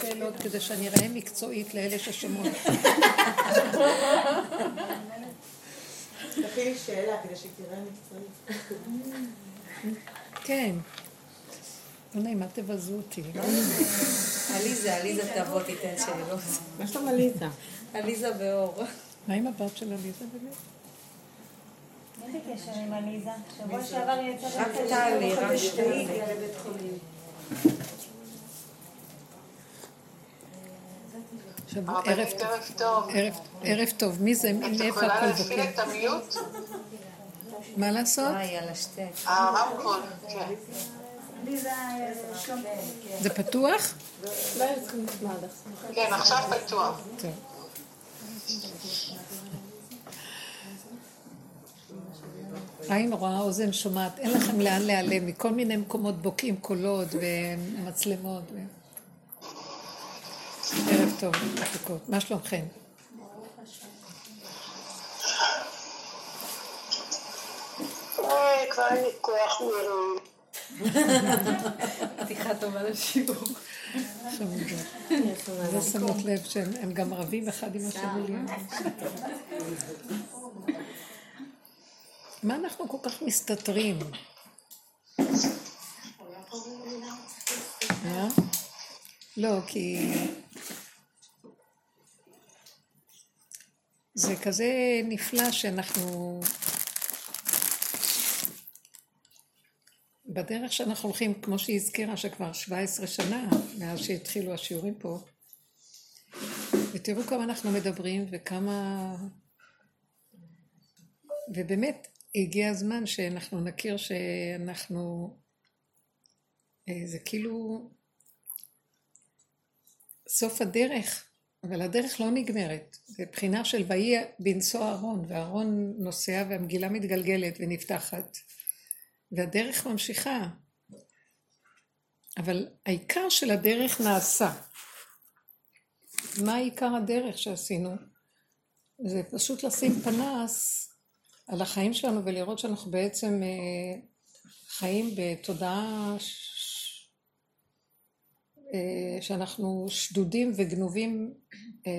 שאלות כדי שאני אראה מקצועית לאלה ששומעות. תכיני שאלה כדי שתראה מקצועית. כן. לא נעים, אל תבזו אותי. עליזה, עליזה תבוא תיתן שאלות. מה שלום עליזה? עליזה ואור. מה עם הבת של עליזה באמת? איזה קשר עם עליזה? שבוע שעבר היא יצאה. לבית חולים. הרבנית, ערב טוב. ערב טוב. ערב- ערב טוב. מי זה? את מאיפה יכולה הכל להפעיל בוקר? את המיוט? מה לעשות? השתי. הרמקול, כן. עליזה שלום. זה פתוח? כן, עכשיו פתוח. עין רואה, אוזן שומעת, אין לכם לאן להיעלם, מכל מיני מקומות בוקעים קולות ומצלמות. ערב טוב, מתוקות. מה שלומכם? אוי, כבר אין לי כוח מרוב. פתיחה טובה לשיעור. לא שמות לב שהם הם גם רבים אחד עם השני. מה אנחנו כל כך מסתתרים? אה? לא, כי... זה כזה נפלא שאנחנו... בדרך שאנחנו הולכים, כמו שהיא הזכירה, שכבר 17 שנה מאז שהתחילו השיעורים פה, ותראו כמה אנחנו מדברים וכמה... ובאמת, הגיע הזמן שאנחנו נכיר שאנחנו... אה, זה כאילו סוף הדרך, אבל הדרך לא נגמרת. זה בחינה של ויהי בנשוא אהרון, ואהרון נוסע והמגילה מתגלגלת ונפתחת, והדרך ממשיכה. אבל העיקר של הדרך נעשה. מה עיקר הדרך שעשינו? זה פשוט לשים פנס על החיים שלנו ולראות שאנחנו בעצם אה, חיים בתודעה שאנחנו שדודים וגנובים אה,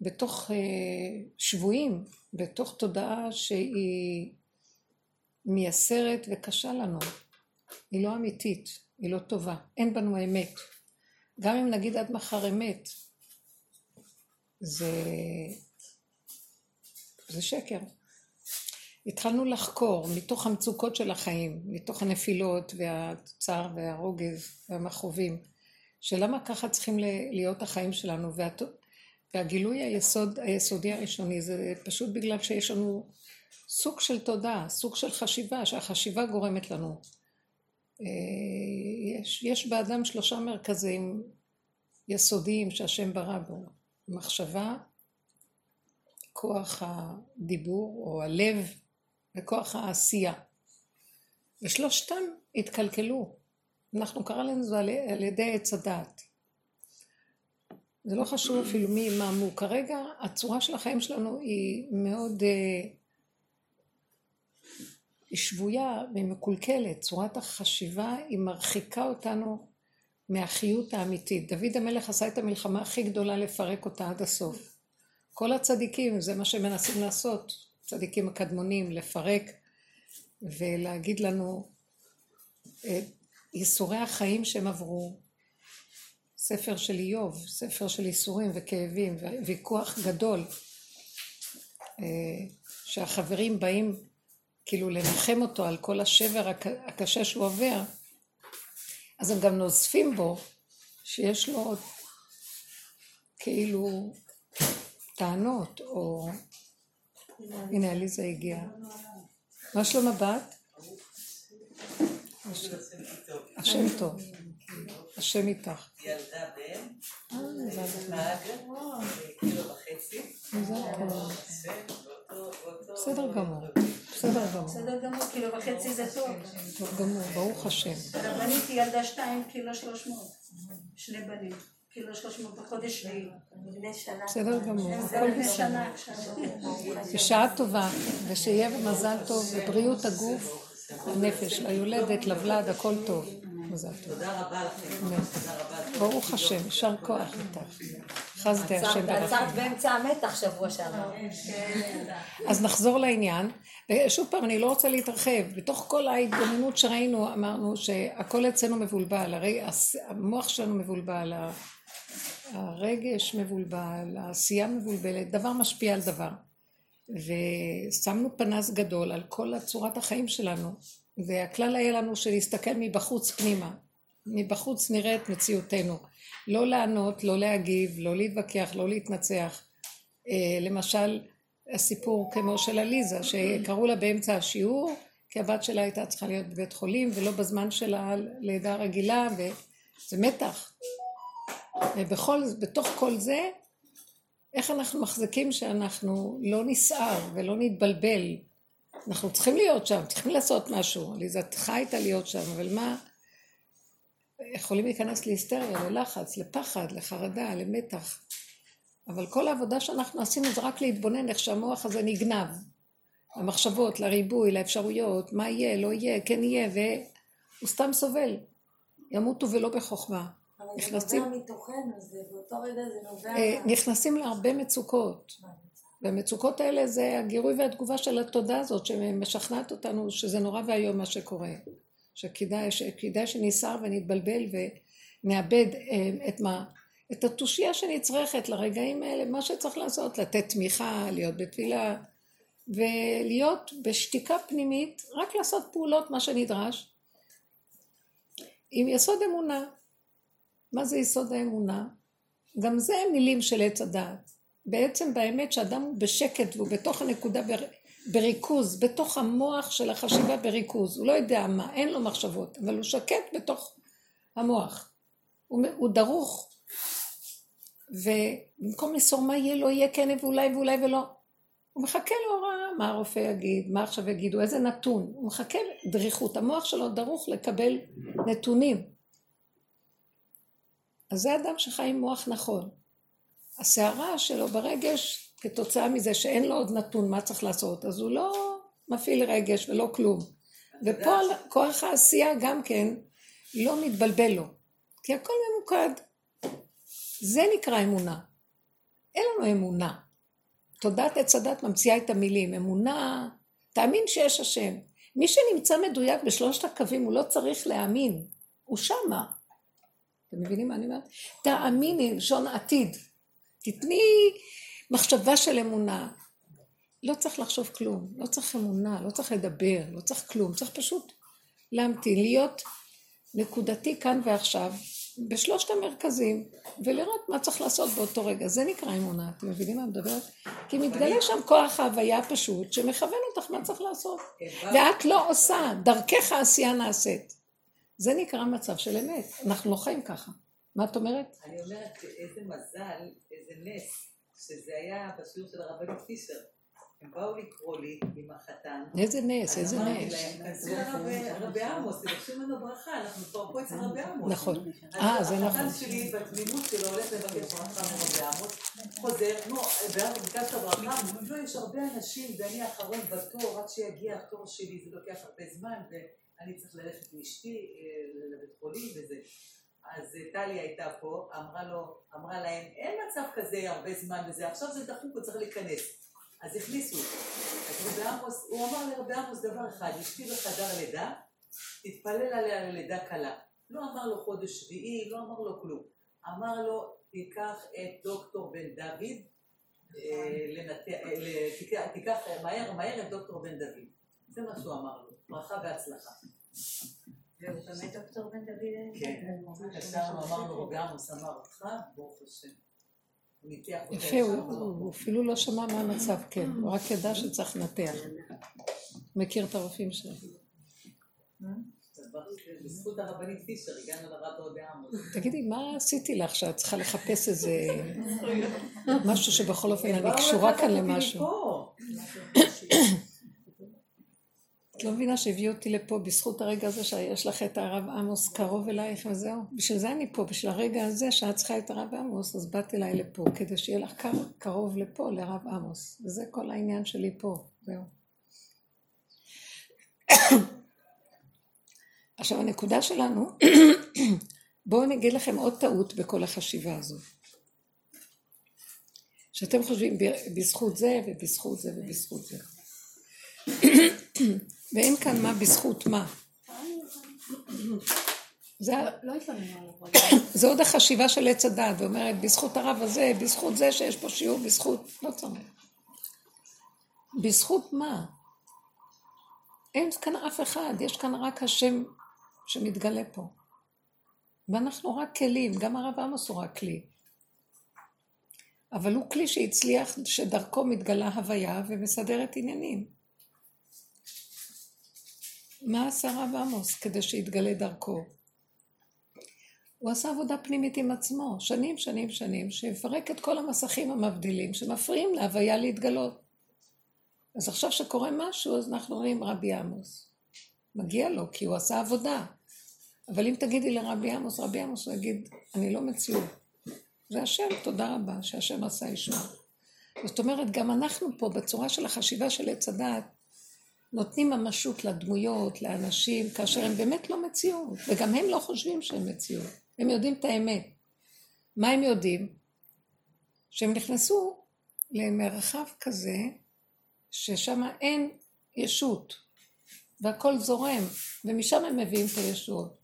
ובתוך אה, שבויים, בתוך תודעה שהיא מייסרת וקשה לנו. היא לא אמיתית, היא לא טובה, אין בנו אמת. גם אם נגיד עד מחר אמת, זה, זה שקר. התחלנו לחקור מתוך המצוקות של החיים, מתוך הנפילות והצער והרוגז והמכאובים, שלמה ככה צריכים להיות החיים שלנו, והת... והגילוי היסוד, היסודי הראשוני זה פשוט בגלל שיש לנו סוג של תודעה, סוג של חשיבה, שהחשיבה גורמת לנו. אה, יש, יש באדם שלושה מרכזים יסודיים שהשם ברא בו, מחשבה, כוח הדיבור או הלב וכוח העשייה. ושלושתם התקלקלו. אנחנו קרא לנו זה על, על ידי עץ הדעת. זה לא חשוב אפילו מי מה מו. כרגע הצורה של החיים שלנו היא מאוד... אה, היא שבויה והיא מקולקלת. צורת החשיבה היא מרחיקה אותנו מהחיות האמיתית. דוד המלך עשה את המלחמה הכי גדולה לפרק אותה עד הסוף. כל הצדיקים, זה מה שהם מנסים לעשות, צדיקים הקדמונים, לפרק ולהגיד לנו את ייסורי החיים שהם עברו. ספר של איוב, ספר של ייסורים וכאבים, ויכוח גדול, אה, שהחברים באים כאילו לנחם אותו על כל השבר הק- הקשה שהוא עובר, אז הם גם נוזפים בו שיש לו כאילו טענות, או... הנה עליזה הגיעה. מה שלום הבת? השם טוב. השם איתך. ילדה בן, קילו וחצי, בסדר גמור. בסדר גמור. בסדר גמור, קילו וחצי זה טוב. טוב גמור, ברוך השם. הרבנית היא ילדה שתיים, קילו שלוש מאות. שני בנים. שלוש מאות בחודש שביעי. בסדר גמור. הכל לפני בסדר. שנה עכשיו. בשעה טובה, ושיהיה במזל טוב, ובריאות הגוף, הנפש, ליולדת, לבלד, הכל טוב. מזל טוב. תודה רבה לכם. אמן. תודה רבה. ברוך השם, יישר כוח איתך. חסדי השם ברחם. עצרת באמצע המתח שבוע שעבר. אז נחזור לעניין, ושוב פעם, אני לא רוצה להתרחב. בתוך כל ההתבוננות שראינו, אמרנו שהכל אצלנו מבולבל, הרי המוח שלנו מבולבל, הרגש מבולבל, העשייה מבולבלת, דבר משפיע על דבר. ושמנו פנס גדול על כל צורת החיים שלנו, והכלל היה לנו שלהסתכל מבחוץ פנימה. מבחוץ נראית מציאותנו. לא לענות, לא להגיב, לא להתווכח, לא להתנצח. אה, למשל, הסיפור כמו של עליזה, שקראו לה באמצע השיעור, כי הבת שלה הייתה צריכה להיות בבית חולים, ולא בזמן של הלידה הרגילה, וזה מתח. ובכל, בתוך כל זה, איך אנחנו מחזיקים שאנחנו לא נסער ולא נתבלבל. אנחנו צריכים להיות שם, צריכים לעשות משהו. צריכה הייתה להיות שם, אבל מה... יכולים להיכנס להיסטריה, ללחץ, לפחד, לחרדה, למתח. אבל כל העבודה שאנחנו עשינו זה רק להתבונן איך שהמוח הזה נגנב. למחשבות, לריבוי, לאפשרויות, מה יהיה, לא יהיה, כן יהיה, והוא סתם סובל. ימותו ולא בחוכמה. אבל זה נכנסים- נובע מתוכנו, זה באותו רגע זה נובע... אה, נכנסים להרבה מצוקות. והמצוקות האלה זה הגירוי והתגובה של התודה הזאת שמשכנעת אותנו שזה נורא ואיום מה שקורה. שכדאי, שכדאי שנסער ונתבלבל ונאבד אה, את מה? את התושייה שנצרכת לרגעים האלה, מה שצריך לעשות, לתת תמיכה, להיות בתפילה ולהיות בשתיקה פנימית, רק לעשות פעולות מה שנדרש עם יסוד אמונה. מה זה יסוד האמונה? גם זה מילים של עץ הדעת. בעצם באמת שאדם הוא בשקט והוא בתוך הנקודה בר... בריכוז, בתוך המוח של החשיבה בריכוז. הוא לא יודע מה, אין לו מחשבות, אבל הוא שקט בתוך המוח. הוא, הוא דרוך. ובמקום למסור מה יהיה, לא יהיה, כן ואולי ואולי ולא. הוא מחכה להוראה, מה הרופא יגיד, מה עכשיו יגידו, איזה נתון. הוא מחכה דריכות. המוח שלו דרוך לקבל נתונים. אז זה אדם שחי עם מוח נכון. הסערה שלו ברגש, כתוצאה מזה שאין לו עוד נתון מה צריך לעשות, אז הוא לא מפעיל רגש ולא כלום. ופה כוח העשייה גם כן לא מתבלבל לו, כי הכל ממוקד. זה נקרא אמונה. אין לנו אמונה. תודעת עץ הדת ממציאה את המילים. אמונה, תאמין שיש השם. מי שנמצא מדויק בשלושת הקווים, הוא לא צריך להאמין. הוא שמה. אתם מבינים מה אני אומרת? תאמיני, לשון עתיד. תתני מחשבה של אמונה. לא צריך לחשוב כלום, לא צריך אמונה, לא צריך לדבר, לא צריך כלום, צריך פשוט להמתין, להיות נקודתי כאן ועכשיו, בשלושת המרכזים, ולראות מה צריך לעשות באותו רגע. זה נקרא אמונה, אתם מבינים מה אני מדברת? כי מתגלה שם כוח ההוויה הפשוט, שמכוון אותך מה צריך לעשות. ואת לא עושה, דרכך העשייה נעשית. זה נקרא מצב של אמת, אנחנו לא חיים ככה. מה את אומרת? אני אומרת איזה מזל, איזה נס, שזה היה בשיעור של הרבנית פישר. הם באו לקרוא לי עם החתן. איזה נס, אז איזה אמרתי נס. להם, כנסו לרבי רבי עמוס, תבקשו ממנו ברכה, אנחנו כבר פה אצל רבי עמוס. נכון. אז אה, זה נכון. החתן שלי בתמימות שלו הולך לבקש ברכה מרבי עמוס, חוזר, נו, ביקשת ברכה, לא, יש הרבה אנשים ואני האחרון בתור, עד שיגיע התור שלי, זה לוקח הרבה זמן, ואני צריך ללכת עם אשתי אה, לבית חולים וזה. אז אה, טלי הייתה פה, אמרה לו, אמרה להם, אין מצב כזה הרבה זמן וזה, עכשיו זה דחוק, הוא צריך להיכנס. אז הכניסו. אז רבי עמוס, הוא אמר לרבי עמוס דבר אחד, אשתי בחדר לידה, תתפלל עליה ללידה קלה. לא אמר לו חודש שביעי, לא אמר לו כלום. אמר לו, תיקח את דוקטור בן דוד, אה, תיקח מהר מהר את דוקטור בן דוד. זה מה שהוא אמר לו, ברכה והצלחה. והוא באמת דוקטור בן דוד? כן, התקשרנו, אמרנו, רבי עמוס אמר אותך, ברוך השם. יפה, הוא, אפילו לא שמע מה המצב, כן, הוא רק ידע שצריך לנתח. מכיר את הרופאים שלו. ברוך- בזכות הרבנית פישר הגענו לרב רבי עמוס. תגידי, מה עשיתי לך שאת צריכה לחפש איזה משהו שבכל אופן אני קשורה כאן למשהו? את לא מבינה שהביאו אותי לפה בזכות הרגע הזה שיש לך את הרב עמוס קרוב אלייך וזהו? בשביל זה אני פה, בשביל הרגע הזה שאת צריכה את הרב עמוס, אז באתי אליי לפה, כדי שיהיה לך קר, קרוב לפה, לרב עמוס. וזה כל העניין שלי פה, זהו. עכשיו הנקודה שלנו, בואו אני אגיד לכם עוד טעות בכל החשיבה הזאת. שאתם חושבים בזכות זה ובזכות זה ובזכות זה. ואין כאן מה בזכות מה. זה, לא. זה עוד החשיבה של עץ הדעת, ואומרת בזכות הרב הזה, בזכות זה שיש פה שיעור, בזכות, לא צריך. בזכות מה? אין כאן אף אחד, יש כאן רק השם שמתגלה פה. ואנחנו רק כלים, גם הרב עמוס הוא רק כלי. אבל הוא כלי שהצליח, שדרכו מתגלה הוויה ומסדרת עניינים. מה עשה הרב עמוס כדי שיתגלה דרכו? הוא עשה עבודה פנימית עם עצמו, שנים, שנים, שנים, שיפרק את כל המסכים המבדילים שמפריעים להוויה להתגלות. אז עכשיו שקורה משהו, אז אנחנו אומרים רבי עמוס. מגיע לו, כי הוא עשה עבודה. אבל אם תגידי לרבי עמוס, רבי עמוס הוא יגיד, אני לא מציאות. זה השם, תודה רבה שהשם עשה ישועה. זאת אומרת, גם אנחנו פה, בצורה של החשיבה של עץ הדעת, נותנים ממשות לדמויות, לאנשים, כאשר הם באמת לא מציאות, וגם הם לא חושבים שהם מציאות. הם יודעים את האמת. מה הם יודעים? שהם נכנסו למרחב כזה, ששם אין ישות, והכל זורם, ומשם הם מביאים את הישועות.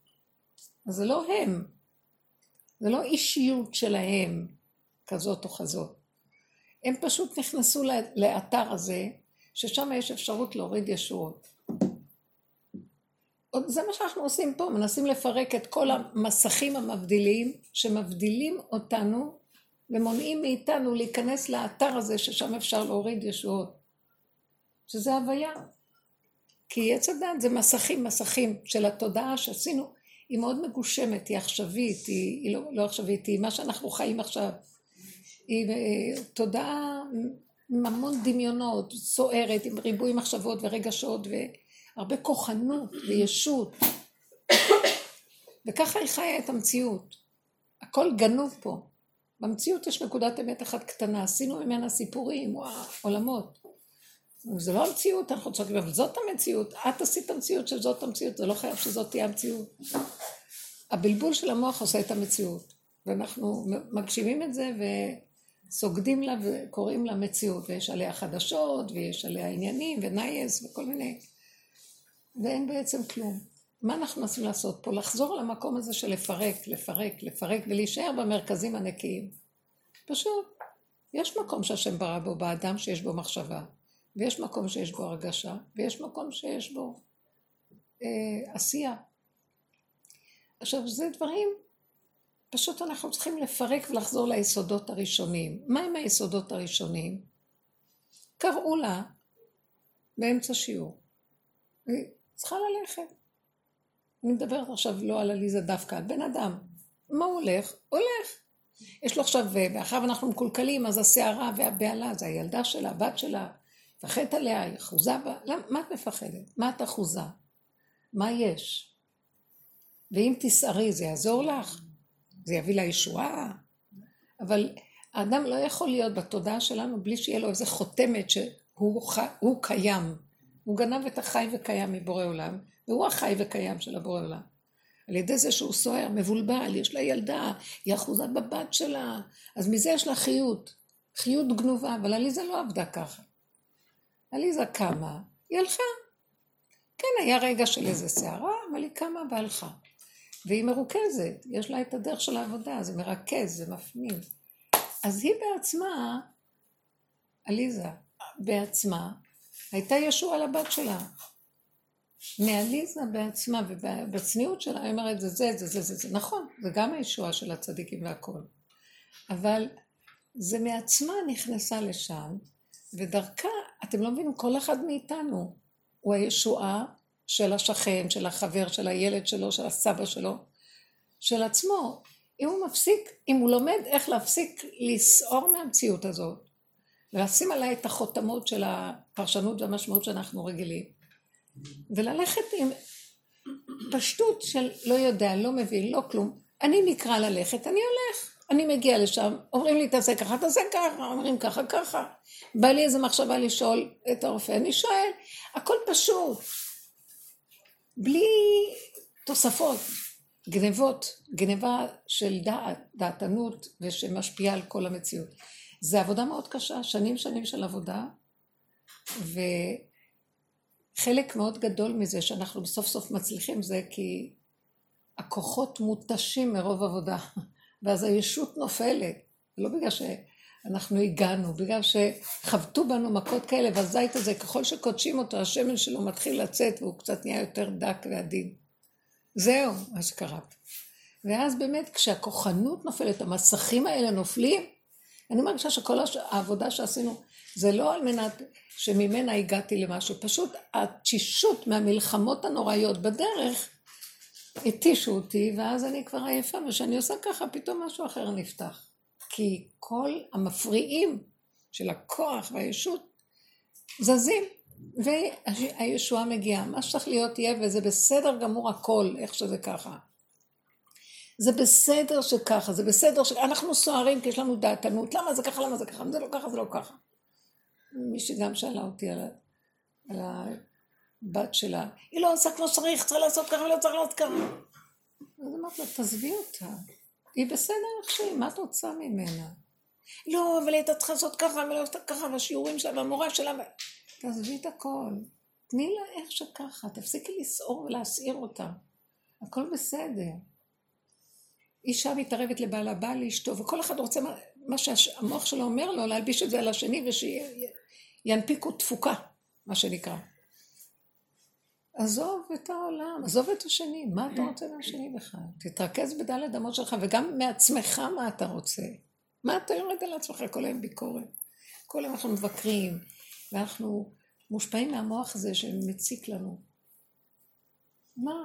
אז זה לא הם, זה לא אישיות שלהם, כזאת או כזאת. הם פשוט נכנסו לאתר הזה, ששם יש אפשרות להוריד ישועות. זה מה שאנחנו עושים פה, מנסים לפרק את כל המסכים המבדילים, שמבדילים אותנו ומונעים מאיתנו להיכנס לאתר הזה ששם אפשר להוריד ישועות. שזה הוויה. כי עץ הדת זה מסכים, מסכים של התודעה שעשינו, היא מאוד מגושמת, היא עכשווית, היא, היא לא, לא עכשווית, היא מה שאנחנו חיים עכשיו. היא אה, תודעה עם המון דמיונות, סוערת, עם ריבוי מחשבות ורגשות והרבה כוחנות וישות. וככה היא חיה את המציאות. הכל גנוב פה. במציאות יש נקודת אמת אחת קטנה, עשינו ממנה סיפורים, וואו, עולמות. זה לא המציאות, אנחנו צועקים, אבל זאת המציאות. את עשית המציאות של זאת המציאות, זה לא חייב שזאת תהיה המציאות. הבלבול של המוח עושה את המציאות. ואנחנו מגשימים את זה וסוגדים לה וקוראים לה מציאות. ויש עליה חדשות, ויש עליה עניינים, ונייס, וכל מיני. ואין בעצם כלום. מה אנחנו מנסים לעשות פה? לחזור למקום הזה של לפרק, לפרק, לפרק, ולהישאר במרכזים הנקיים. פשוט, יש מקום שהשם ברא בו, באדם שיש בו מחשבה. ויש מקום שיש בו הרגשה, ויש מקום שיש בו אה, עשייה. עכשיו, זה דברים, פשוט אנחנו צריכים לפרק ולחזור ליסודות הראשונים. מה הם היסודות הראשונים? קראו לה באמצע שיעור. היא צריכה ללכת. אני מדברת עכשיו לא על עליזה דווקא, על בן אדם. מה הוא הולך? הולך. יש לו עכשיו, ואחריו אנחנו מקולקלים, אז הסערה והבהלה, זה הילדה שלה, הבת שלה, מפחדת עליה, היא אחוזה בה, למה, מה את מפחדת? מה את אחוזה? מה יש? ואם תסערי זה יעזור לך? זה יביא לה ישועה? אבל האדם לא יכול להיות בתודעה שלנו בלי שיהיה לו איזה חותמת שהוא ח... קיים. הוא גנב את החי וקיים מבורא עולם, והוא החי וקיים של הבורא עולם. על ידי זה שהוא סוער, מבולבל, יש לה ילדה, היא אחוזה בבת שלה, אז מזה יש לה חיות, חיות גנובה, אבל עליזה לא עבדה ככה. עליזה קמה, היא הלכה. כן, היה רגע של איזה סערה, אבל היא קמה והלכה. והיא מרוכזת, יש לה את הדרך של העבודה, זה מרכז, זה מפנים. אז היא בעצמה, עליזה, בעצמה, הייתה ישוע לבת שלה. מעליזה בעצמה ובצניעות שלה, היא אומרת, זה זה, זה זה, זה זה, נכון, זה גם הישועה של הצדיקים והכל. אבל זה מעצמה נכנסה לשם, ודרכה, אתם לא מבינים, כל אחד מאיתנו הוא הישועה של השכן, של החבר, של הילד שלו, של הסבא שלו, של עצמו. אם הוא מפסיק, אם הוא לומד איך להפסיק לסעור מהמציאות הזאת, ולשים עליי את החותמות של הפרשנות והמשמעות שאנחנו רגילים, וללכת עם פשטות של לא יודע, לא מבין, לא כלום. אני נקרא ללכת, אני הולך. אני מגיע לשם, אומרים לי תעשה ככה, תעשה ככה, אומרים ככה, ככה. בא לי איזה מחשבה לשאול את הרופא, אני שואל, הכל פשוט. בלי תוספות, גנבות, גנבה של דעת, דעתנות ושמשפיעה על כל המציאות. זה עבודה מאוד קשה, שנים שנים של עבודה, וחלק מאוד גדול מזה שאנחנו סוף סוף מצליחים זה כי הכוחות מותשים מרוב עבודה, ואז הישות נופלת, לא בגלל שאנחנו הגענו, בגלל שחבטו בנו מכות כאלה, והזית הזה, ככל שקודשים אותו, השמן שלו מתחיל לצאת והוא קצת נהיה יותר דק ועדין. זהו מה שקרה. ואז באמת כשהכוחנות נופלת, המסכים האלה נופלים, אני מרגישה שכל הש... העבודה שעשינו זה לא על מנת שממנה הגעתי למשהו, פשוט התשישות מהמלחמות הנוראיות בדרך התישו אותי, ואז אני כבר עייפה, וכשאני עושה ככה, פתאום משהו אחר נפתח. כי כל המפריעים של הכוח והישות זזים, והישועה מגיעה. מה שצריך להיות יהיה, וזה בסדר גמור הכל, איך שזה ככה. זה בסדר שככה, זה בסדר שאנחנו סוערים כי יש לנו דעתנות, למה זה ככה, למה זה ככה, זה לא ככה, זה לא ככה. מישהי גם שאלה אותי על, על הבת שלה, היא לא עושה כמו שצריך, צריך לעשות ככה ולא צריך לעשות ככה. אז אמרתי לה, תעזבי אותה, היא בסדר איך שהיא, מה את רוצה ממנה? לא, אבל היא הייתה צריכה לעשות ככה ולא לעשות ככה, והשיעורים שלה והמורה שלה, תעזבי את הכל, תני לה איך שככה, תפסיקי לסעור ולהסעיר אותה, הכל בסדר. אישה מתערבת לבעל הבעל לאשתו, וכל אחד רוצה מה, מה שהמוח שלו אומר לו, להלביש את זה על השני ושינפיקו תפוקה, מה שנקרא. עזוב את העולם, עזוב את השני, מה אתה רוצה מהשני בכלל? תתרכז בדלת אמות שלך, וגם מעצמך מה אתה רוצה. מה אתה יורד על עצמך כל היום ביקורת? כל היום אנחנו מבקרים, ואנחנו מושפעים מהמוח הזה שמציק לנו. מה?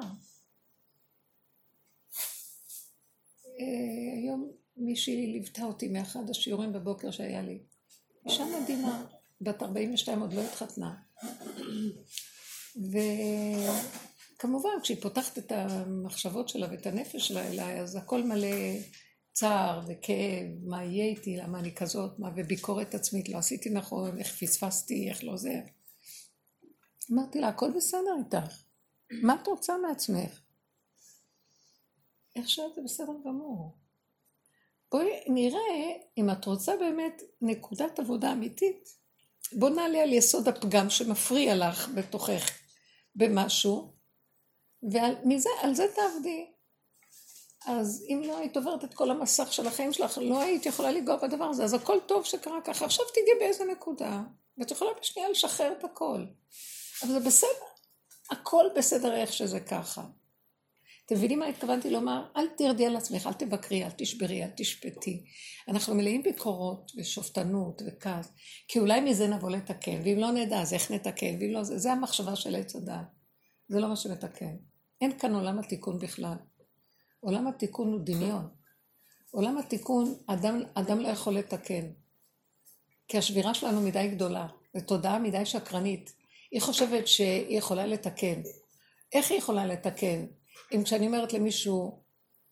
אה, היום מישהי ליוותה אותי מאחד השיעורים בבוקר שהיה לי. אישה מדהימה, בת 42 עוד לא התחתנה. וכמובן, כשהיא פותחת את המחשבות שלה ואת הנפש שלה אליי, אז הכל מלא צער וכאב, מה יהיה איתי, למה אני כזאת, מה, וביקורת עצמית, לא עשיתי נכון, איך פספסתי, איך לא זה. אמרתי לה, הכל בסדר איתך, מה את רוצה מעצמך? איך שאת זה בסדר גמור. בואי נראה אם את רוצה באמת נקודת עבודה אמיתית. בוא נעלה על יסוד הפגם שמפריע לך בתוכך במשהו, ומזה, על זה תעבדי. אז אם לא היית עוברת את כל המסך של החיים שלך, לא היית יכולה לנגוע בדבר הזה. אז הכל טוב שקרה ככה. עכשיו תגיעי באיזה נקודה, ואת יכולה בשנייה לשחרר את הכל. אבל זה בסדר. הכל בסדר איך שזה ככה. אתם מבינים מה התכוונתי לומר? אל תרדי על עצמך, אל תבקרי, אל תשברי, אל תשפטי. אנחנו מלאים ביקורות ושופטנות וכעס, כי אולי מזה נבוא לתקן, ואם לא נדע אז איך נתקן, ואם לא, זה, זה המחשבה של עץ הדעת. זה לא מה שמתקן. אין כאן עולם התיקון בכלל. עולם התיקון הוא דמיון. עולם התיקון, אדם, אדם לא יכול לתקן. כי השבירה שלנו מדי גדולה, ותודעה מדי שקרנית. היא חושבת שהיא יכולה לתקן. איך היא יכולה לתקן? אם כשאני אומרת למישהו,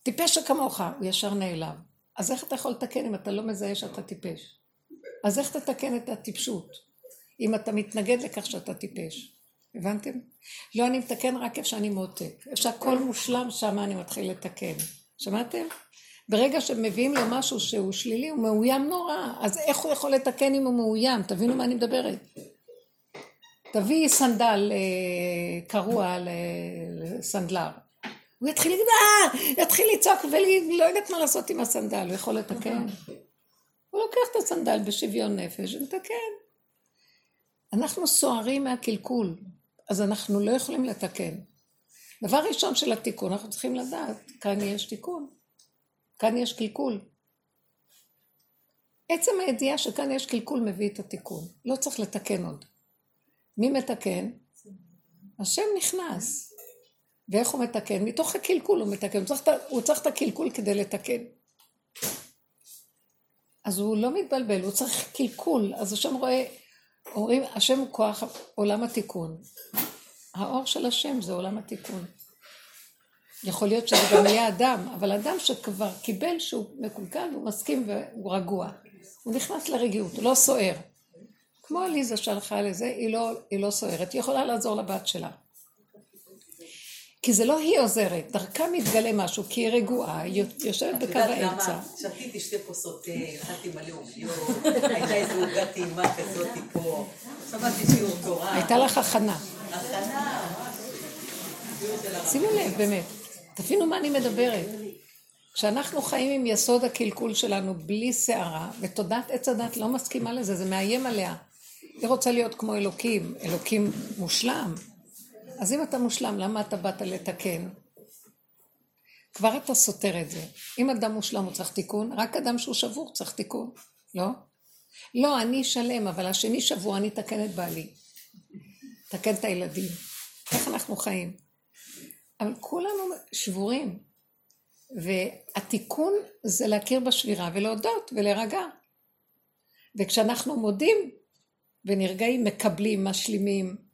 טיפש שכמוך, הוא ישר נעלב. אז איך אתה יכול לתקן אם אתה לא מזהה שאתה טיפש? אז איך תתקן את הטיפשות? אם אתה מתנגד לכך שאתה טיפש. הבנתם? לא, אני מתקן רק איפה שאני מותק. איפה שהכל מושלם, שם אני מתחיל לתקן. שמעתם? ברגע שמביאים לו משהו שהוא שלילי, הוא מאוים נורא. אז איך הוא יכול לתקן אם הוא מאוים? תבינו מה אני מדברת. תביא סנדל אה, קרוע לסנדלר. הוא יתחיל להגיד, אה, יתחיל לצעוק ולא יודעת מה לעשות עם הסנדל, הוא יכול לתקן. הוא לוקח את הסנדל בשוויון נפש ומתקן. אנחנו סוערים מהקלקול, אז אנחנו לא יכולים לתקן. דבר ראשון של התיקון, אנחנו צריכים לדעת, כאן יש תיקון, כאן יש קלקול. עצם הידיעה שכאן יש קלקול מביא את התיקון, לא צריך לתקן עוד. מי מתקן? השם נכנס. ואיך הוא מתקן? מתוך הקלקול הוא מתקן, הוא צריך, הוא צריך את הקלקול כדי לתקן. אז הוא לא מתבלבל, הוא צריך קלקול. אז השם רואה, אומרים, השם הוא כוח עולם התיקון. האור של השם זה עולם התיקון. יכול להיות שזה גם יהיה אדם, אבל אדם שכבר קיבל שהוא מקולקל והוא מסכים והוא רגוע. הוא נכנס לרגיעות, הוא לא סוער. כמו עליזה שהלכה לזה, היא לא, היא לא סוערת, היא יכולה לעזור לבת שלה. כי זה לא היא עוזרת, דרכה מתגלה משהו, כי היא רגועה, היא יושבת את בקו יודעת האמצע. למה? שתיתי שתי כוסות תה, אכלתי מלא עוגיות, הייתה איזו עוגה טעימה כזאת פה, שמעתי שיעור תורה. הייתה לך הכנה. הכנה. שימו לב, באמת. תבינו מה אני מדברת. כשאנחנו חיים עם יסוד הקלקול שלנו בלי סערה, ותודעת עץ הדת לא מסכימה לזה, זה מאיים עליה. היא רוצה להיות כמו אלוקים, אלוקים מושלם. אז אם אתה מושלם, למה אתה באת לתקן? כבר אתה סותר את זה. אם אדם מושלם הוא צריך תיקון, רק אדם שהוא שבור צריך תיקון, לא? לא, אני שלם, אבל השני שבוע, אני אתקן את בעלי. אתקן את הילדים. איך אנחנו חיים? אבל כולנו שבורים. והתיקון זה להכיר בשבירה ולהודות ולהירגע. וכשאנחנו מודים ונרגעים, מקבלים, משלימים.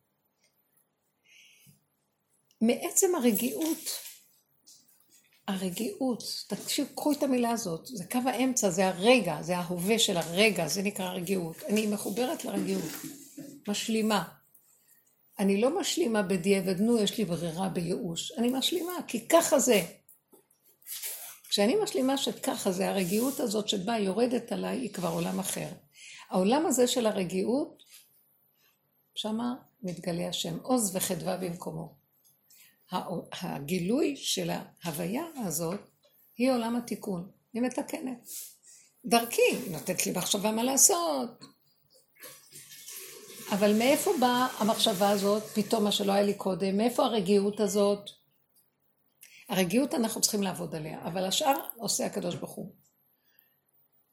מעצם הרגיעות, הרגיעות, תקשיב, קחו את המילה הזאת, זה קו האמצע, זה הרגע, זה ההווה של הרגע, זה נקרא רגיעות. אני מחוברת לרגיעות, משלימה. אני לא משלימה בדיעבד, נו, יש לי ברירה בייאוש. אני משלימה, כי ככה זה. כשאני משלימה שככה זה, הרגיעות הזאת שבה יורדת עליי, היא כבר עולם אחר. העולם הזה של הרגיעות, שמה מתגלה השם, עוז וחדווה במקומו. הגילוי של ההוויה הזאת, היא עולם התיקון, היא מתקנת. דרכי, נותנת לי מחשבה מה לעשות. אבל מאיפה באה המחשבה הזאת, פתאום מה שלא היה לי קודם? מאיפה הרגיעות הזאת? הרגיעות אנחנו צריכים לעבוד עליה, אבל השאר עושה הקדוש ברוך הוא.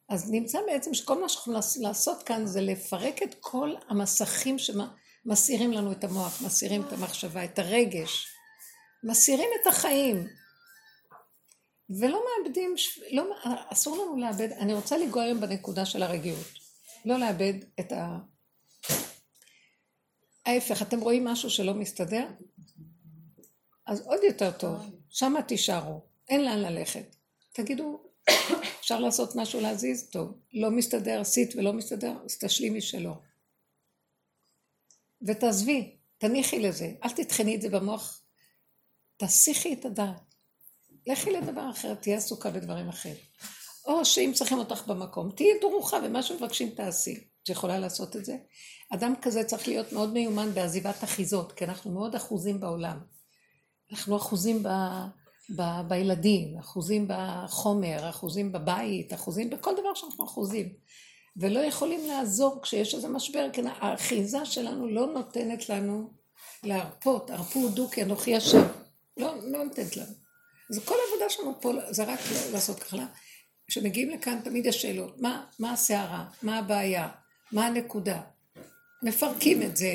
אז נמצא בעצם שכל מה שאנחנו לעשות כאן זה לפרק את כל המסכים שמסעירים לנו את המוח, מסעירים את המחשבה, את הרגש, מסעירים את החיים. ולא מאבדים, לא, אסור לנו לאבד, אני רוצה לגוע היום בנקודה של הרגיעות. לא לאבד את ה... ההפך, אתם רואים משהו שלא מסתדר? אז עוד יותר טוב, שמה תישארו, אין לאן ללכת. תגידו, אפשר לעשות משהו להזיז? טוב. לא מסתדר, עשית ולא מסתדר, אז תשלימי שלא. ותעזבי, תניחי לזה, אל תטחני את זה במוח, תסיחי את הדעת. לכי לדבר אחר, תהיה עסוקה בדברים אחרים. או שאם צריכים אותך במקום, תהיי דרוכה ומה שמבקשים תעשי. את יכולה לעשות את זה? אדם כזה צריך להיות מאוד מיומן בעזיבת אחיזות, כי אנחנו מאוד אחוזים בעולם. אנחנו אחוזים ב, ב, בילדים, אחוזים בחומר, אחוזים בבית, אחוזים בכל דבר שאנחנו אחוזים. ולא יכולים לעזור כשיש איזה משבר, כי האחיזה שלנו לא נותנת לנו להרפות, הרפו דו כי אנוכי השם. לא, לא נותנת לנו. אז כל העבודה שלנו פה זה רק לעשות ככה. כשמגיעים לכאן תמיד יש שאלות, מה, מה הסערה, מה הבעיה, מה הנקודה. מפרקים את זה,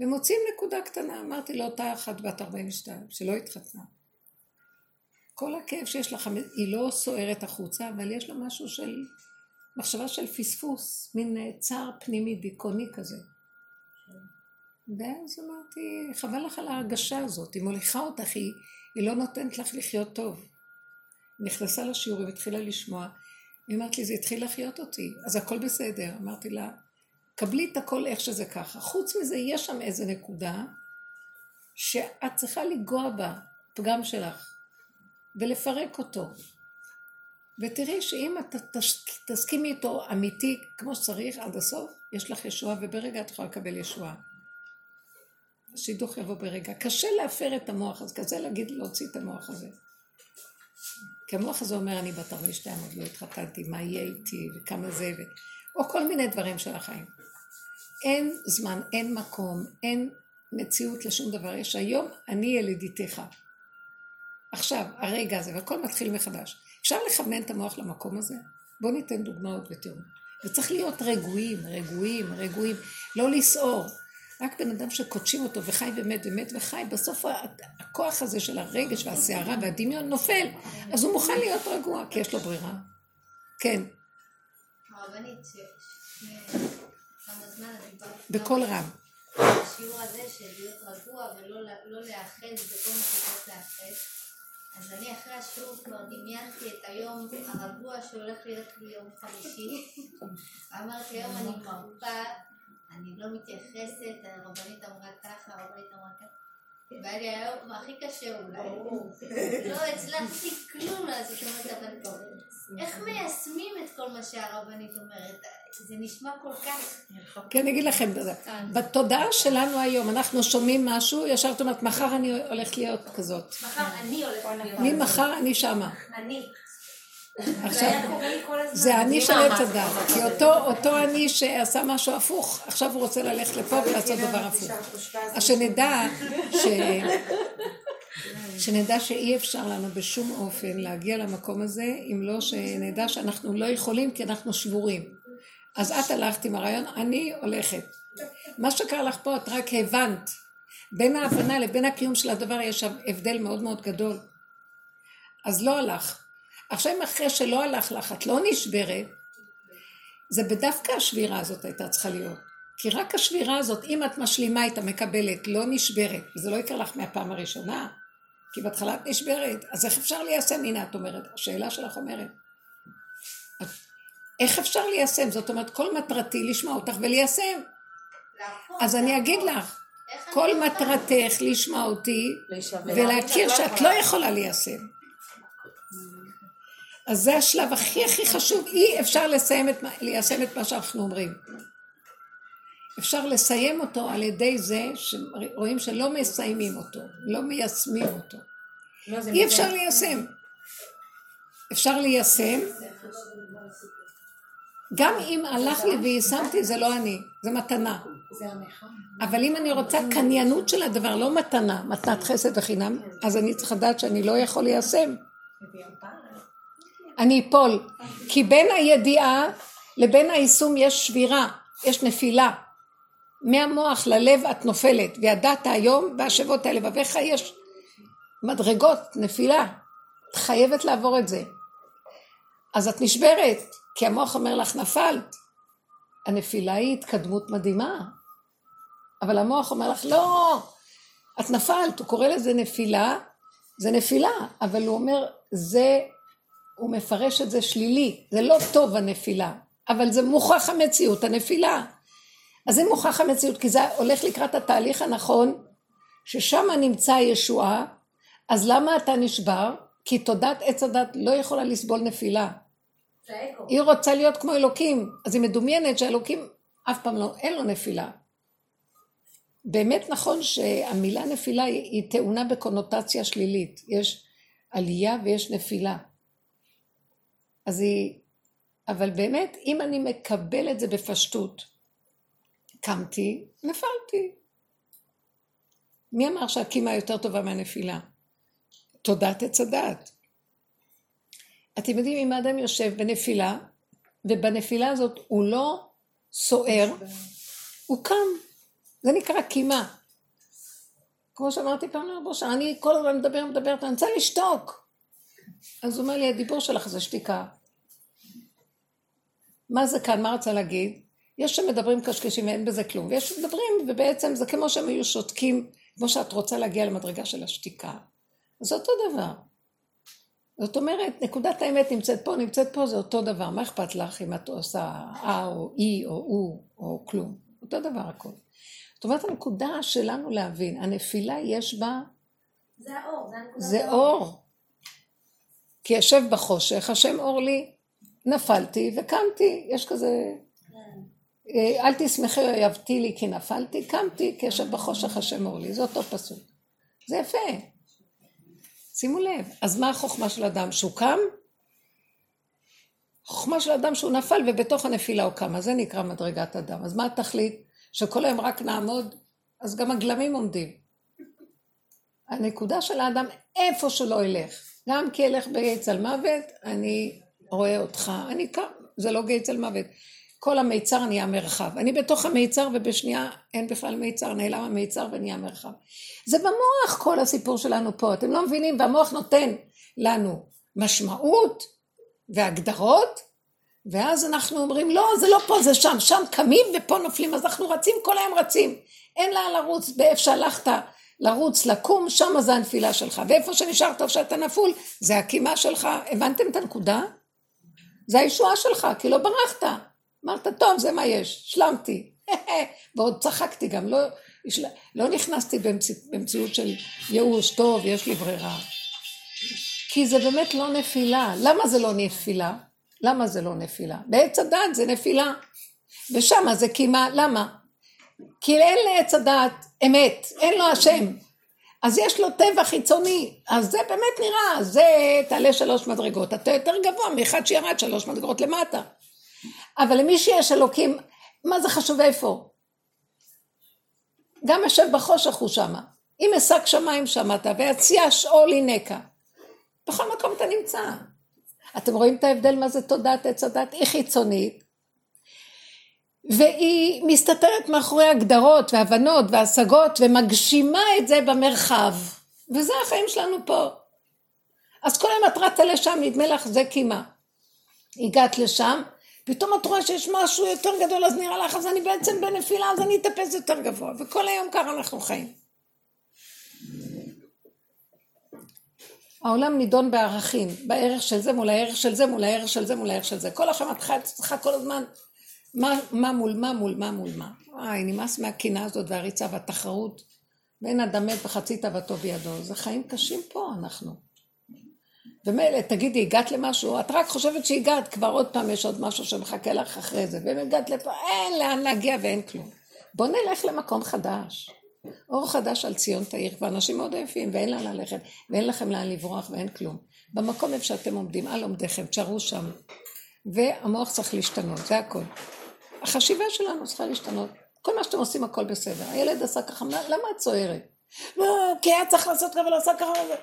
ומוצאים נקודה קטנה. אמרתי לאותה אחת בת 42, שלא התחתנה. כל הכאב שיש לך, היא לא סוערת החוצה, אבל יש לה משהו של מחשבה של פספוס, מין צער פנימי, דיכאוני כזה. ואז אמרתי, חבל לך על ההרגשה הזאת, היא מוליכה אותך, היא, היא לא נותנת לך לחיות טוב. נכנסה לשיעור והתחילה לשמוע, היא אמרת לי, זה התחיל לחיות אותי, אז הכל בסדר. אמרתי לה, קבלי את הכל איך שזה ככה. חוץ מזה, יש שם איזה נקודה שאת צריכה לנגוע בה, פגם שלך, ולפרק אותו. ותראי שאם את תסכימי איתו אמיתי כמו שצריך עד הסוף, יש לך ישועה, וברגע את יכולה לקבל ישועה. השידוך יבוא ברגע. קשה להפר את המוח, אז קשה להגיד להוציא את המוח הזה. כי המוח הזה אומר, אני בת 42, עוד לא התחתנתי, מה יהיה איתי, וכמה זה, ו... או כל מיני דברים של החיים. אין זמן, אין מקום, אין מציאות לשום דבר. יש היום, אני ילידיתך. עכשיו, הרגע הזה, והכל מתחיל מחדש. אפשר לכוון את המוח למקום הזה? בואו ניתן דוגמאות ותראו. וצריך להיות רגועים, רגועים, רגועים, לא לסעור. רק בן אדם שקודשים אותו וחי ומת ומת וחי, בסוף הכוח הזה של הרגש והסערה והדמיון נופל, אז הוא מוכן להיות רגוע, כי יש לו ברירה. כן. הרבנית, דיברת... בקול רם. השיעור הזה של להיות רגוע ולא לא להאחז בכל מה שצריך להאחז. אז אני אחרי השיעור כבר דמיינתי את היום הרגוע שהולך להיות לי יום חמישי. אמרתי, היום אני מרפה, אני לא מתייחסת, הרבנית אמרה ככה, הרבנית אמרה ככה. והיה לי היום הכי קשה אולי. לא הצלחתי כלום לעשות, זאת אומרת, אבל איך מיישמים את כל מה שהרבנית אומרת? זה נשמע כל כך... כן, אני אגיד לכם, בתודעה שלנו היום, אנחנו שומעים משהו, ישר את אומרת, מחר אני הולכת להיות כזאת. מחר אני הולכת להיות. ממחר אני שמה. אני. עכשיו. זה אני של עץ הדת, כי אותו, אותו אני שעשה משהו הפוך, עכשיו הוא רוצה ללכת לפה ולעשות דבר הפוך. אז שנדע ש... שנדע שאי אפשר לנו בשום אופן להגיע למקום הזה, אם לא שנדע שאנחנו לא יכולים כי אנחנו שבורים. אז את הלכת עם הרעיון, אני הולכת. מה שקרה לך פה, את רק הבנת. בין ההבנה לבין הקיום של הדבר יש הבדל מאוד מאוד גדול. אז לא הלך. עכשיו אם אחרי שלא הלך לך, את לא נשברת, זה בדווקא השבירה הזאת הייתה צריכה להיות. כי רק השבירה הזאת, אם את משלימה איתה, מקבלת, לא נשברת, וזה לא יקרה לך מהפעם הראשונה, כי בהתחלה את נשברת, אז איך אפשר ליישם? הנה את אומרת, השאלה שלך אומרת. את- איך אפשר ליישם? זאת אומרת, כל מטרתי לשמוע אותך וליישם. אז אני אגיד. לך, כל? מטרתך לשמוע אותי. ולהכיר שאת לא יכולה ליישם. אז זה השלב הכי הכי חשוב, אי אפשר לסיים את, ליישם את מה שאנחנו אומרים. אפשר לסיים אותו על ידי זה שרואים שלא מסיימים אותו, לא מיישמים אותו. לא, אי. אפשר ליישם. אפשר ליישם, גם אם הלך לי ויישמתי זה לא אני, זה מתנה. אבל אם אני רוצה קניינות של הדבר, לא מתנה, מתנת חסד וחינם, אז אני צריך לדעת שאני לא יכול ליישם. אני אפול. כי בין הידיעה לבין היישום יש שבירה, יש נפילה. מהמוח ללב את נופלת, וידעת היום בהשבות האלה לבביך יש מדרגות, נפילה. את חייבת לעבור את זה. אז את נשברת, כי המוח אומר לך נפלת. הנפילה היא התקדמות מדהימה. אבל המוח אומר לך לא, את נפלת, הוא קורא לזה נפילה, זה נפילה, אבל הוא אומר, זה, הוא מפרש את זה שלילי, זה לא טוב הנפילה, אבל זה מוכח המציאות, הנפילה. אז זה מוכח המציאות, כי זה הולך לקראת התהליך הנכון, ששם נמצא הישועה, אז למה אתה נשבר? כי תודעת עץ הדת לא יכולה לסבול נפילה. היא רוצה להיות כמו אלוקים, אז היא מדומיינת שאלוקים אף פעם לא, אין לו נפילה. באמת נכון שהמילה נפילה היא טעונה בקונוטציה שלילית, יש עלייה ויש נפילה. אז היא, אבל באמת, אם אני מקבל את זה בפשטות, קמתי, נפלתי. מי אמר שהקימה יותר טובה מהנפילה? תודעת עץ הדעת. אתם יודעים, אם האדם יושב בנפילה, ובנפילה הזאת הוא לא סוער, הוא קם. זה נקרא קימה. כמו שאמרתי פעם לרבו אני כל הזמן מדבר, מדברת, אני רוצה לשתוק. אז הוא אומר לי, הדיבור שלך זה שתיקה. מה זה כאן? מה רצה להגיד? יש שמדברים קשקשים ואין בזה כלום, ויש שמדברים, ובעצם זה כמו שהם היו שותקים, כמו שאת רוצה להגיע למדרגה של השתיקה. זה אותו דבר. זאת אומרת, נקודת האמת נמצאת פה, נמצאת פה, זה אותו דבר. מה אכפת לך אם את עושה אה או אי או הוא או כלום? אותו דבר הכל. זאת אומרת, הנקודה שלנו להבין, הנפילה יש בה, זה האור, זה הנקודה. זה אור. כי יושב בחושך, השם אור לי, נפלתי וקמתי, יש כזה... אה, אל תשמחי אויבתי לי כי נפלתי, קמתי, יושב בחושך השם אור לי, זה אותו פסוק. זה יפה. שימו לב, אז מה החוכמה של אדם? שהוא קם? חוכמה של אדם שהוא נפל ובתוך הנפילה הוא קם, אז זה נקרא מדרגת אדם. אז מה התכלית? שכל היום רק נעמוד? אז גם הגלמים עומדים. הנקודה של האדם, איפה שלא ילך, גם כי ילך בגיא צל מוות, אני רואה אותך, אני קם, זה לא גיא צל מוות. כל המיצר נהיה מרחב. אני בתוך המיצר ובשנייה אין בכלל מיצר, נעלם המיצר ונהיה מרחב. זה במוח כל הסיפור שלנו פה, אתם לא מבינים? והמוח נותן לנו משמעות והגדרות, ואז אנחנו אומרים, לא, זה לא פה, זה שם, שם קמים ופה נופלים, אז אנחנו רצים, כל היום רצים. אין לאן לרוץ, באיפה שהלכת לרוץ, לקום, שם זה הנפילה שלך. ואיפה שנשארת או שאתה נפול, זה הקימה שלך. הבנתם את הנקודה? זה הישועה שלך, כי לא ברחת. אמרת, טוב, זה מה יש, השלמתי. ועוד צחקתי גם, לא, לא נכנסתי באמצ... במציאות של ייאוש, טוב, יש לי ברירה. כי זה באמת לא נפילה. למה זה לא נפילה? למה זה לא נפילה? בעץ הדת זה נפילה. ושמה זה קימה, למה? כי אין לעץ הדת אמת, אין לו השם. אז יש לו טבע חיצוני, אז זה באמת נראה, זה תעלה שלוש מדרגות, אתה יותר גבוה מאחד שירד שלוש מדרגות למטה. אבל למי שיש אלוקים, מה זה חשוב איפה? גם יושב בחושך הוא שמה. אם אשק שמיים שמעת, ויציע שאול הינקה. בכל מקום אתה נמצא. אתם רואים את ההבדל מה זה תודעת עץ הדת? היא חיצונית, והיא מסתתרת מאחורי הגדרות והבנות והשגות ומגשימה את זה במרחב. וזה החיים שלנו פה. אז כל היום את רצה לשם, נדמה לך זה קימה. הגעת לשם, פתאום את רואה שיש משהו יותר גדול, אז נראה לך, אז אני בעצם בנפילה, אז אני אטפס יותר גבוה. וכל היום ככה אנחנו חיים. העולם נידון בערכים, בערך של זה מול הערך של זה, מול הערך של זה, מול הערך של זה. כל החיים את צריכה כל הזמן מה, מה מול מה מול מה מול מה. וואי, נמאס מהקנאה הזאת והריצה והתחרות. ואין אדם מת וחצי תאוותו בידו. זה חיים קשים פה אנחנו. ומילא, תגידי, הגעת למשהו? את רק חושבת שהגעת, כבר עוד פעם יש עוד משהו שמחכה לך אחרי זה. ואם הגעת לפה, אין לאן להגיע ואין כלום. בוא נלך למקום חדש. אור חדש על ציון תאיר, ואנשים מאוד יפים, ואין לאן ללכת, ואין לכם לאן לברוח ואין כלום. במקום איפה שאתם עומדים, על עומדיכם, תשארו שם. והמוח צריך להשתנות, זה הכל. החשיבה שלנו צריכה להשתנות. כל מה שאתם עושים הכל בסדר. הילד עשה ככה, "מה- למה את צוערת? לא, כי היה צריך לעשות ככה ולעשות ככה וזה.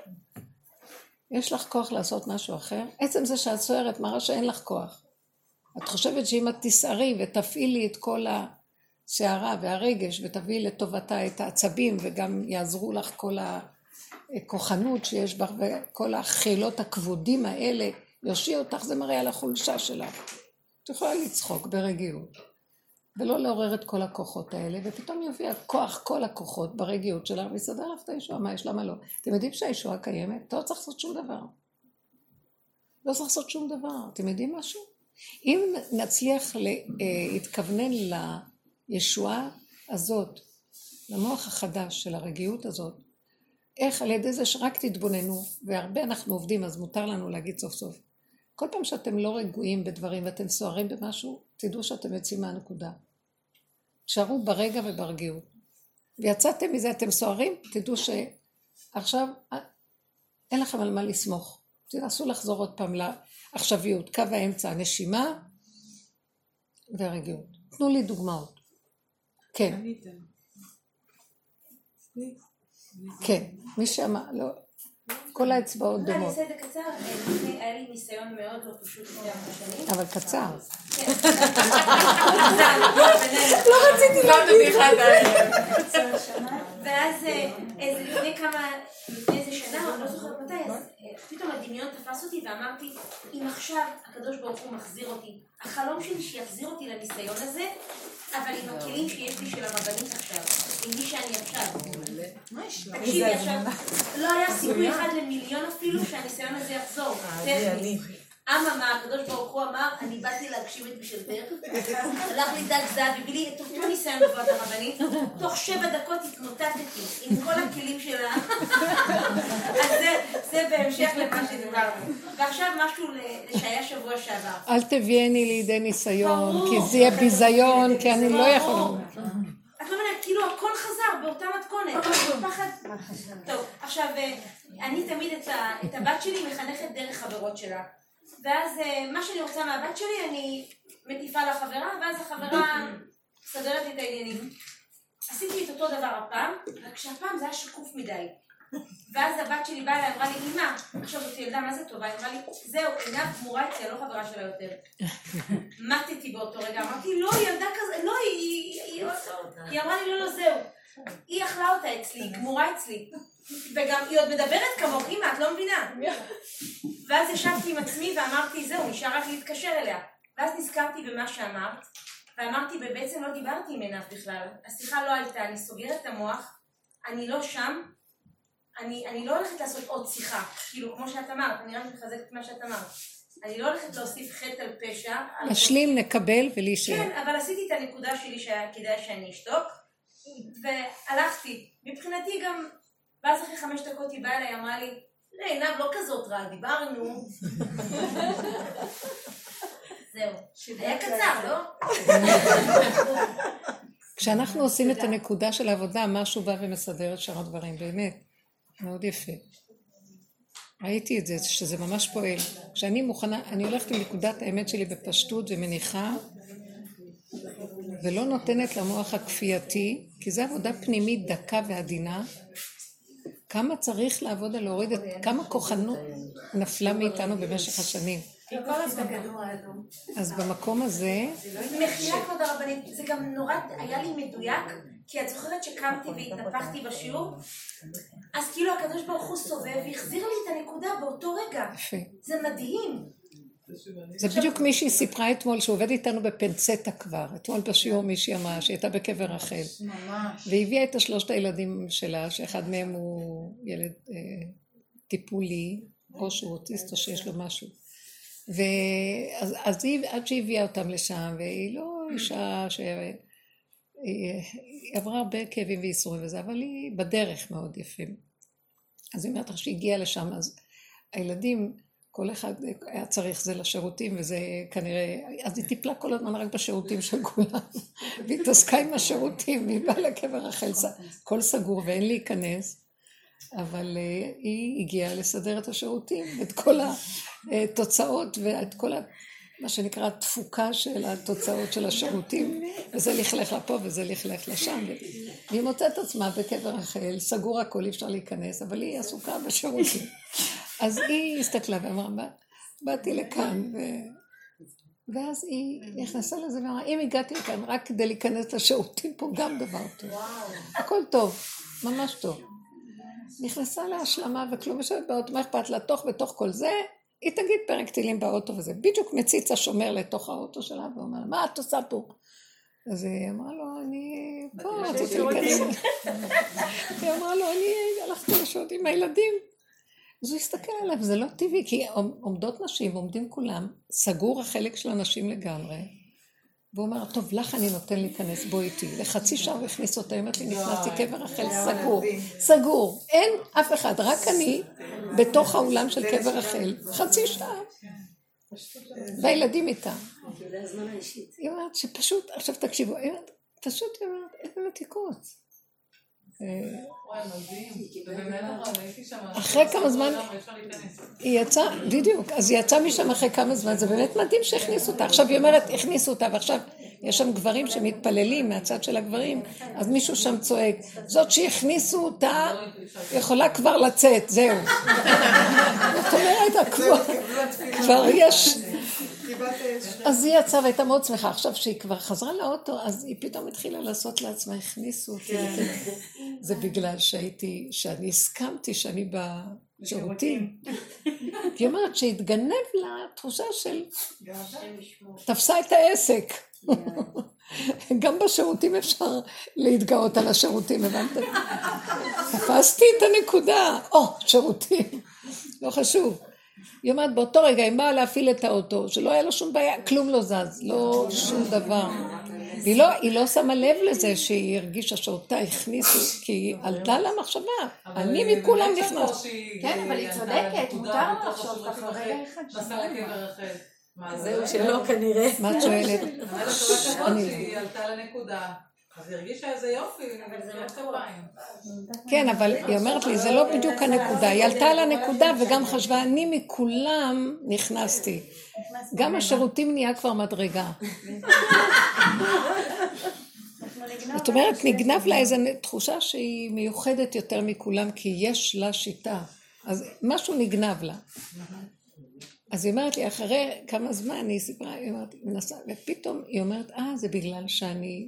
יש לך כוח לעשות משהו אחר? עצם זה שאת צוערת מראה שאין לך כוח. את חושבת שאם את תסערי ותפעילי את כל הסערה והרגש ותביאי לטובתה את העצבים וגם יעזרו לך כל הכוחנות שיש בך וכל החילות הכבודים האלה, יושיע אותך, זה מראה על החולשה שלך. את יכולה לצחוק ברגיעות, ולא לעורר את כל הכוחות האלה, ופתאום יביא הכוח, כל הכוחות ברגיעות שלך, ויסדר לך את הישועה, מה יש, למה לא? אתם יודעים שהישועה קיימת? אתה לא צריך לעשות שום דבר. לא צריך לעשות שום דבר. אתם יודעים משהו? אם נצליח להתכוונן לישועה הזאת, למוח החדש של הרגיעות הזאת, איך על ידי זה שרק תתבוננו, והרבה אנחנו עובדים, אז מותר לנו להגיד סוף סוף. כל פעם שאתם לא רגועים בדברים ואתם סוערים במשהו, תדעו שאתם יוצאים מהנקודה. תשארו ברגע וברגיעות. ויצאתם מזה, אתם סוערים, תדעו שעכשיו אה, אין לכם על מה לסמוך. תנסו לחזור עוד פעם לעכשוויות, קו האמצע, הנשימה והרגיעות. תנו לי דוגמאות. כן. כן. מי שאמר, לא, כל האצבעות אני דומות, אעשה את זה קצר, אה, היה לי ניסיון מאוד לא פשוט לפני ארבע שנים. אבל קצר. לא רציתי להגיד. ואז אה, איזה לפני כמה, לפני איזה שנה, אני לא זוכרת מתי, אז אה, פתאום הדמיון תפס אותי ואמרתי, אם עכשיו הקדוש ברוך הוא מחזיר אותי, החלום שלי שיחזיר אותי לניסיון הזה, אבל עם הכלים שיש לי של הרבנית עכשיו, עם מי שאני עכשיו. תקשיבי עכשיו, לא היה סיכוי אחד למיליון אפילו שהניסיון הזה יחזור. טכנית. אממה, הקדוש ברוך הוא אמר, אני באתי להגשים את בשלתך, הלך לי דג זהב, הביא לי את אותו ניסיון בכבוד הרבנית, תוך שבע דקות התמוטטתי עם כל הכלים שלה. אז זה- זה בהמשך למה שדיברנו. ועכשיו משהו שהיה שבוע שעבר. אל תביאני לידי ניסיון. כי זה יהיה ביזיון, כי אני לא. יכולה. את לא מבינה, כאילו הכל חזר באותה מתכונת, פחד. טוב, עכשיו, אה, אני תמיד את הבת שלי מחנכת דרך חברות שלה. ואז אה, מה שאני רוצה מהבת שלי, אני מטיפה לחברה, ואז החברה מסדרת לי את העניינים. עשיתי את אותו דבר הפעם, רק שהפעם זה היה שקוף מדי. ואז הבת שלי באה אליי, אמרה לי, אמא, עכשיו זאת ילדה, מה זה טובה? היא אמרה לי, זהו, עינב גמורה אצלי, אני לא חברה שלה יותר. מתתי באותו רגע, אמרתי, לא, היא ילדה כזה, לא, היא... היא- אמרה לי, לא, לא, זהו. היא אכלה אותה אצלי, היא גמורה אצלי. וגם היא עוד מדברת כמוך, אמא, את לא מבינה. ואז ישבתי עם עצמי ואמרתי, זהו, נשאר רק להתקשר אליה. ואז נזכרתי במה שאמרת, ואמרתי, ובעצם לא דיברתי עם עיניו בכלל. השיחה לא הייתה, אני סוגרת את המוח, אני לא שם, אני, אני לא הולכת לעשות עוד שיחה, כאילו, כמו שאת אמרת, אני רק מחזקת את מה שאת אמרת. אני לא הולכת להוסיף חטא על פשע. על נשלים, נקבל ולהישאר. כן, אבל עשיתי את הנקודה שלי שהיה כדאי שאני אשתוק, והלכתי. מבחינתי גם, ואז אחרי חמש דקות היא באה אליי, אמרה לי, לא, עינב לא כזאת רע, דיברנו. זהו. היה קצר, לא? כשאנחנו עושים את הנקודה של העבודה, משהו בא ומסדר את שאר הדברים, באמת. מאוד יפה. ראיתי את זה, שזה ממש פועל. כשאני מוכנה, אני הולכת עם נקודת האמת שלי בפשטות ומניחה, ולא נותנת למוח הכפייתי, כי זו עבודה פנימית דקה ועדינה. כמה צריך לעבוד על להוריד את, כמה כוחנות נפלה מאיתנו במשך השנים. אז במקום הזה, מחילה כבוד הרבנית, זה גם נורא היה לי מדויק, כי את זוכרת שקמתי והתנפחתי בשיעור? אז כאילו הקדוש ברוך הוא סובב והחזיר לי את הנקודה באותו רגע. יפה. זה מדהים. זה בדיוק מישהי סיפרה אתמול שעובד איתנו בפנצטה כבר. אתמול בשיעור מישהי אמרה שהיא הייתה בקבר רחל. ממש. והיא הביאה את השלושת הילדים שלה, שאחד מהם הוא ילד אה, טיפולי, או שהוא אוטיסט או שיש לו משהו. ואז אז היא, עד שהיא הביאה אותם לשם, והיא לא אישה ש... היא, היא עברה הרבה כאבים וייסורים וזה, אבל היא בדרך מאוד יפים. אז היא אומרת לך שהיא הגיעה לשם, אז הילדים, כל אחד היה צריך זה לשירותים, וזה כנראה, אז היא טיפלה כל הזמן רק בשירותים של כולם, והיא התעסקה עם השירותים, והיא באה לקבר רחל, הכל סגור ואין להיכנס, אבל אה, היא הגיעה לסדר את השירותים, את כל התוצאות ואת כל. מה שנקרא תפוקה של התוצאות של השירותים, וזה לכלך לפה וזה לכלך לשם. והיא מוצאת את עצמה בקבר רחל, סגור הכל, אי אפשר להיכנס, אבל היא עסוקה בשירותים. אז היא הסתכלה ואמרה, "בא- באתי לכאן, ו... ואז היא נכנסה לזה ואמרה, אם הגעתי לכאן רק כדי להיכנס לשירותים פה, גם דבר טוב. הכל טוב, ממש טוב. נכנסה להשלמה וכלום יושבת באוטו, מה אכפת לה? תוך בתוך כל זה, היא תגיד פרק תהילים באוטו וזה. בדיוק מציץ השומר לתוך האוטו שלה ואומר לה, מה את עושה פה? אז היא אמרה לו, אני פה, רציתי להיכנס. היא אמרה לו, אני הלכתי לשעות עם הילדים. אז הוא הסתכל עליו, זה לא טבעי, כי עומדות נשים, עומדים כולם, סגור החלק של הנשים לגמרי. והוא אומר, טוב, לך אני נותן להיכנס, בוא איתי. לחצי שעה הוא הכניס אותה, היא אומרת לי, נכנסתי קבר רחל סגור, סגור. אין אף אחד, רק אני בתוך האולם של קבר רחל, חצי שעה. והילדים איתה. היא אומרת שפשוט, עכשיו תקשיבו, היא אומרת, פשוט היא אומרת, איזה מתיקות. אה, וואי, מדהים. ובאמת ראיתי שם... אחרי כמה זמן- להיכנס. היא יצאה, בדיוק, אז היא יצאה משם אחרי כמה זמן, זה באמת מדהים שהכניסו אותה. עכשיו היא אומרת, הכניסו אותה, ועכשיו יש שם גברים שמתפללים מהצד של הגברים, אז מישהו שם צועק, זאת שהכניסו אותה, יכולה כבר לצאת, זהו. זאת אומרת, כבר- כבר יש... אז היא יצאה והייתה מאוד שמחה. עכשיו שהיא כבר חזרה לאוטו, אז היא פתאום התחילה לעשות לעצמה, הכניסו אותי. זה בגלל שהייתי, שאני הסכמתי שאני בשירותים. היא אומרת שהתגנב לה תחושה של תפסה את העסק. גם בשירותים אפשר להתגאות על השירותים, הבנתם? תפסתי את הנקודה. או, שירותים. לא חשוב. היא אומרת, באותו רגע היא באה להפעיל את האוטו, שלא היה לו שום בעיה, כלום לא זז, לא שום דבר. והיא לא, היא לא שמה לב לזה שהיא הרגישה שאותה הכניסו, כי היא עלתה לה מחשבה, אני מכולם נכנס. כן, אבל היא צודקת, מותר לחשוב ככה רגע אחד. נסע לקבר רחל. מה, זהו שלא כנראה. מה את שואלת? אני- שהיא עלתה לנקודה. אז היא הרגישה איזה יופי, אבל זה לא כפיים. כן, אבל היא אומרת לי, זה לא בדיוק הנקודה. היא עלתה על הנקודה וגם חשבה, אני מכולם נכנסתי. גם השירותים נהיה כבר מדרגה. זאת אומרת, נגנב לה איזו תחושה שהיא מיוחדת יותר מכולם, כי יש לה שיטה. אז משהו נגנב לה. אז היא אומרת לי, אחרי כמה זמן היא סיפרה, היא אומרת, מנסה, ופתאום היא אומרת, אה, זה בגלל שאני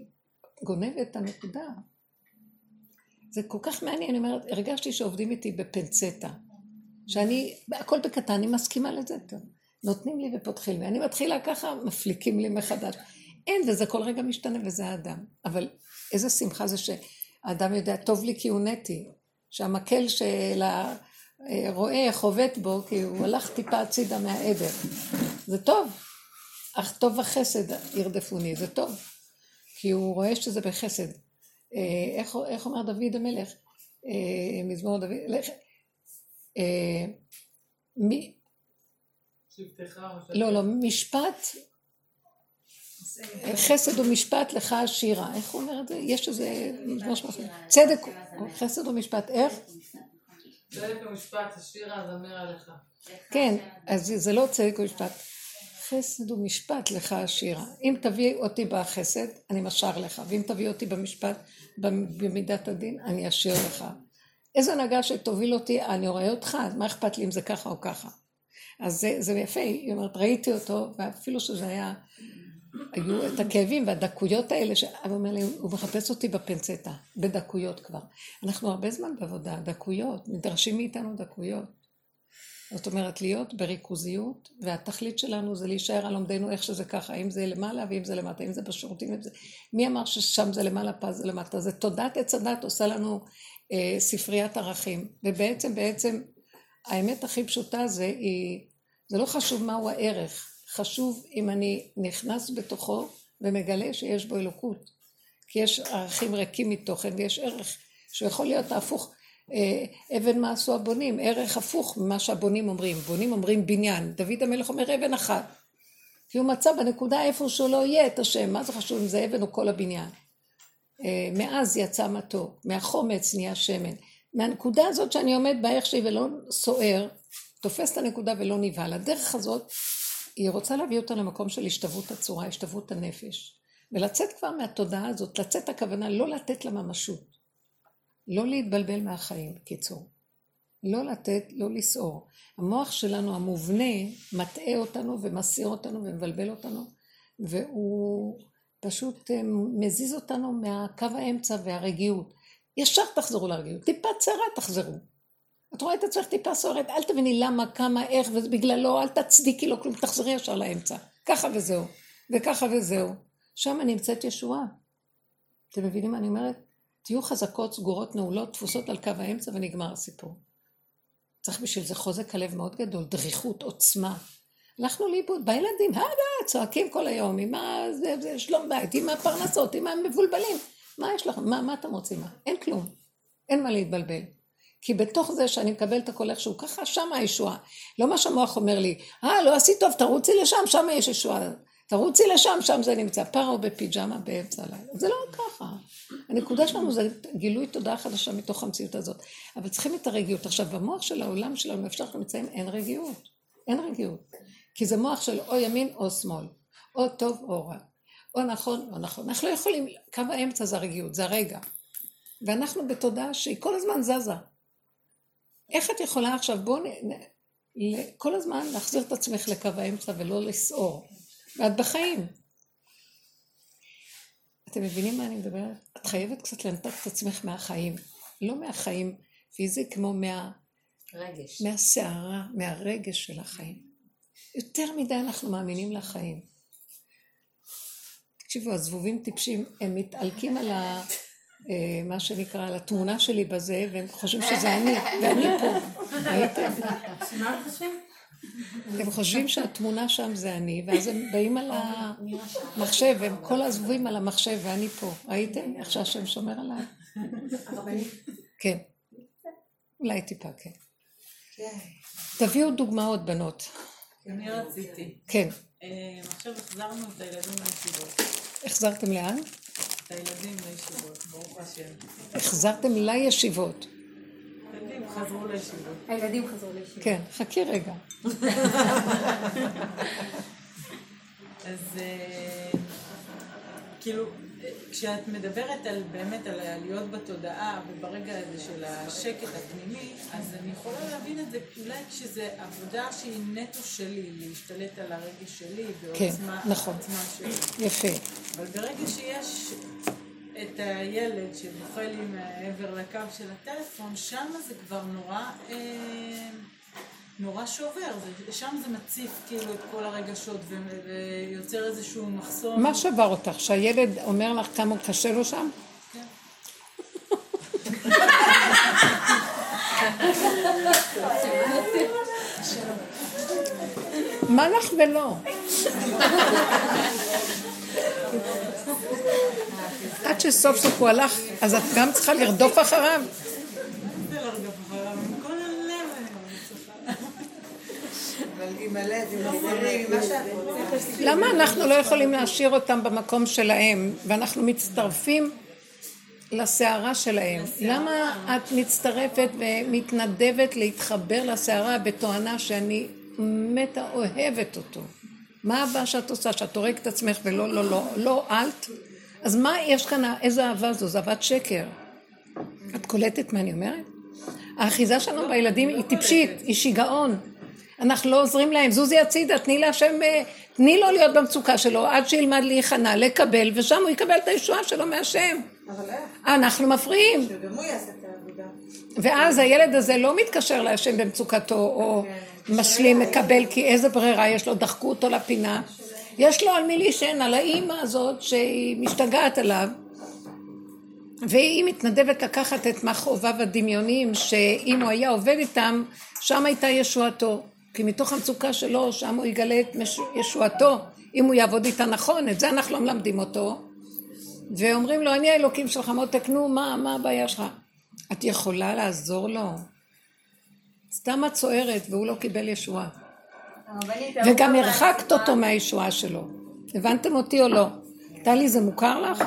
גונבת את הנקודה. זה כל כך מעניין, אני אומרת, הרגשתי שעובדים איתי בפנצטה. שאני, הכל בקטן, אני מסכימה לזה. נותנים לי ופותחים לי. אני מתחילה ככה, מפליקים לי מחדש. אין, וזה כל רגע משתנה, וזה האדם. אבל איזה שמחה זה שהאדם יודע, טוב לי כי הונאתי. שהמקל של הרועה חובט בו, כי הוא הלך טיפה הצידה מהעדר. זה טוב. אך טוב וחסד ירדפוני, זה טוב. כי הוא רואה שזה בחסד. אה, איך, איך אומר דוד המלך? אה, מזמור דוד, לך, אה, מי, לא, לא, משפט, חסד ומשפט לך השירה. איך הוא אומר את זה? יש איזה... צדק, חסד ומשפט, איך? צדק ומשפט, השירה הזמר עליך. כן, אז זה לא צדק ומשפט. חסד ומשפט לך השירה. אם תביא אותי בחסד, אני משר לך, ואם תביא אותי במשפט, במידת הדין, אני אשיר לך. איזה הנהגה שתוביל אותי, אני רואה אותך, אז מה אכפת לי אם זה ככה או ככה? אז זה, זה יפה, היא אומרת, ראיתי אותו, ואפילו שזה היה, היו את הכאבים והדקויות האלה, ש... הוא אומר לי, הוא מחפש אותי בפנצטה, בדקויות כבר. אנחנו הרבה זמן בעבודה, דקויות, נדרשים מאיתנו דקויות. זאת אומרת, להיות בריכוזיות, והתכלית שלנו זה להישאר על עומדנו איך שזה ככה, אם זה למעלה ואם זה למטה, אם זה בשירותים, אם זה... מי אמר ששם זה למעלה, פה זה למטה? זה תודעת עץ הדת עושה לנו אה, ספריית ערכים, ובעצם, בעצם, האמת הכי פשוטה זה, היא, זה לא חשוב מהו הערך, חשוב אם אני נכנס בתוכו ומגלה שיש בו אלוקות. כי יש ערכים ריקים מתוכן ויש ערך שיכול להיות ההפוך. אה, אבן מה עשו הבונים, ערך הפוך ממה שהבונים אומרים. בונים אומרים בניין, דוד המלך אומר אבן אחת. כי הוא מצא בנקודה איפה שהוא לא יהיה את השם, מה זה חשוב אם זה אבן או כל הבניין. אה, מאז יצא מתוק, מהחומץ נהיה שמן. מהנקודה הזאת שאני עומד בה איך שהיא ולא סוער, תופס את הנקודה ולא נבהל. הדרך הזאת, היא רוצה להביא אותה למקום של השתוות הצורה, השתוות הנפש. ולצאת כבר מהתודעה הזאת, לצאת הכוונה לא לתת לה ממשות. לא להתבלבל מהחיים, בקיצור. לא לתת, לא לסעור. המוח שלנו המובנה מטעה אותנו ומסיר אותנו ומבלבל אותנו, והוא פשוט אה, מזיז אותנו מהקו האמצע והרגיעות. ישר תחזרו לרגיעות, טיפה צרה תחזרו. את רואה את עצמך טיפה סוערת, אל תביני למה, כמה, איך, ובגללו, אל תצדיקי לו כלום, תחזרי ישר לאמצע. ככה וזהו, וככה וזהו. שם נמצאת ישועה. אתם מבינים מה אני אומרת? תהיו חזקות, סגורות, נעולות, תפוסות על קו האמצע ונגמר הסיפור. צריך בשביל זה חוזק הלב מאוד גדול, דריכות, עוצמה. הלכנו לאיבוד, בילדים, הדה, צועקים כל היום, עם השלום בית, עם הפרנסות, עם המבולבלים. מה יש לכם? מה, מה אתם רוצים? מה? אין כלום. אין מה להתבלבל. כי בתוך זה שאני מקבל את הכל איכשהו, ככה שם הישועה. לא מה שהמוח אומר לי, אה, לא עשית טוב, תרוצי לשם, שם יש ישועה. תרוצי לשם, שם זה נמצא. פרו בפיג'מה באמצע הלילה. זה לא ככה. הנקודה שלנו זה גילוי תודעה חדשה מתוך המציאות הזאת. אבל צריכים את הרגיעות. עכשיו, במוח של העולם שלנו, אפשר שאנחנו נמצאים, אין רגיעות. אין רגיעות. כי זה מוח של או ימין או שמאל. או טוב או רע. או נכון או נכון. אנחנו לא יכולים, קו האמצע זה הרגיעות, זה הרגע. ואנחנו בתודעה שהיא כל הזמן זזה. איך את יכולה עכשיו, בואו נ... כל הזמן להחזיר את עצמך לקו האמצע ולא לסעור. ואת בחיים. אתם מבינים מה אני מדברת? את חייבת קצת לנתק את עצמך מהחיים. לא מהחיים פיזי, כמו מה... רגש. מהסערה, מהרגש של החיים. יותר מדי אנחנו מאמינים לחיים. תקשיבו, הזבובים טיפשים, הם מתעלקים על ה... אה, מה שנקרא, על התמונה שלי בזה, והם חושבים שזה אני, ואני פה. מה הם חושבים? הם חושבים שהתמונה שם זה אני, ואז הם באים על המחשב, הם כל הזבובים על המחשב, ואני פה. ראיתם איך שהשם שומר עליי? כן. אולי טיפה, כן. תביאו דוגמאות, בנות. אני רציתי. כן. אה, עכשיו החזרנו את הילדים לישיבות. החזרתם לאן? את הילדים לישיבות, ברוך השם. החזרתם לישיבות. הילדים חזרו לישיבות. הילדים חזרו לישיבה. כן, חכי רגע. אז אה, כאילו, כשאת מדברת על באמת על להיות בתודעה וברגע הזה של השקט הפנימי, אז אני יכולה להבין את זה אולי כשזה עבודה שהיא נטו שלי, להשתלט על הרגש שלי בעוצמה כן, נכון. שלי. יפה. אבל ברגע שיש את הילד שבוכה לי מעבר לקו של הטלפון, שם זה כבר נורא, אה, נורא שובר, זה, שם זה מציף כאילו את כל הרגשות ו- ויוצר איזשהו מחסום. מה שבר אותך? שהילד אומר לך כמה קשה לו שם? כן. מה לך ולא? עד שסוף סוף הוא הלך, אז את גם צריכה לרדוף אחריו? למה אנחנו לא יכולים להשאיר אותם במקום שלהם, ואנחנו מצטרפים לסערה שלהם? למה את מצטרפת ומתנדבת להתחבר לסערה בתואנה שאני מתה אוהבת אותו? מה הבא שאת עושה? שאת הורגת את עצמך ולא, לא, לא, לא, אלט? אז מה יש כאן, איזה אהבה זו? זו אהבת שקר. את קולטת מה אני אומרת? האחיזה שלנו בילדים היא טיפשית, היא שיגעון. אנחנו לא עוזרים להם, זוזי הצידה, תני להשם, אה, תני לו להיות במצוקה שלו עד שילמד להיכנע, לקבל, ושם הוא יקבל את הישועה שלו מהשם. אבל איך? אנחנו מפריעים. שגם הוא יעשה את העבודה. ואז הילד הזה לא מתקשר להשם במצוקתו, או משלים, מקבל, כי איזה ברירה יש לו, דחקו אותו לפינה. יש לו על מי להישען, על האימא הזאת שהיא משתגעת עליו, והיא מתנדבת לקחת את מכאוביו הדמיוניים, שאם הוא היה עובד איתם, שם הייתה ישועתו. כי מתוך המצוקה שלו, שם הוא יגלה את ישועתו, אם הוא יעבוד איתה נכון, את זה אנחנו לא מלמדים אותו. ואומרים לו, אני האלוקים שלך, מותק, נו, מה, מה הבעיה שלך? את יכולה לעזור לו? סתם את צוערת והוא לא קיבל ישועה. וגם הרחקת אותו מהישועה שלו. הבנתם אותי או לא? טלי, זה מוכר לך?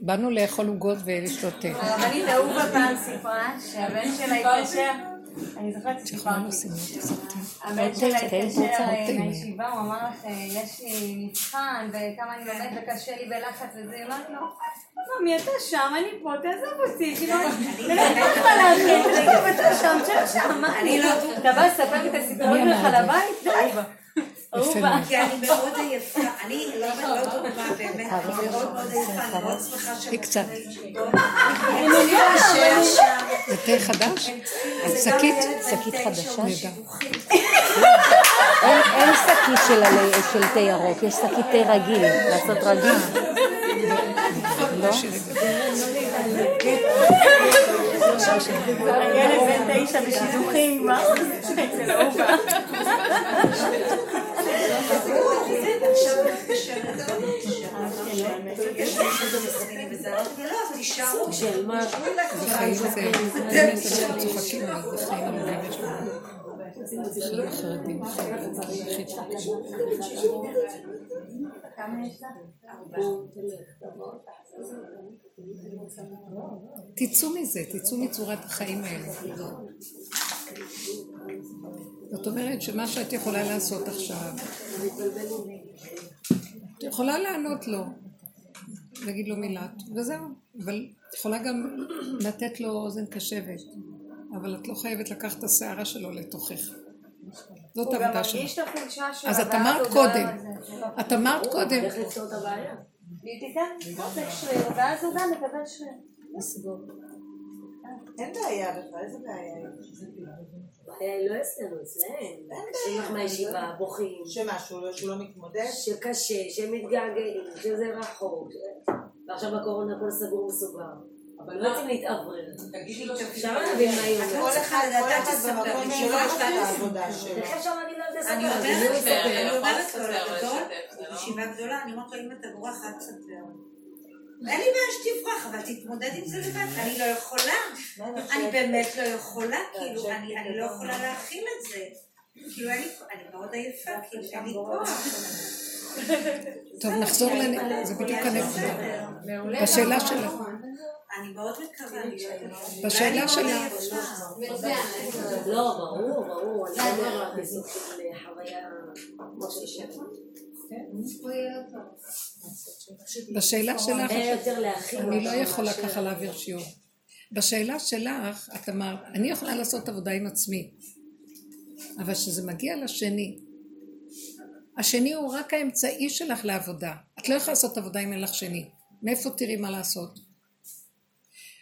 באנו לאכול עוגות ולשתות תה. הרבנית אהובה פעם סיפרה שהבן שלה התקשר, אני זוכרת שסיפרתי. הבן שלה התקשר. מהישיבה, הוא אמר לך, יש לי מבחן וכמה אני לומד וקשה לי בלחץ וזה, היא אמרת לו, ממי אתה שם, אני פה, תעזוב אותי, כאילו, אני לא יודעת מה להכין, תעזוב אתה שם, תשב שם, מה אני לא, אתה בא לספר לי את הסיפורים זה? לבית? די. כי אני מאוד עייפה, אני לא לא דוגמה באמת, אני מאוד מאוד עייפה, אני מאוד שמחה היא שאני קצת. אני מניחה שם, זה תה חדש? שקית? שקית חדשה? אין, שקית של, תה ירוק, יש שקית תה רגיל, לעשות רגיל. לא? הילד בן תשע בשידוכים לא, מה? זה תצאו מזה, תצאו מצורת החיים האלה. זאת אומרת שמה שאת יכולה לעשות עכשיו, את יכולה לענות לו, להגיד לו מילה, וזהו. אבל את יכולה גם לתת לו אוזן קשבת, אבל את לא חייבת לקחת את השערה שלו לתוכך. זאת הוא גם העבודה שלך. מרגיש את החולשה שלו. אז את אמרת קודם. את אמרת קודם, היא עותק שריר, ואז הוא גם מקבל שריר. אין בעיה בכלל, איזה בעיה? הבעיה היא לא אצלנו, אצלם. קשים לך מהישיבה, בוכים, שמה, שהוא לא- שהוא לא מתמודד? שקשה, שהם מתגעגעים, שזה רחוק. ועכשיו בקורונה הכל סגור מסוגר. אבל לא רוצים להתאוורר. תגידי לו אפשר להבין מה היא כל אומרת. אחד, כל אחד במקום שלו יש לו את העבודה שלו. איך אפשר להגיד לה את זה? אני? אומרת לו, אני לא אומרת לו, לא- ישיבה גדולה, אני אומרת לו, אם אתה בורח, אל תספר. אין לי בעיה שתברח, אבל תתמודד עם זה לבד, אני לא יכולה. אני באמת לא יכולה, כאילו, אני אני לא יכולה להכיל את זה. כאילו, אני מאוד עייפה, כאילו, אין לי כוח. טוב נחזור, לנ- זה בדיוק הנקודה. בשאלה שלך, אני מאוד מקווה, אני לא יודעת. בשאלה שלך. לא, ברור, ברור. אני לא אומר בסוג של חוויה כמו שם. בשאלה שלך. אני לא יכולה ככה להעביר שיעור. בשאלה שלך, את אמרת, אני יכולה לעשות עבודה עם עצמי, אבל כשזה מגיע לשני, השני הוא רק האמצעי שלך לעבודה. את לא יכולה לעשות עבודה אם אין לך שני. מאיפה תראי מה לעשות?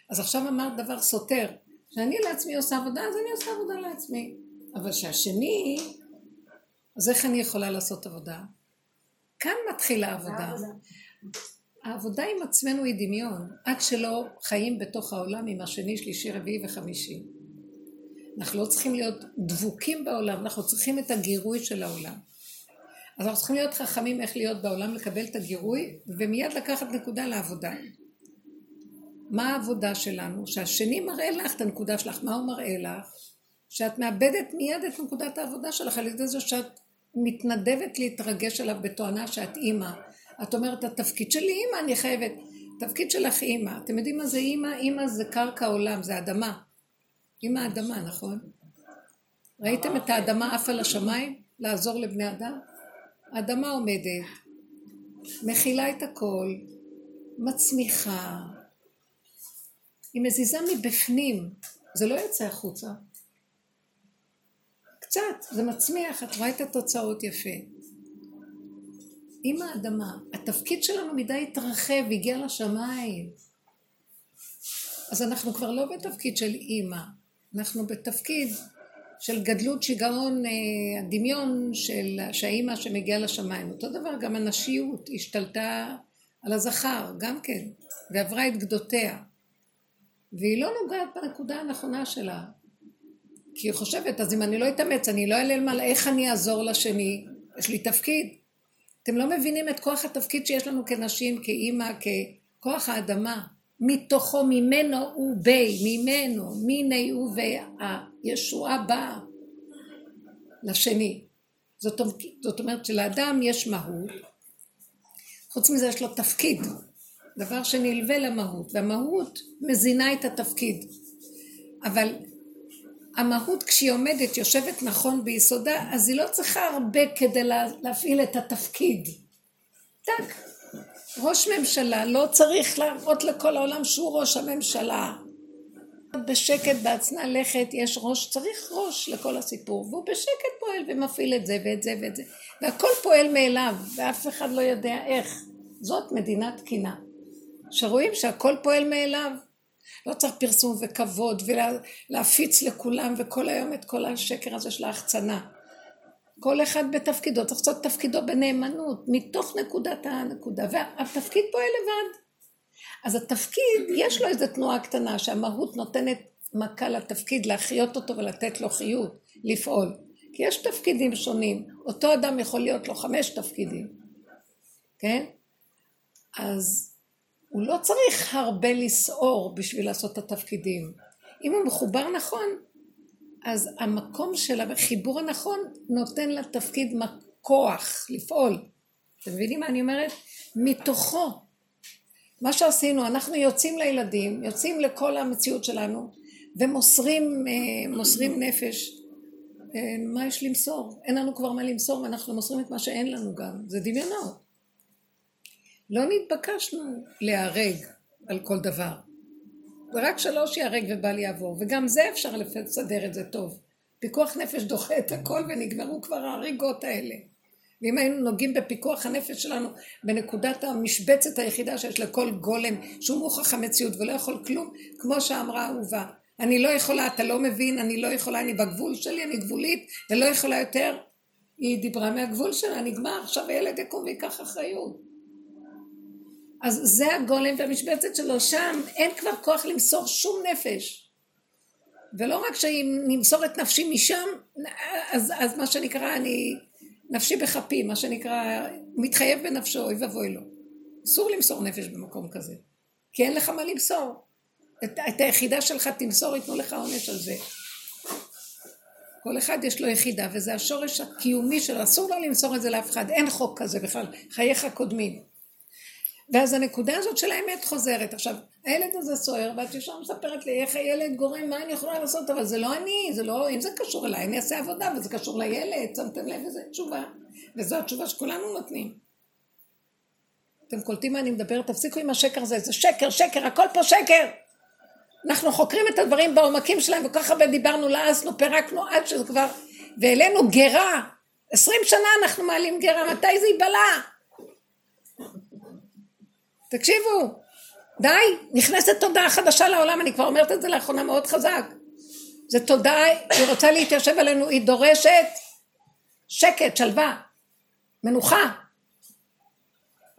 אז עכשיו אמרת דבר סותר. כשאני לעצמי עושה עבודה, אז אני עושה עבודה לעצמי. אבל שהשני, אז איך אני יכולה לעשות עבודה? כאן מתחילה העבודה. העבודה עם עצמנו היא דמיון, עד שלא חיים בתוך העולם עם השני, שלישי, רביעי וחמישי. אנחנו לא צריכים להיות דבוקים בעולם, אנחנו צריכים את הגירוי של העולם. אז אנחנו צריכים להיות חכמים איך להיות בעולם, לקבל את הגירוי, ומיד לקחת נקודה לעבודה. מה העבודה שלנו? שהשני מראה לך את הנקודה שלך. מה הוא מראה לך? שאת מאבדת מיד את נקודת העבודה שלך על ידי זה שאת מתנדבת להתרגש עליו בתואנה שאת אימא. את אומרת, התפקיד שלי אימא, אני חייבת. התפקיד שלך אימא. אתם יודעים מה זה אימא? אימא זה קרקע עולם, זה אדמה. אימא אדמה, נכון? ראיתם את האדמה עפה לשמיים? לעזור לבני אדם? האדמה עומדת, מכילה את הכל, מצמיחה, היא מזיזה מבפנים, זה לא יוצא החוצה. קצת, זה מצמיח, את רואה את התוצאות יפה. עם האדמה, התפקיד שלנו מדי התרחב, הגיע לשמיים. אז אנחנו כבר לא בתפקיד של אימא, אנחנו בתפקיד של גדלות שיגעון, אה, הדמיון של שהאימא שמגיעה לשמיים. אותו דבר גם הנשיות השתלטה על הזכר, גם כן, ועברה את גדותיה. והיא לא נוגעת בנקודה הנכונה שלה. כי היא חושבת, אז אם אני לא אתאמץ, אני לא אעלה למעלה, איך אני אעזור לשני? יש לי תפקיד. אתם לא מבינים את כוח התפקיד שיש לנו כנשים, כאימא, ככוח האדמה. מתוכו, ממנו הוא בי, ממנו, מיני הוא והישועה באה לשני. זאת, זאת אומרת שלאדם יש מהות, חוץ מזה יש לו תפקיד. דבר שנלווה למהות, והמהות מזינה את התפקיד. אבל המהות כשהיא עומדת, יושבת נכון ביסודה, אז היא לא צריכה הרבה כדי להפעיל את התפקיד. טק. ראש ממשלה לא צריך להראות לכל העולם שהוא ראש הממשלה. בשקט בהצנע לכת יש ראש, צריך ראש לכל הסיפור, והוא בשקט פועל ומפעיל את זה ואת זה ואת זה, והכל פועל מאליו, ואף אחד לא יודע איך. זאת מדינה תקינה. שרואים שהכל פועל מאליו. לא צריך פרסום וכבוד ולהפיץ לכולם וכל היום את כל השקר הזה של ההחצנה. כל אחד בתפקידו, צריך לעשות תפקידו בנאמנות, מתוך נקודת הנקודה, והתפקיד פועל לבד. אז התפקיד, יש לו איזו תנועה קטנה שהמהות נותנת מכה לתפקיד, להחיות אותו ולתת לו חיות, לפעול. כי יש תפקידים שונים, אותו אדם יכול להיות לו חמש תפקידים, כן? אז הוא לא צריך הרבה לסעור בשביל לעשות את התפקידים. אם הוא מחובר נכון, אז המקום של החיבור הנכון נותן לתפקיד כוח לפעול. אתם מבינים מה אני אומרת? מתוכו. מה שעשינו, אנחנו יוצאים לילדים, יוצאים לכל המציאות שלנו, ומוסרים אה, נפש. אה, מה יש למסור? אין לנו כבר מה למסור, ואנחנו מוסרים את מה שאין לנו גם. זה דמיונות. לא נתבקשנו להיהרג על כל דבר. ורק שלוש ייהרג ובל יעבור, וגם זה אפשר לסדר את זה טוב. פיקוח נפש דוחה את הכל ונגמרו כבר ההריגות האלה. ואם היינו נוגעים בפיקוח הנפש שלנו בנקודת המשבצת היחידה שיש לכל גולם שהוא מוכח המציאות ולא יכול כלום, כמו שאמרה אהובה, אני לא יכולה, אתה לא מבין, אני לא יכולה, אני בגבול שלי, אני גבולית ולא יכולה יותר. היא דיברה מהגבול שלה, נגמר, עכשיו הילד יקום ויקח אחריות. אז זה הגולם והמשבצת שלו, שם אין כבר כוח למסור שום נפש. ולא רק שאם נמסור את נפשי משם, אז, אז מה שנקרא, אני נפשי בכפי, מה שנקרא, מתחייב בנפשו, אוי ואבוי לו. אסור למסור נפש במקום כזה, כי אין לך מה למסור. את, את היחידה שלך תמסור, ייתנו לך עונש על זה. כל אחד יש לו יחידה, וזה השורש הקיומי שלו, אסור לו למסור את זה לאף אחד, אין חוק כזה בכלל, חייך קודמים. ואז הנקודה הזאת של האמת חוזרת. עכשיו, הילד הזה סוער, ואת ישר מספרת לי איך הילד גורם, מה אני יכולה לעשות, אבל זה לא אני, זה לא, אם זה קשור אליי, אני אעשה עבודה, וזה קשור לילד, שמתם לב, וזו תשובה. וזו התשובה שכולנו נותנים. אתם קולטים מה אני מדברת? תפסיקו עם השקר הזה, זה שקר, שקר, הכל פה שקר. אנחנו חוקרים את הדברים בעומקים שלהם, וכל כך הרבה דיברנו, לעסנו, פירקנו, עד שזה כבר... והעלינו גרה. עשרים שנה אנחנו מעלים גרה, מתי זה ייבלע? תקשיבו, די, נכנסת תודעה חדשה לעולם, אני כבר אומרת את זה לאחרונה מאוד חזק. זו תודעה, היא רוצה להתיישב עלינו, היא דורשת שקט, שלווה, מנוחה.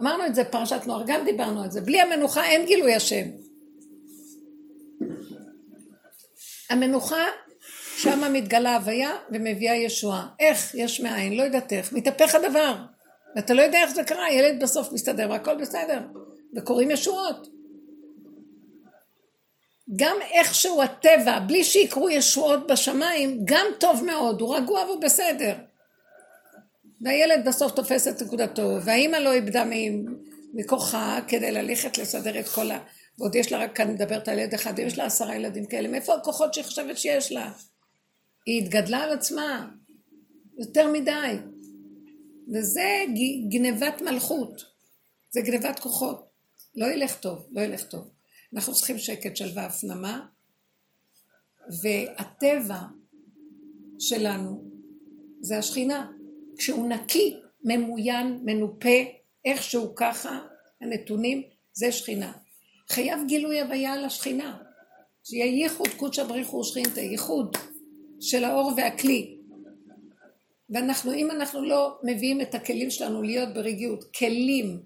אמרנו את זה פרשת נוער, גם דיברנו על זה. בלי המנוחה אין גילוי השם. המנוחה שם מתגלה הוויה ומביאה ישועה. איך? יש מאין, לא יודעת איך. מתהפך הדבר. ואתה לא יודע איך זה קרה, ילד בסוף מסתדר והכל בסדר. וקורים ישועות. גם איכשהו הטבע, בלי שיקרו ישועות בשמיים, גם טוב מאוד, הוא רגוע והוא בסדר. והילד בסוף תופס את נקודתו, והאימא לא איבדה מכוחה כדי ללכת לסדר את כל ה... ועוד יש לה רק כאן מדברת על ילד אחד, יש לה עשרה ילדים כאלה, מאיפה הכוחות שהיא חושבת שיש לה? היא התגדלה על עצמה, יותר מדי. וזה גנבת מלכות, זה גנבת כוחות. לא ילך טוב, לא ילך טוב. אנחנו צריכים שקט, שלווה, הפנמה, והטבע שלנו זה השכינה. כשהוא נקי, ממוין, מנופה, איכשהו ככה, הנתונים, זה שכינה. חייב גילוי הוויה על השכינה. שיהיה ייחוד קודשא בריחו ושכינתא, ייחוד של האור והכלי. ואנחנו, אם אנחנו לא מביאים את הכלים שלנו להיות ברגיעות, כלים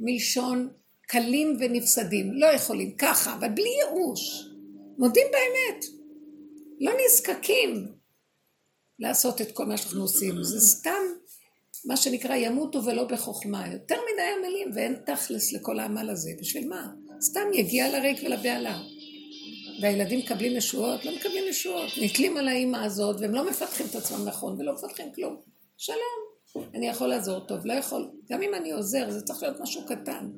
מלשון קלים ונפסדים, לא יכולים, ככה, אבל בלי ייאוש, מודים באמת, לא נזקקים לעשות את כל מה שאנחנו עושים, זה סתם מה שנקרא ימותו ולא בחוכמה, יותר מדי עמלים ואין תכלס לכל העמל הזה, בשביל מה? סתם יגיע לריק ולבהלה. והילדים מקבלים ישועות, לא מקבלים ישועות, נתלים על האימא הזאת והם לא מפתחים את עצמם נכון ולא מפתחים כלום. שלום, אני יכול לעזור טוב, לא יכול, גם אם אני עוזר זה צריך להיות משהו קטן.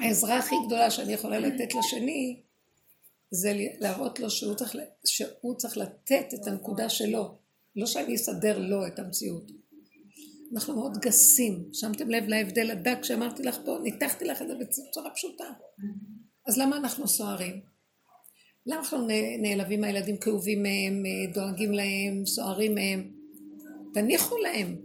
העזרה הכי גדולה שאני יכולה לתת לשני זה להראות לו שהוא צריך, שהוא צריך לתת את הנקודה שלו, לא שאני אסדר לו את המציאות. אנחנו מאוד גסים, שמתם לב להבדל הדק שאמרתי לך פה, ניתחתי לך את זה בצורה פשוטה. אז למה אנחנו סוערים? למה אנחנו נעלבים מהילדים כאובים מהם, דואגים להם, סוערים מהם? תניחו להם.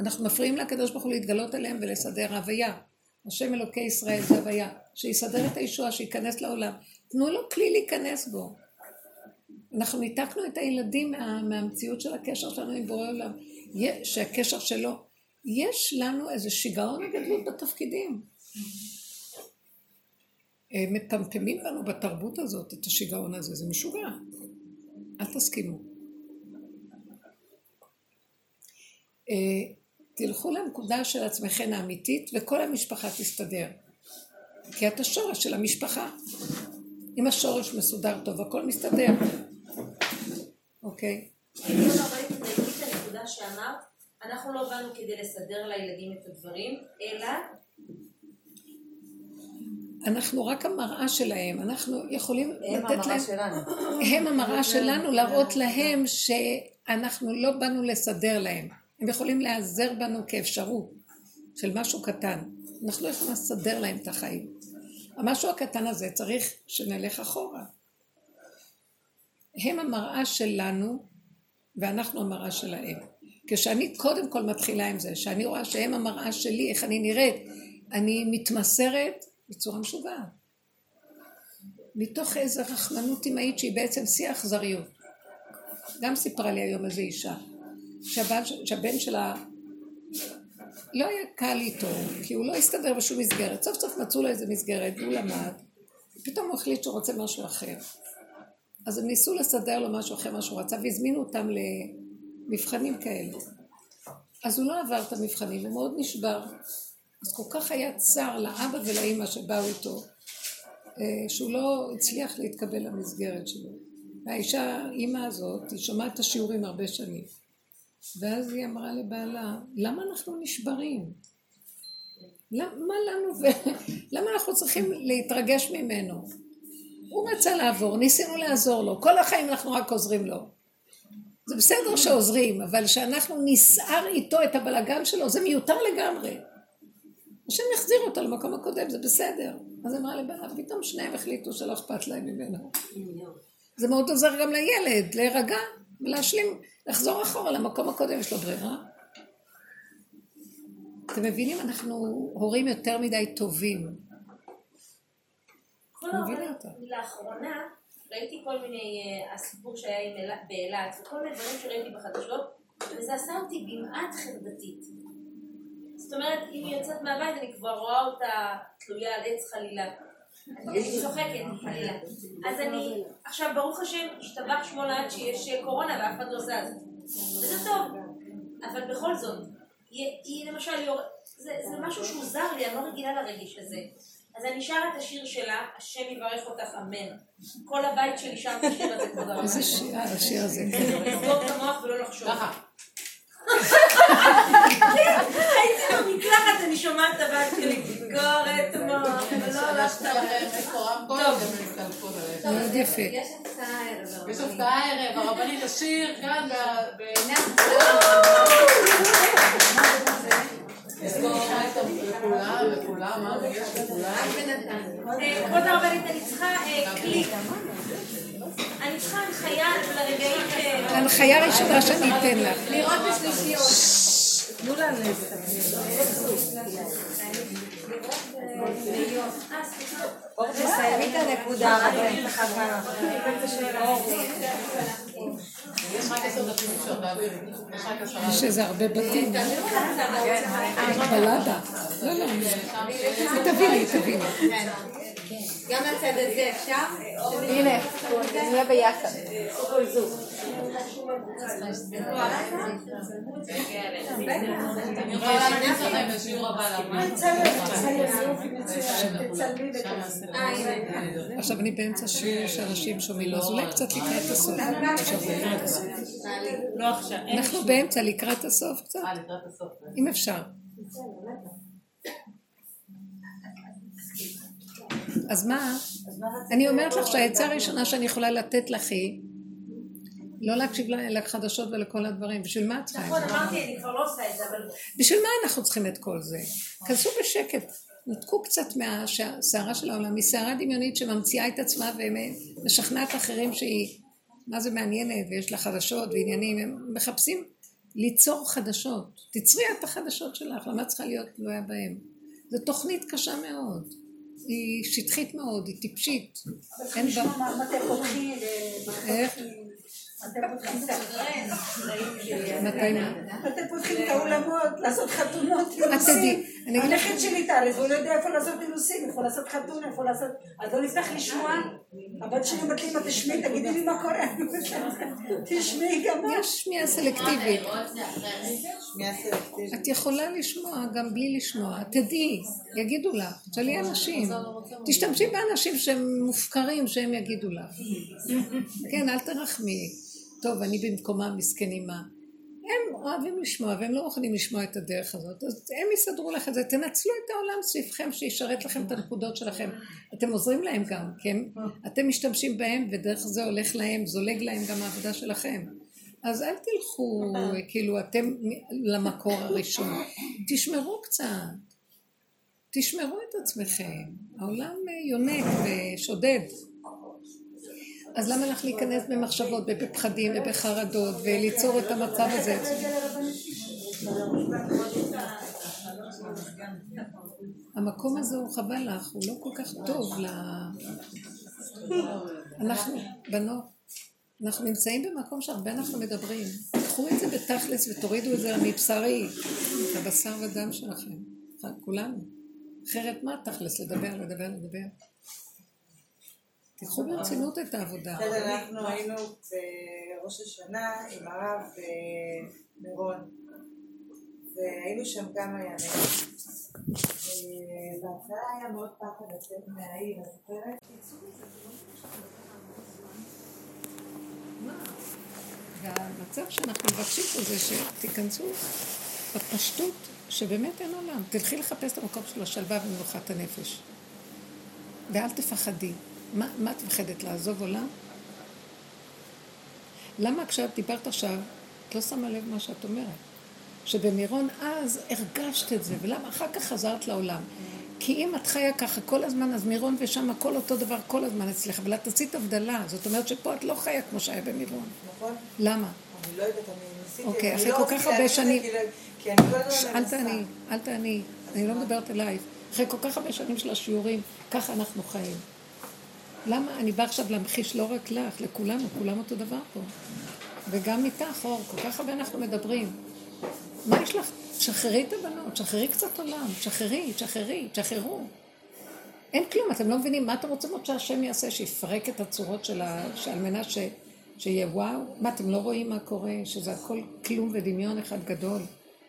אנחנו מפריעים לקדוש ברוך הוא להתגלות עליהם ולסדר הוויה. השם אלוקי ישראל זה הוויה. שיסדר את הישועה, שייכנס לעולם. תנו לו כלי להיכנס בו. אנחנו ניתקנו את הילדים מה, מהמציאות של הקשר שלנו עם בורא עולם, שהקשר שלו, יש לנו איזה שיגעון הגדלות בתפקידים. מפמפמים לנו בתרבות הזאת את השיגעון הזה, זה משוגע. אל תסכימו. תלכו לנקודה של עצמכם האמיתית וכל המשפחה תסתדר. כי את השורש של המשפחה. אם השורש מסודר טוב, הכל מסתדר. אוקיי. אנחנו לא באנו כדי לסדר לילדים את הדברים, אלא... אנחנו רק המראה שלהם, אנחנו יכולים לתת להם... הם המראה שלנו. הם המראה שלנו, להראות להם שאנחנו לא באנו לסדר להם. הם יכולים להיעזר בנו כאפשרות של משהו קטן. אנחנו לא יכולים לסדר להם את החיים. המשהו הקטן הזה צריך שנלך אחורה. הם המראה שלנו ואנחנו המראה שלהם. כשאני קודם כל מתחילה עם זה, שאני רואה שהם המראה שלי, איך אני נראית, אני מתמסרת בצורה משוגעת. מתוך איזו רחמנות אמהית שהיא בעצם שיא אכזריות. גם סיפרה לי היום איזו אישה, שהבן, שהבן שלה לא היה קל איתו, כי הוא לא הסתדר בשום מסגרת. סוף סוף מצאו לו איזה מסגרת, והוא למד, ופתאום הוא החליט שהוא רוצה משהו אחר. אז הם ניסו לסדר לו משהו אחר, מה שהוא רצה, והזמינו אותם למבחנים כאלה. אז הוא לא עבר את המבחנים, הוא מאוד נשבר. אז כל כך היה צר לאבא ולאימא שבאו איתו, אה, שהוא לא הצליח להתקבל למסגרת שלו. והאישה, האימא הזאת, היא שומעת את השיעורים הרבה שנים. ואז היא אמרה לבעלה, למה אנחנו נשברים? מה לנו ו... למה אנחנו צריכים להתרגש ממנו? הוא רצה לעבור, ניסינו לעזור לו, כל החיים אנחנו רק עוזרים לו. זה בסדר שעוזרים, אבל שאנחנו נסער איתו את הבלגן שלו, זה מיותר לגמרי. השם יחזיר אותו למקום הקודם, זה בסדר. אז אמרה לבעלה, פתאום שניהם החליטו שלא אכפת להם ממנו. זה מאוד עוזר גם לילד, להירגע ולהשלים, לחזור אחורה למקום הקודם, יש לו ברירה. אתם מבינים, אנחנו הורים יותר מדי טובים. לאחרונה ראיתי כל מיני, אה, הסיפור שהיה באילת, וכל מיני דברים שראיתי בחדשות, וזה עשה אותי במעט חרדתית. זאת אומרת, אם היא יוצאת מהבית אני כבר רואה אותה תלויה על עץ חלילה. אני צוחקת, חלילה. אז אני, עכשיו ברוך השם, השתבח שמו לעד שיש קורונה ואף אחד לא זז. וזה טוב, אבל בכל זאת, היא, למשל. זה, זה משהו שהוא זר לי, אני לא רגילה לרגיש לזה. אז אני שרה את השיר שלה, השם יברך אותך אמן. כל הבית שלי שר את השיר הזה כבר הרב. איזה שיר, השיר הזה, כן. לסגור את המוח ולא לחשוב. הייתי במקלחת, אני שומעת את הבת שלי, סגור את המוח ולא. מאוד יפה. יש הפתעה הערב. יש הפתעה הערב, הרבנית השיר כאן ב... אה, כבוד הרבנית, אני צריכה אה, כלי. אני צריכה הנחיה לרגעים ש... ההנחיה הראשונה שאני אתן לך. לראות בשלישיות. תנו לה תסיימי את הנקודה, רק. יש איזה הרבה בתים. בלדה. לא, לא. תביא לי, תביא לי. גם לצד הזה אפשר? הנה, נהיה ביחד. עכשיו אני באמצע שיעור שאנשים שומעים לו, אז אולי קצת לקראת הסוף. אנחנו באמצע לקראת הסוף קצת, אה. אם אפשר. אז מה? אני אומרת לך שהעצה הראשונה שאני יכולה לתת לך היא לא להקשיב לחדשות ולכל הדברים. בשביל מה את צריכה את נכון, זה? אמרתי, אני כבר לא עושה את זה, אבל... בשביל מה אנחנו צריכים את כל זה? כנסו בשקט, נתקו קצת מהסערה של העולם, מסערה דמיונית שממציאה את עצמה ומשכנעת אחרים שהיא, מה זה מעניינת, ויש לה חדשות ועניינים, הם מחפשים ליצור חדשות. תצרי את החדשות שלך, למה צריכה להיות תלויה בהם? זו תוכנית קשה מאוד, היא שטחית מאוד, היא טיפשית. אין בה... פותחים? איך? מתי פותחים את האולמות, לעשות חתונות, לך... הנכד שלי טלס, הוא לא יודע איפה לעשות אילוסים, איפה לעשות חתונה, איפה לעשות... אז לא נפתח לשמוע. הבת שלי אומרת לי, אמא תשמעי, תגידי לי מה קורה. תשמעי גם מה. יש. שמיעה סלקטיבית. את יכולה לשמוע גם בלי לשמוע, תדעי, יגידו לך, תשאלי אנשים, תשתמשי באנשים שהם מופקרים שהם יגידו לך. כן, אל תרחמי. טוב, אני במקומם מסכנים מה. הם אוהבים לשמוע והם לא מוכנים לשמוע את הדרך הזאת, אז הם יסדרו לך את זה, תנצלו את העולם סביבכם שישרת לכם את הנקודות שלכם. אתם עוזרים להם גם, כן? אתם משתמשים בהם ודרך זה הולך להם, זולג להם גם העבודה שלכם. אז אל תלכו, כאילו, אתם למקור הראשון. תשמרו קצת. תשמרו את עצמכם. העולם אה, יונק ושודד. אז למה לך להיכנס במחשבות ובפחדים ובחרדות וליצור את המצב הזה? המקום הזה הוא חבל לך, הוא לא כל כך טוב ל... אנחנו, בנות, אנחנו נמצאים במקום שהרבה אנחנו מדברים. קחו את זה בתכלס ותורידו את זה מבשרי, לבשר ודם שלכם, כולנו. אחרת מה תכלס לדבר, לדבר, לדבר? תיקחו ברצינות את העבודה. בסדר, אנחנו היינו בראש השנה עם הרב אה, מירון, והיינו שם כמה ימים. אה, בהתחלה היה מאוד פחד לצאת מהעיר, את זוכרת? והמצב שאנחנו מבקשים פה זה שתיכנסו בפשטות שבאמת אין עולם. תלכי לחפש את המקום של השלווה ומנוחת הנפש. ואל תפחדי. מה, מה את מפחדת, לעזוב עולם? למה כשאת דיברת עכשיו, את לא שמה לב מה שאת אומרת? שבמירון אז הרגשת את זה, ולמה אחר כך חזרת לעולם? כי אם את חיה ככה כל הזמן, אז מירון ושם הכל אותו דבר כל הזמן אצלך, אבל את עשית הבדלה, זאת אומרת שפה את לא חיה כמו שהיה במירון. נכון? למה? אני לא יודעת, אני ניסיתי, אוקיי, אחרי לא כל כך הרבה שנים- כי- אני הזמן אל. תעני, אל תעני, אני לא מדברת אלייך. אחרי כל כך הרבה שנים של השיעורים, ככה אנחנו חיים. למה? אני באה עכשיו להמחיש לא רק לך, לכולנו, כולם אותו דבר פה. וגם איתך, אור, כל כך הרבה אנחנו מדברים. מה יש לך? שחררי את הבנות, שחררי קצת עולם, שחררי, שחררי, תשחררו. אין כלום, אתם לא מבינים מה אתם רוצים עוד שהשם יעשה, שיפרק את הצורות של ה... על מנת ש... שיהיה וואו? מה, אתם לא רואים מה קורה? שזה הכל כלום ודמיון אחד גדול?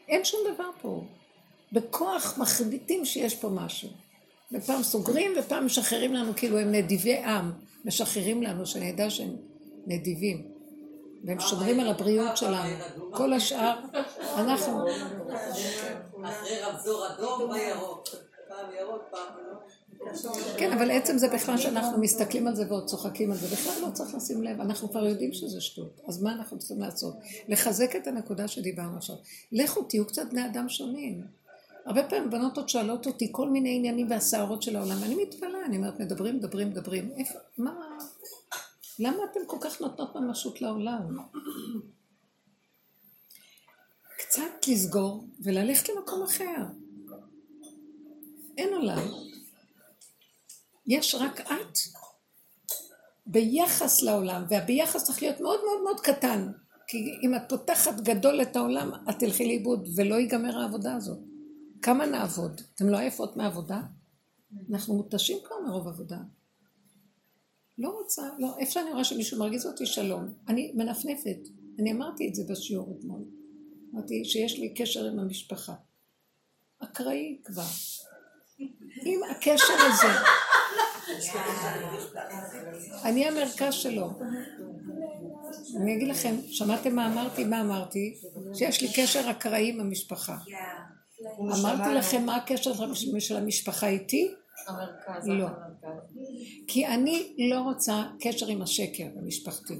אין שום דבר פה. בכוח מחליטים שיש פה משהו. ופעם סוגרים ופעם משחררים לנו כאילו הם נדיבי עם. משחררים לנו שנדע שהם נדיבים. והם שומרים על הבריאות שלנו. כל השאר, אנחנו... אחרי רמזור אדום, מה ירוק? פעם ירוק, פעם לא. כן, אבל עצם זה בכלל שאנחנו מסתכלים על זה ועוד צוחקים על זה, בכלל לא צריך לשים לב, אנחנו כבר יודעים שזה שטות, אז מה אנחנו צריכים לעשות? לחזק את הנקודה שדיברנו עכשיו. לכו תהיו קצת בני אדם שונים. הרבה פעמים בנות עוד שואלות אותי כל מיני עניינים והסערות של העולם, אני מתפלאה, אני אומרת, מדברים, מדברים, מדברים, איפה, מה, למה אתם כל כך נותנות ממשות לעולם? קצת לסגור וללכת למקום אחר. אין עולם. יש רק את ביחס לעולם, והביחס צריך להיות מאוד מאוד מאוד קטן. כי אם את פותחת גדול את העולם, את תלכי לאיבוד, ולא ייגמר העבודה הזאת. כמה נעבוד? אתם לא עייפות מעבודה? אנחנו מותשים כבר מרוב עבודה. לא רוצה, לא, איפה שאני רואה שמישהו מרגיז אותי, שלום. אני מנפנפת. אני אמרתי את זה בשיעור אתמול. אמרתי שיש לי קשר עם המשפחה. אקראי כבר. עם הקשר הזה. אני המרכז שלו. אני אגיד לכם, שמעתם מה אמרתי? מה אמרתי? שיש לי קשר אקראי עם המשפחה. אמרתי לכם מה הקשר של המשפחה איתי? המרכז. לא. כי אני לא רוצה קשר עם השקר במשפחתי.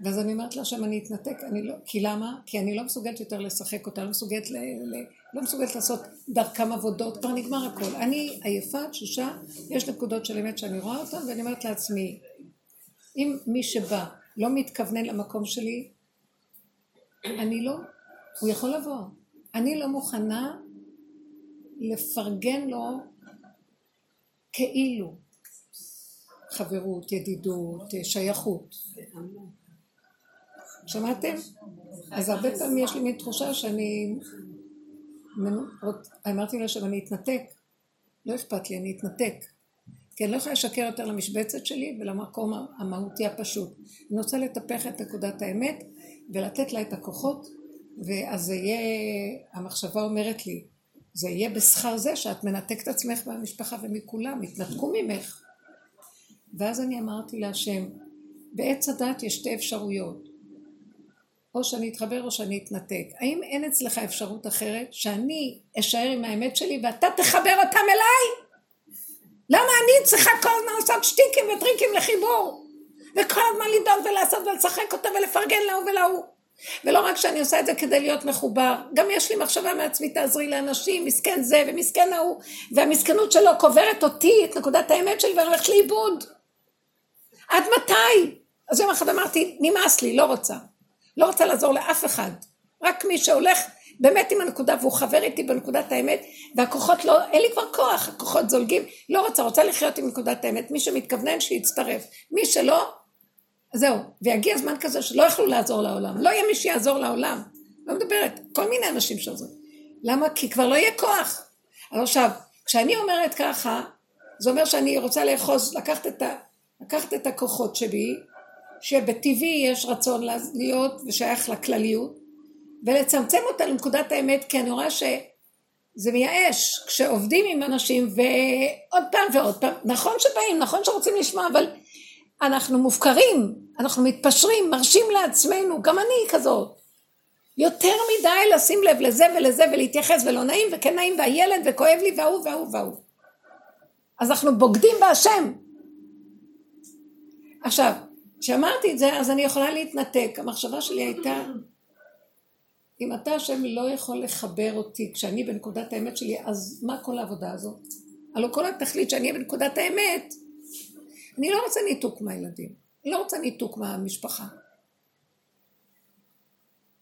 ואז אני אומרת להשם, אני אתנתק, אני לא, כי למה? כי אני לא מסוגלת יותר לשחק אותה, לא מסוגלת, ל, ל, לא מסוגלת לעשות דרכם עבודות, כבר נגמר הכל. אני עייפה, תשושה, יש נקודות של אמת שאני רואה אותן, ואני אומרת לעצמי, אם מי שבא לא מתכוונן למקום שלי, אני לא, הוא יכול לבוא. אני לא מוכנה לפרגן לו כאילו חברות, ידידות, שייכות. שמעתם? אז הרבה פעמים יש לי מין תחושה שאני... אמרתי לה שאני אתנתק. לא אכפת לי, אני אתנתק. כי אני לא יכולה לשקר יותר למשבצת שלי ולמקום המהותי הפשוט. אני רוצה לטפח את נקודת האמת ולתת לה את הכוחות, ואז זה יהיה, המחשבה אומרת לי, זה יהיה בשכר זה שאת מנתקת עצמך מהמשפחה ומכולם, התנתקו ממך. ואז אני אמרתי להשם, בעץ הדת יש שתי אפשרויות. או שאני אתחבר או שאני אתנתק. האם אין אצלך אפשרות אחרת שאני אשאר עם האמת שלי ואתה תחבר אותם אליי? למה אני צריכה כל הזמן לעשות שטיקים וטריקים לחיבור? וכל הזמן לדאוג ולעשות ולשחק אותה ולפרגן להוא ולהוא. ולא רק שאני עושה את זה כדי להיות מחובר, גם יש לי מחשבה מעצמי תעזרי לאנשים, מסכן זה ומסכן ההוא, והמסכנות שלו קוברת אותי, את נקודת האמת שלי, ואני הולכת לאיבוד. עד מתי? אז יום אחד אמרתי, נמאס לי, לא רוצה. לא רוצה לעזור לאף אחד. רק מי שהולך באמת עם הנקודה והוא חבר איתי בנקודת האמת והכוחות לא, אין לי כבר כוח, הכוחות זולגים, לא רוצה, רוצה לחיות עם נקודת האמת, מי שמתכוונן שיצטרף, מי שלא, זהו, ויגיע זמן כזה שלא יכלו לעזור לעולם, לא יהיה מי שיעזור לעולם, לא מדברת, כל מיני אנשים שעוזרים, למה? כי כבר לא יהיה כוח. אז עכשיו, כשאני אומרת ככה, זה אומר שאני רוצה לאחוז, לקחת את, ה, לקחת את הכוחות שלי, שבטבעי יש רצון להיות ושייך לכלליות, ולצמצם אותה לנקודת האמת, כי אני רואה שזה מייאש כשעובדים עם אנשים ועוד פעם ועוד פעם, נכון שבאים, נכון שרוצים לשמוע, אבל אנחנו מופקרים, אנחנו מתפשרים, מרשים לעצמנו, גם אני כזאת. יותר מדי לשים לב לזה ולזה ולהתייחס ולא נעים וכן נעים והילד וכואב לי וההוא וההוא וההוא. אז אנחנו בוגדים בהשם. עכשיו, כשאמרתי את זה, אז אני יכולה להתנתק. המחשבה שלי הייתה, אם אתה השם לא יכול לחבר אותי כשאני בנקודת האמת שלי, אז מה כל העבודה הזאת? הלוא כל התכלית שאני בנקודת האמת, אני לא רוצה ניתוק מהילדים, לא רוצה ניתוק מהמשפחה.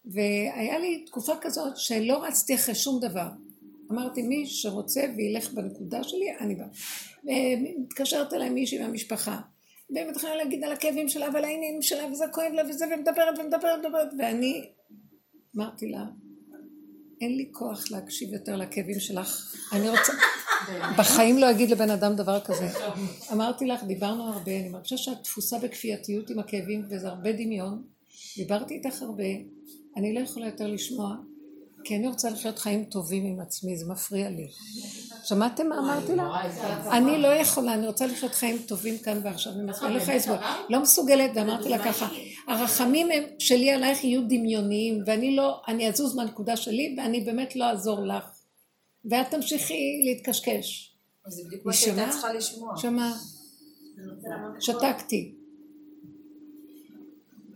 והיה לי תקופה כזאת שלא רצתי אחרי שום דבר. אמרתי, מי שרוצה וילך בנקודה שלי, אני באה. מתקשרת אליי מישהי מהמשפחה. ומתחילה להגיד על הכאבים שלה ועל העניינים שלה וזה כואב לה וזה ומדברת ומדברת ומדברת ואני אמרתי לה אין לי כוח להקשיב יותר לכאבים שלך אני רוצה בחיים לא אגיד לבן אדם דבר כזה. אמרתי לך, דיברנו הרבה, אני מרגישה שאת תפוסה בכפייתיות עם הכאבים, וזה הרבה דמיון. דיברתי איתך הרבה, אני לא יכולה יותר לשמוע, כי אני רוצה לחיות חיים טובים עם עצמי, זה מפריע לי. שמעתם מה אמרתי לה? אני לא יכולה, אני רוצה לחיות חיים טובים כאן ועכשיו, אני לך לסבול. לא מסוגלת, ואמרתי לה ככה, הרחמים שלי עלייך יהיו דמיוניים, ואני לא, אני אזוז מהנקודה שלי, ואני באמת לא אעזור לך. ואת תמשיכי להתקשקש. אז זה בדיוק מה שהייתה? צריכה לשמוע. שמע, שתקתי.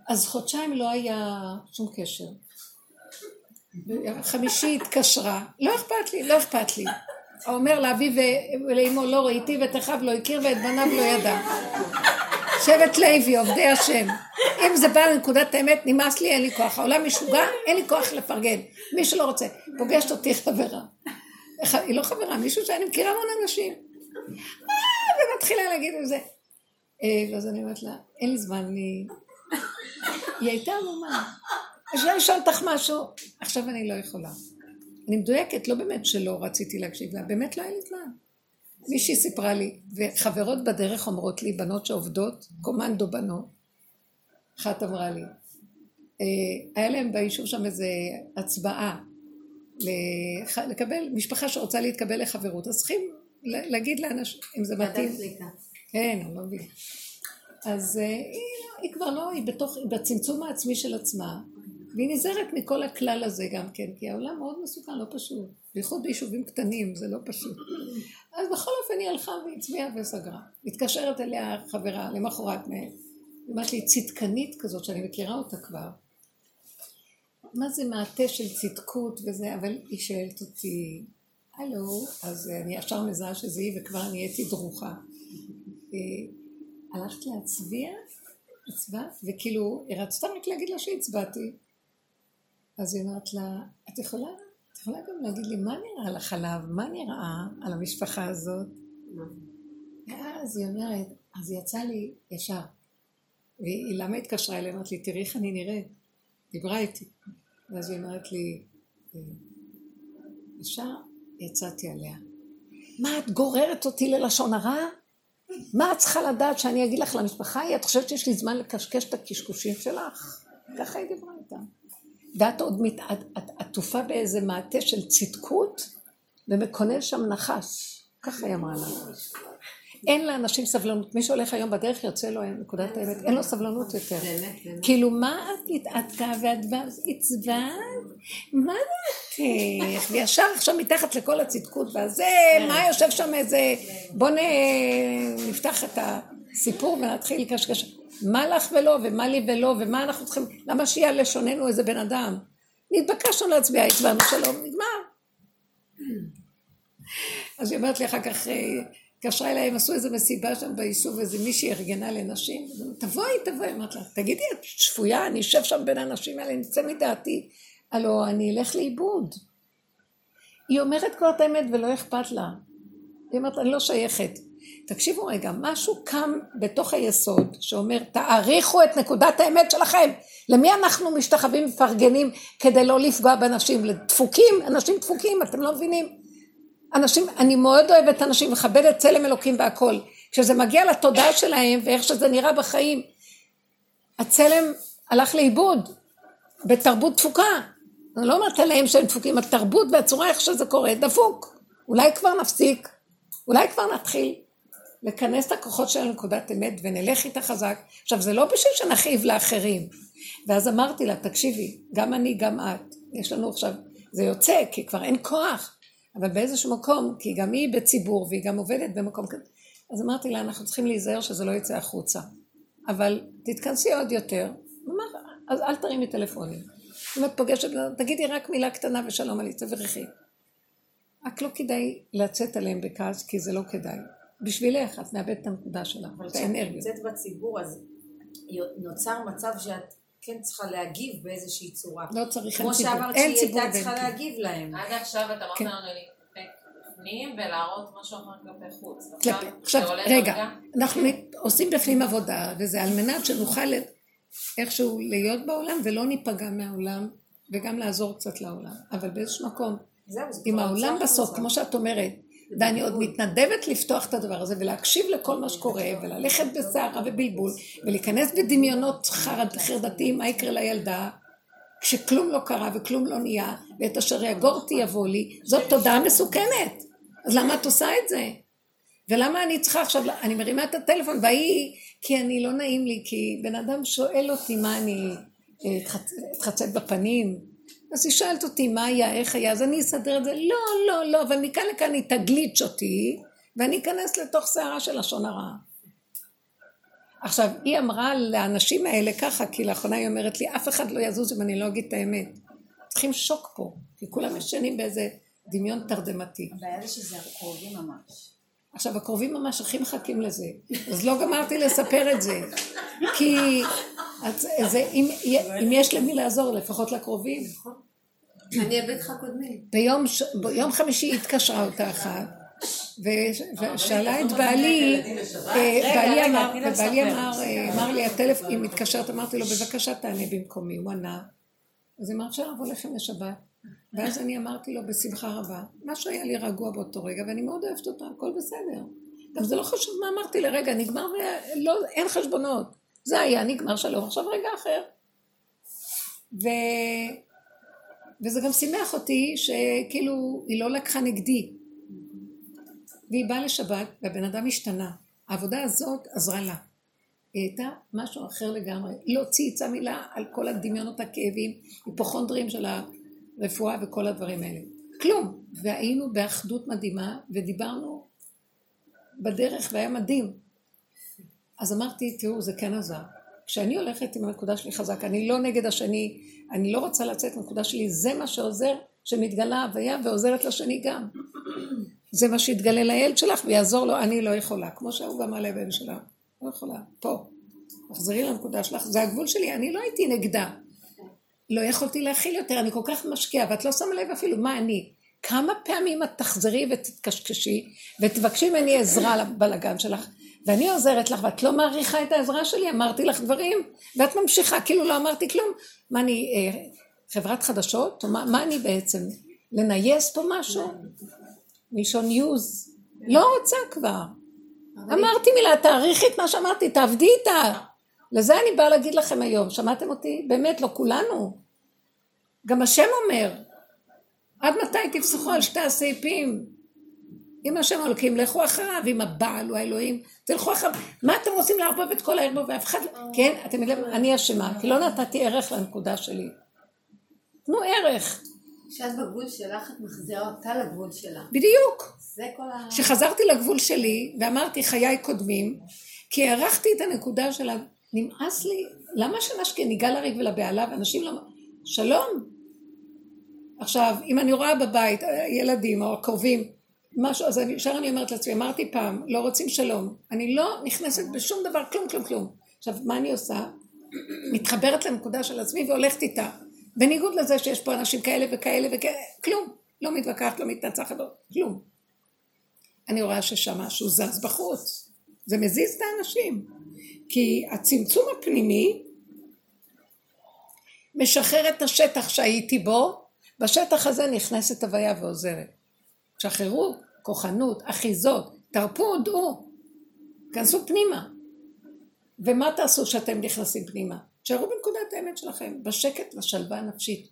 אז חודשיים לא היה שום קשר. חמישי התקשרה, לא אכפת לי, לא אכפת לי. אומר לאביו ולאמו לא ראיתי ואת אחיו לא הכיר ואת בניו לא ידע. שבט לוי, עובדי השם. אם זה בא לנקודת האמת, נמאס לי, אין לי כוח. העולם משוגע, אין לי כוח לפרגן. מי שלא רוצה, פוגשת אותי חברה. היא לא חברה, מישהו שאני מכירה המון אנשים. אה, ומתחילה להגיד את זה. אה, ואז אני אומרת לה, אין לי זמן, אני... היא הייתה עמומה. אפשר לשאול אותך משהו? עכשיו אני לא יכולה. אני מדויקת, לא באמת שלא רציתי להקשיב לה, באמת לא היה לי זמן. מישהי סיפרה לי, וחברות בדרך אומרות לי, בנות שעובדות, קומנדו בנות, אחת אמרה לי, אה, היה להם ביישוב שם איזה הצבעה לקבל, משפחה שרוצה להתקבל לחברות, אז צריכים להגיד לאנשים, אם זה מתאים. כן, אני לא מבינה. אז אה, היא, היא כבר לא, היא בתוך, היא בצמצום העצמי של עצמה, והיא נזהרת מכל הכלל הזה גם כן, כי העולם מאוד מסוכן, לא פשוט. בייחוד ביישובים קטנים, זה לא פשוט. אז בכל אופן היא הלכה והצביעה וסגרה. מתקשרת אליה חברה למחרת. היא אומרת לי, צדקנית כזאת, שאני מכירה אותה כבר. מה זה מעטה של צדקות וזה, אבל היא שואלת אותי, הלו, אז אני ישר מזהה שזה היא וכבר נהייתי דרוכה. אה, הלכת להצביע? הצבעת? וכאילו, היא רצתה רק להגיד לה שהצבעתי. אז היא אומרת לה, את יכולה, את יכולה גם להגיד לי, מה נראה לך עליו? מה נראה על המשפחה הזאת? ואז היא אומרת, אז יצא לי ישר. והיא למה התקשרה אליי? אמרת לי, תראי איך אני נראית. דיברה איתי. ואז היא אומרת לי, "אה, ישר יצאתי עליה. מה, את גוררת אותי ללשון הרע? מה את צריכה לדעת שאני אגיד לך למשפחה ההיא? את חושבת שיש לי זמן לקשקש את הקשקושים שלך? ככה היא דיברה איתה. ואת עוד מת- את- את עטופה באיזה מעטה של צדקות ומקונן שם נחש. ככה היא אמרה לה. אין לאנשים סבלנות. מי שהולך היום בדרך יוצא לו נקודת האמת, אין לו סבלנות יותר. כאילו, מה את מתעתקה ואת הצבעת? מה דעתך? וישר עכשיו מתחת לכל הצדקות והזה, מה יושב שם איזה... בוא נפתח את הסיפור ונתחיל לקשקש. מה לך ולא, ומה לי ולא, ומה אנחנו צריכים... למה שיהיה לשוננו איזה בן אדם? נתבקשנו להצביע, הצבענו שלום, נגמר. אז היא אומרת לי אחר כך, אה, התקשרה אליי, הם עשו איזה מסיבה שם ביישוב, איזה מישהי ארגנה לנשים, תבואי, תבואי, אמרתי לה, תגידי, את שפויה, אני אשב שם בין האנשים האלה, אני אצא מדעתי, הלו, אני אלך לאיבוד. היא אומרת כבר את האמת ולא אכפת לה. היא אומרת, אני לא שייכת. תקשיבו רגע, משהו קם בתוך היסוד שאומר, תעריכו את נקודת האמת שלכם. למי אנחנו משתחווים ומפרגנים כדי לא לפגוע באנשים? לדפוקים, אנשים דפוקים, אתם לא מבינים? אנשים, אני מאוד אוהבת אנשים, מכבדת צלם אלוקים והכל. כשזה מגיע לתודעה שלהם ואיך שזה נראה בחיים, הצלם הלך לאיבוד בתרבות דפוקה. אני לא אומרת עליהם שהם דפוקים, התרבות והצורה איך שזה קורה, דפוק. אולי כבר נפסיק, אולי כבר נתחיל לכנס את הכוחות שלנו לנקודת אמת ונלך איתה חזק. עכשיו, זה לא בשביל שנכאיב לאחרים. ואז אמרתי לה, תקשיבי, גם אני, גם את, יש לנו עכשיו, זה יוצא, כי כבר אין כוח, אבל באיזשהו מקום, כי גם היא בציבור והיא גם עובדת במקום כזה, אז אמרתי לה, אנחנו צריכים להיזהר שזה לא יצא החוצה. אבל תתכנסי עוד יותר, אמר, אז אל תרימי טלפונים. אם את פוגשת, תגידי רק מילה קטנה ושלום עלי, תברכי. רק לא כדאי לצאת עליהם בכעס, כי זה לא כדאי. בשבילך, את מאבדת את הנקודה שלך, אבל את כשאת האנרגיות. נמצאת בציבור, אז נוצר מצב שאת כן צריכה להגיב באיזושהי צורה. לא צריך, כמו אין ציבור. שאמרת אין שהיא הייתה צריכה. להגיב להם. עד עכשיו את אמרת כן. לנו להתאפק בפנים ולהראות משהו אחר כלפי חוץ. זה עכשיו, רגע? אנחנו עושים בפנים עבודה, וזה על מנת שנוכל איכשהו להיות בעולם ולא ניפגע מהעולם, וגם לעזור קצת לעולם. אבל באיזשהו מקום, אם העולם בסוף. כמו שאת אומרת, ואני עוד מתנדבת לפתוח את הדבר הזה ולהקשיב לכל מה שקורה וללכת בסערה ובלבול ולהיכנס בדמיונות חרד, חרדתיים מה יקרה לילדה כשכלום לא קרה וכלום לא נהיה ואת אשר יגורתי יבוא לי? זאת תודעה מסוכנת. אז למה את עושה את זה? ולמה אני צריכה עכשיו, אני מרימה את הטלפון והיא, כי אני לא נעים לי, כי בן אדם שואל אותי מה אני אה, אתחצ- אתחצת בפנים, אז היא שואלת אותי מה היה, איך היה, אז אני אסדר את זה, לא, לא, לא, אבל מכאן לכאן היא תגליץ' אותי, ואני אכנס לתוך סערה של לשון הרע. עכשיו, היא אמרה לאנשים האלה ככה, כי לאחרונה היא אומרת לי, אף אחד לא יזוז אם אני לא אגיד את האמת. צריכים שוק פה, כי כולם ישנים באיזה דמיון תרדמתי. הבעיה זה שזה הקרובים ממש. עכשיו, הקרובים ממש הכי מחכים לזה, אז לא גמרתי לספר את זה, כי אז, זה, אם, אם יש למי לעזור, לפחות לקרובים. אני אבד לך קודמים. ביום, ש- ביום חמישי התקשרה אותה אחת, ו- ושאלה את בעלי, אה, בעלי אמר, ובעלי אה, אמר לי, הטלפון, היא מתקשרת, אמרתי לו, בבקשה תענה במקומי, הוא ענה. אז היא אמרת לבוא לכם לשבת. ואז אני אמרתי לו בשמחה רבה, משהו היה לי רגוע באותו רגע, ואני מאוד אוהבת אותה, הכל בסדר. גם זה לא חשוב מה אמרתי לרגע, נגמר ולא, אין חשבונות. זה היה, נגמר שלום, עכשיו רגע אחר. ו... וזה גם שימח אותי שכאילו היא לא לקחה נגדי. והיא באה לשבת והבן אדם השתנה. העבודה הזאת עזרה לה. היא הייתה משהו אחר לגמרי. לא צייצה מילה על כל הדמיונות הכאבים, היפוכונדרים של הרפואה וכל הדברים האלה. כלום. והיינו באחדות מדהימה ודיברנו בדרך והיה מדהים. אז אמרתי, תראו, זה כן עזר. כשאני הולכת עם הנקודה שלי חזק, אני לא נגד השני, אני לא רוצה לצאת מהנקודה שלי, זה מה שעוזר, שמתגלה הוויה ועוזרת לשני גם. זה מה שיתגלה לילד שלך ויעזור לו, אני לא יכולה, כמו שההוא גם על הבן שלה, לא יכולה, פה. תחזרי לנקודה שלך, זה הגבול שלי, אני לא הייתי נגדה. לא יכולתי להכיל יותר, אני כל כך משקיעה, ואת לא שמה לב אפילו מה אני. כמה פעמים את תחזרי ותתקשקשי ותבקשי ממני עזרה לבלגן שלך, ואני עוזרת לך ואת לא מעריכה את העזרה שלי, אמרתי לך דברים, ואת ממשיכה, כאילו לא אמרתי כלום. מה אני, אה, חברת חדשות? או מה, מה אני בעצם? לנייס פה משהו? מלשון יוז? לא רוצה כבר. אמרתי מילה, תעריכי את מה שאמרתי, תעבדי איתה. לזה אני באה להגיד לכם היום, שמעתם אותי? באמת, לא כולנו. גם השם אומר, עד מתי תפסחו על שתי הסעיפים? אם השם הולכים, לכו אחריו, אם הבעל הוא האלוהים, תלכו אחריו. מה אתם רוצים לערבב את כל הערבוב ואף אחד... לא- כן, אתם יודעים, אני אשמה, כי לא נתתי ערך לנקודה שלי. תנו ערך. כשאת בגבול שלך, את מחזירה אותה לגבול שלה. בדיוק. זה כל ה... כשחזרתי לגבול שלי ואמרתי חיי קודמים, כי הערכתי את הנקודה של. נמאס לי, למה שנשקה ניגע לריק ולבהלה ואנשים לא... שלום. עכשיו, אם אני רואה בבית אה, ילדים או קרובים, משהו, אז אני- ישר אני אומרת לעצמי, אמרתי פעם, לא רוצים שלום. אני לא נכנסת בשום דבר, כלום, כלום, כלום. עכשיו, מה אני עושה? מתחברת לנקודה של עצמי והולכת איתה. בניגוד לזה שיש פה אנשים כאלה וכאלה וכאלה, כלום. לא מתווכחת, לא מתנצחת, לא, כלום. אני רואה ששם משהו זז בחוץ. זה מזיז את האנשים. כי הצמצום הפנימי משחרר את השטח שהייתי בו, בשטח הזה נכנסת הוויה ועוזרת. שחררו כוחנות, אחיזות, תרפו, דעו, כנסו פנימה. ומה תעשו כשאתם נכנסים פנימה? תשארו בנקודת האמת שלכם, בשקט לשלווה הנפשית.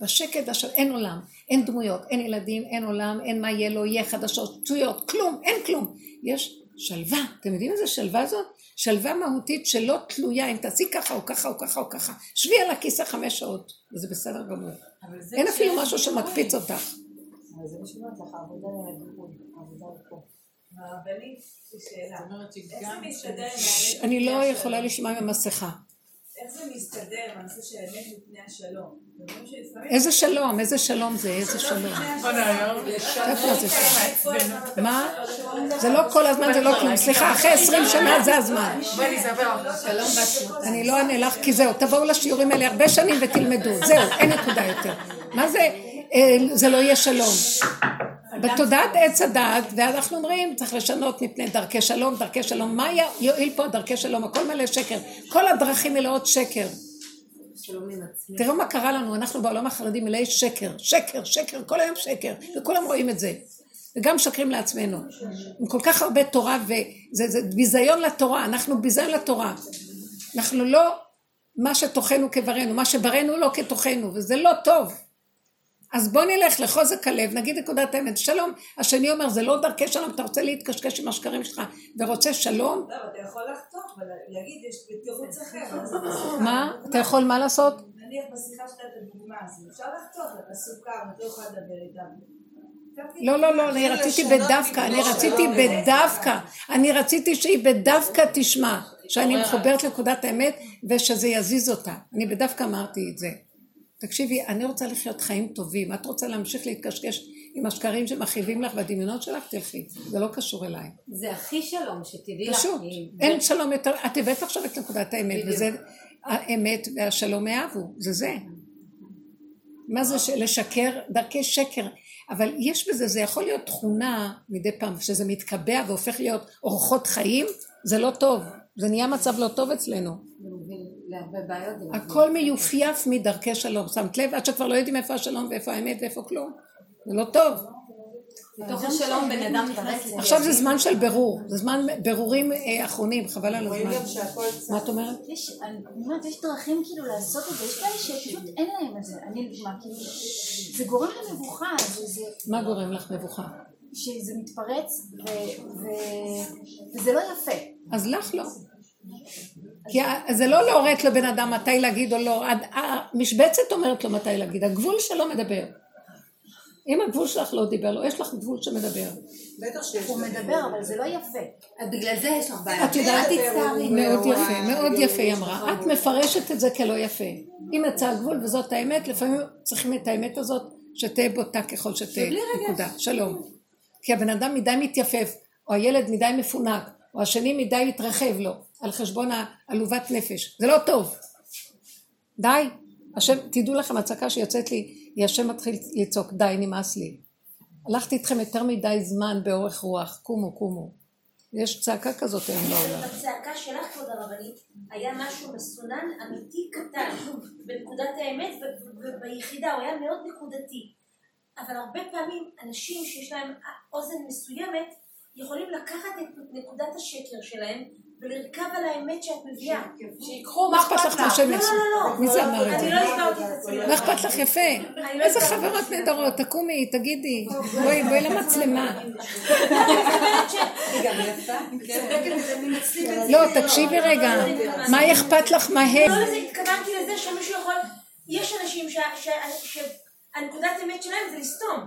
בשקט השל... אין עולם, אין דמויות, אין ילדים, אין עולם, אין מה יהיה לו, יהיה חדשות, שטויות, כלום, אין כלום. יש שלווה, אתם יודעים איזה שלווה זאת? שלווה מהותית שלא תלויה אם תעשי ככה או ככה או ככה או ככה. שבי על הכיסא חמש שעות, וזה בסדר גמור. אין אפילו משהו שמקפיץ אותך. אבל זה מה שאומרת לך, עבודה לגבול, עבודה פה. הרבנית, יש לי שאלה. איך זה מסתדר עם ש- האמת אני לא יכולה? לשמוע עם המסכה. איך זה מסתדר הנושא של מפני השלום? איזה שלום, איזה שלום זה, איזה שלום. איפה זה שם? מה? זה לא כל הזמן, זה לא כלום. סליחה, אחרי עשרים שנה זה הזמן. אני לא אענה לך, כי זהו, תבואו לשיעורים האלה הרבה שנים ותלמדו. זהו, אין נקודה יותר. מה זה, אה, זה לא יהיה שלום. בתודעת עץ הדעת, ואנחנו אומרים, צריך לשנות מפני דרכי שלום, דרכי שלום. מה יועיל פה דרכי שלום? הכל מלא שקר. כל הדרכים מלאות שקר. תראו מה קרה לנו, אנחנו בעולם החרדי מלאי שקר, שקר, שקר, כל היום שקר, וכולם רואים את זה. וגם משקרים לעצמנו. עם כל כך הרבה תורה, וזה זה ביזיון לתורה, אנחנו ביזיון לתורה. אנחנו לא מה שתוכנו כברנו, מה שברנו לא כתוכנו, וזה לא טוב. אז בוא נלך לחוזק הלב, נגיד נקודת האמת, שלום, השני אומר, זה לא דרכי שלום, אתה רוצה להתקשקש עם השקרים שלך ורוצה שלום? לא, אתה יכול לחתוך ולהגיד, יש תירוץ אחר. מה? אתה יכול מה לעשות? נניח בשיחה שלך את הדוגמה הזו, אפשר לחתוך, אתה סוכר, אתה לא יכולה לדבר איתם. לא, לא, לא, אני רציתי בדווקא, אני רציתי בדווקא, אני רציתי שהיא בדווקא תשמע, שאני מחוברת לנקודת האמת ושזה יזיז אותה. אני בדווקא אמרתי את זה. תקשיבי, אני רוצה לחיות חיים טובים, את רוצה להמשיך להתקשקש עם השקרים שמכאיבים לך והדמיונות שלך, תלכי, זה לא קשור אליי. זה הכי שלום, שתדעי לך. פשוט, אין שלום יותר, את הבאת עכשיו את נקודת האמת, וזה האמת והשלום יאהבו, זה זה. מה זה לשקר? דרכי שקר. אבל יש בזה, זה יכול להיות תכונה מדי פעם, כשזה מתקבע והופך להיות אורחות חיים, זה לא טוב. זה נהיה מצב לא טוב אצלנו. הכל מיופייף מדרכי שלום. שמת לב? עד שכבר לא יודעים איפה השלום ואיפה האמת ואיפה כלום. זה לא טוב. בתוך השלום בן אדם נכנס... עכשיו זה זמן של ברור, זה זמן ברורים אה, אחרונים, חבל על הזמן. מה את אומרת? אני אומרת, יש דרכים כאילו לעשות את זה, יש כאלה שפשוט אין להם את זה. אני לדוגמה, כאילו, זה גורם למבוכה. מה גורם לך מבוכה? שזה מתפרץ וזה לא יפה. אז לך לא. כי זה לא להורת לבן אדם מתי להגיד או לא, המשבצת אומרת לו מתי להגיד, הגבול שלו מדבר. אם הגבול שלך לא דיבר לו, יש לך גבול שמדבר. בטח שיש. הוא מדבר, אבל זה לא יפה. בגלל זה יש לך בעיה. את יודעת, מאוד יפה, מאוד יפה היא אמרה. את מפרשת את זה כלא יפה. אם יצא הגבול וזאת האמת, לפעמים צריכים את האמת הזאת שתהיה בוטה ככל שתהיה. נקודה. שלום. כי הבן אדם מדי מתייפף, או הילד מדי מפונק, או השני מדי מתרחב לו, על חשבון העלובת נפש. זה לא טוב. די. השם, תדעו לכם, הצעקה שיוצאת לי, היא השם מתחיל לצעוק, די, נמאס לי. הלכתי איתכם יותר מדי זמן באורך רוח, קומו, קומו. יש צעקה כזאת היום בעולם. בצעקה שלך, כבוד הרבנית, היה משהו מסונן, אמיתי, קטן, בנקודת האמת וביחידה, הוא היה מאוד נקודתי. אבל הרבה פעמים אנשים שיש להם אוזן מסוימת, יכולים לקחת את נקודת השקר שלהם ולרכב על האמת שאת מביאה. שיקחו, מה אכפת לך מה שהם יעשו? לא, לא, לא. מי זה אמר את זה? אני לא הסברתי את עצמי. מה אכפת לך יפה? איזה חברות נהדרות, תקומי, תגידי. בואי, בואי למצלמה. כן. לא, תקשיבי רגע. מה אכפת לך מה הם? לא לזה, התכוונתי לזה שמישהו יכול... יש אנשים שהנקודת האמת שלהם זה לסתום.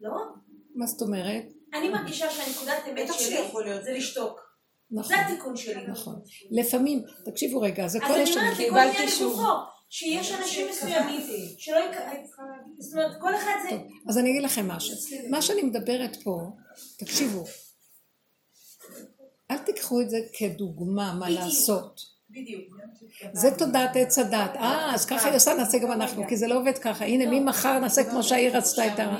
לא? מה זאת אומרת? אני מרגישה שהנקודת האמת שלי זה לשתוק. נכון. זה התיקון שלי. נכון. לפעמים, תקשיבו רגע, זה כל אז אני השנים. אומרת, לכל עניין לגופו, שיש אנשים מסוימים שלא יק... זאת אומרת, כל אחד זה... אז אני אגיד לכם משהו. מה שאני מדברת פה, תקשיבו, אל תיקחו את זה כדוגמה מה לעשות. בדיוק. זה תודעת עץ הדת. אה, אז ככה היא עושה, נעשה גם אנחנו, כי זה לא עובד ככה. הנה, ממחר נעשה כמו שהעיר רצתה את ה...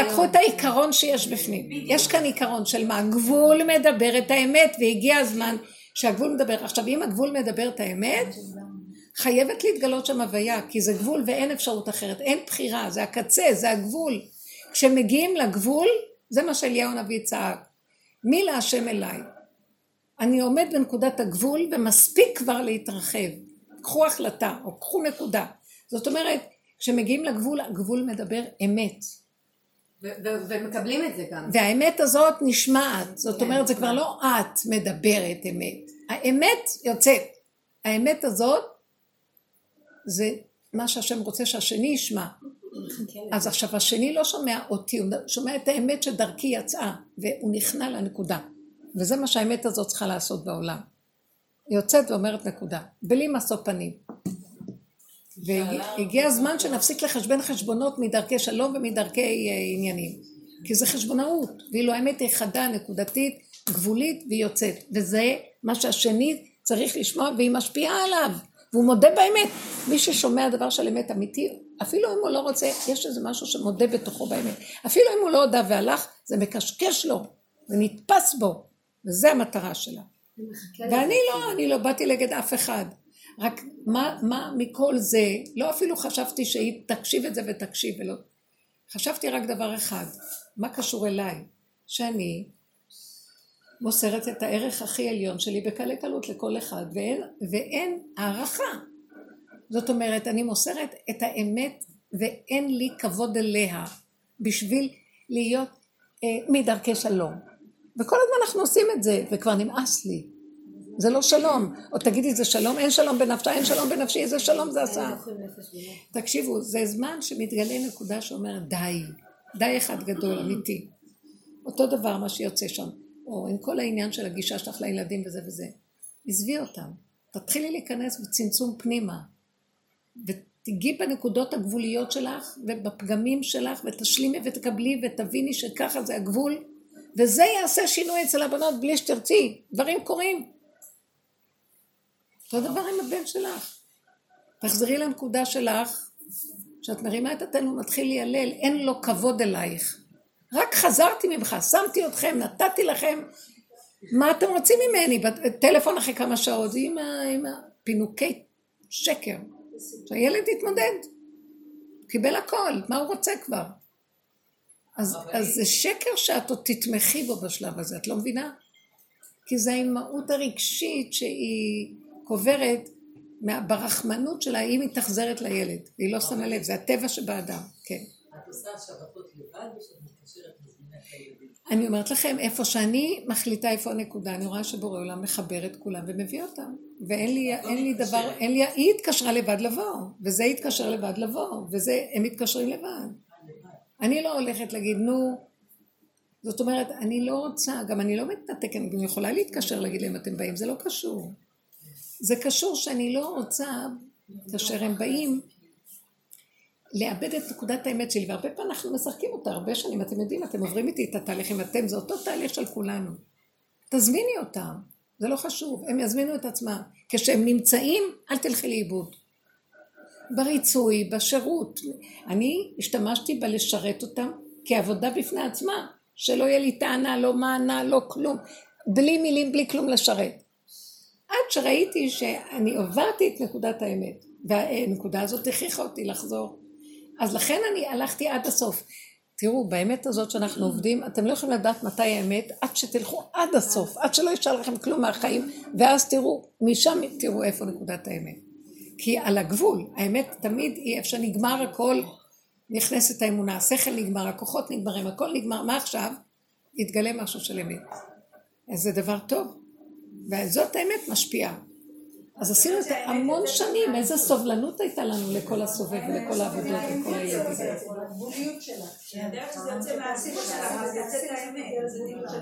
לקחו את העיקרון שיש בפנים. יש כאן עיקרון של מה? הגבול מדבר את האמת, והגיע הזמן שהגבול מדבר. עכשיו, אם הגבול מדבר את האמת, חייבת להתגלות שם הוויה, כי זה גבול ואין אפשרות אחרת. אין בחירה, זה הקצה, זה הגבול. כשמגיעים לגבול, זה מה שאליהו הנביא צעק. מי להשם אליי? אני עומד בנקודת הגבול ומספיק כבר להתרחב. קחו החלטה או קחו נקודה. זאת אומרת, כשמגיעים לגבול, הגבול מדבר אמת. ומקבלים את זה גם. והאמת הזאת נשמעת, זאת אומרת זה כבר לא את מדברת אמת, האמת יוצאת. האמת הזאת זה מה שהשם רוצה שהשני ישמע. אז עכשיו השני לא שומע אותי, הוא שומע את האמת שדרכי יצאה, והוא נכנע לנקודה. וזה מה שהאמת הזאת צריכה לעשות בעולם. היא יוצאת ואומרת נקודה, בלי משוא פנים. והגיע הזמן שנפסיק לחשבן חשבונות מדרכי שלום ומדרכי עניינים. כי זה חשבונאות, ואילו האמת היא חדה, נקודתית, גבולית והיא יוצאת. וזה מה שהשני צריך לשמוע והיא משפיעה עליו. והוא מודה באמת. מי ששומע דבר של אמת אמיתי, אפילו אם הוא לא רוצה, יש איזה משהו שמודה בתוכו באמת. אפילו אם הוא לא הודה והלך, זה מקשקש לו, זה נתפס בו. וזה המטרה שלה. ואני לא, אני לא באתי נגד אף אחד. רק מה, מה מכל זה, לא אפילו חשבתי שהיא תקשיב את זה ותקשיב ולא. חשבתי רק דבר אחד, מה קשור אליי? שאני מוסרת את הערך הכי עליון שלי בקלי קלות לכל אחד, ואין, ואין הערכה. זאת אומרת, אני מוסרת את האמת ואין לי כבוד אליה בשביל להיות אה, מדרכי שלום. וכל הזמן אנחנו עושים את זה, וכבר נמאס לי. זה לא שלום. או תגידי, זה שלום? אין שלום בנפשה, אין שלום בנפשי, איזה שלום זה עשה? תקשיבו, זה זמן שמתגלה נקודה שאומרת די, די אחד גדול, אמיתי. אותו דבר מה שיוצא שם, או עם כל העניין של הגישה שלך לילדים וזה וזה. עזבי אותם, תתחילי להיכנס בצמצום פנימה, ותיגעי בנקודות הגבוליות שלך ובפגמים שלך, ותשלימי ותקבלי ותביני שככה זה הגבול, וזה יעשה שינוי אצל הבנות בלי שתרצי, דברים קורים. אותו דבר עם הבן שלך. תחזרי לנקודה שלך, שאת מרימה את התן ומתחיל להיעלל, אין לו כבוד אלייך. רק חזרתי ממך, שמתי אתכם, נתתי לכם, מה אתם רוצים ממני? טלפון אחרי כמה שעות, עם, ה, עם הפינוקי שקר. שהילד יתמודד. קיבל הכל, מה הוא רוצה כבר? אז, אז זה שקר שאת עוד תתמכי בו בשלב הזה, את לא מבינה? כי זה האימהות הרגשית שהיא קוברת ברחמנות שלה, היא מתאכזרת לילד, והיא לא שמה לב, זה הטבע שבאדם, כן. את עושה שבתות לבד או שאת מתקשרת? אני אומרת לכם, איפה שאני מחליטה איפה הנקודה, אני רואה שבורא עולם מחבר את כולם ומביא אותם. ואין לי, אין לי דבר, אין לי, היא התקשרה לבד לבוא, וזה התקשר לבד לבוא, וזה, הם מתקשרים לבד. אני לא הולכת להגיד, נו, זאת אומרת, אני לא רוצה, גם אני לא מתנתקת, אני גם יכולה להתקשר להגיד להם, אתם באים, זה לא קשור. זה קשור שאני לא רוצה, כאשר הם באים, לאבד את נקודת האמת שלי, והרבה פעמים אנחנו משחקים אותה הרבה שנים, אתם יודעים, אתם עוברים איתי את התהליכים, אתם, זה אותו תהליך של כולנו. תזמיני אותם, זה לא חשוב, הם יזמינו את עצמם. כשהם נמצאים, אל תלכי לאיבוד. בריצוי, בשירות. אני השתמשתי בלשרת אותם כעבודה בפני עצמה, שלא יהיה לי טענה, לא מענה, לא כלום, בלי מילים, בלי כלום לשרת. עד שראיתי שאני עברתי את נקודת האמת, והנקודה הזאת הכריחה אותי לחזור. אז לכן אני הלכתי עד הסוף. תראו, באמת הזאת שאנחנו עובדים, אתם לא יכולים לדעת מתי האמת, עד שתלכו עד הסוף, עד שלא יישאר לכם כלום מהחיים, ואז תראו, משם תראו איפה נקודת האמת. כי על הגבול, האמת תמיד היא איפה שנגמר הכל, נכנסת האמונה, השכל נגמר, הכוחות נגמרים, הכל נגמר, מה עכשיו? יתגלה משהו של אמת. אז זה דבר טוב. וזאת האמת משפיעה. אז עשינו את זה המון שנים, איזה סובלנות הייתה לנו לכל הסובב ולכל העבודות ולכל הילדים.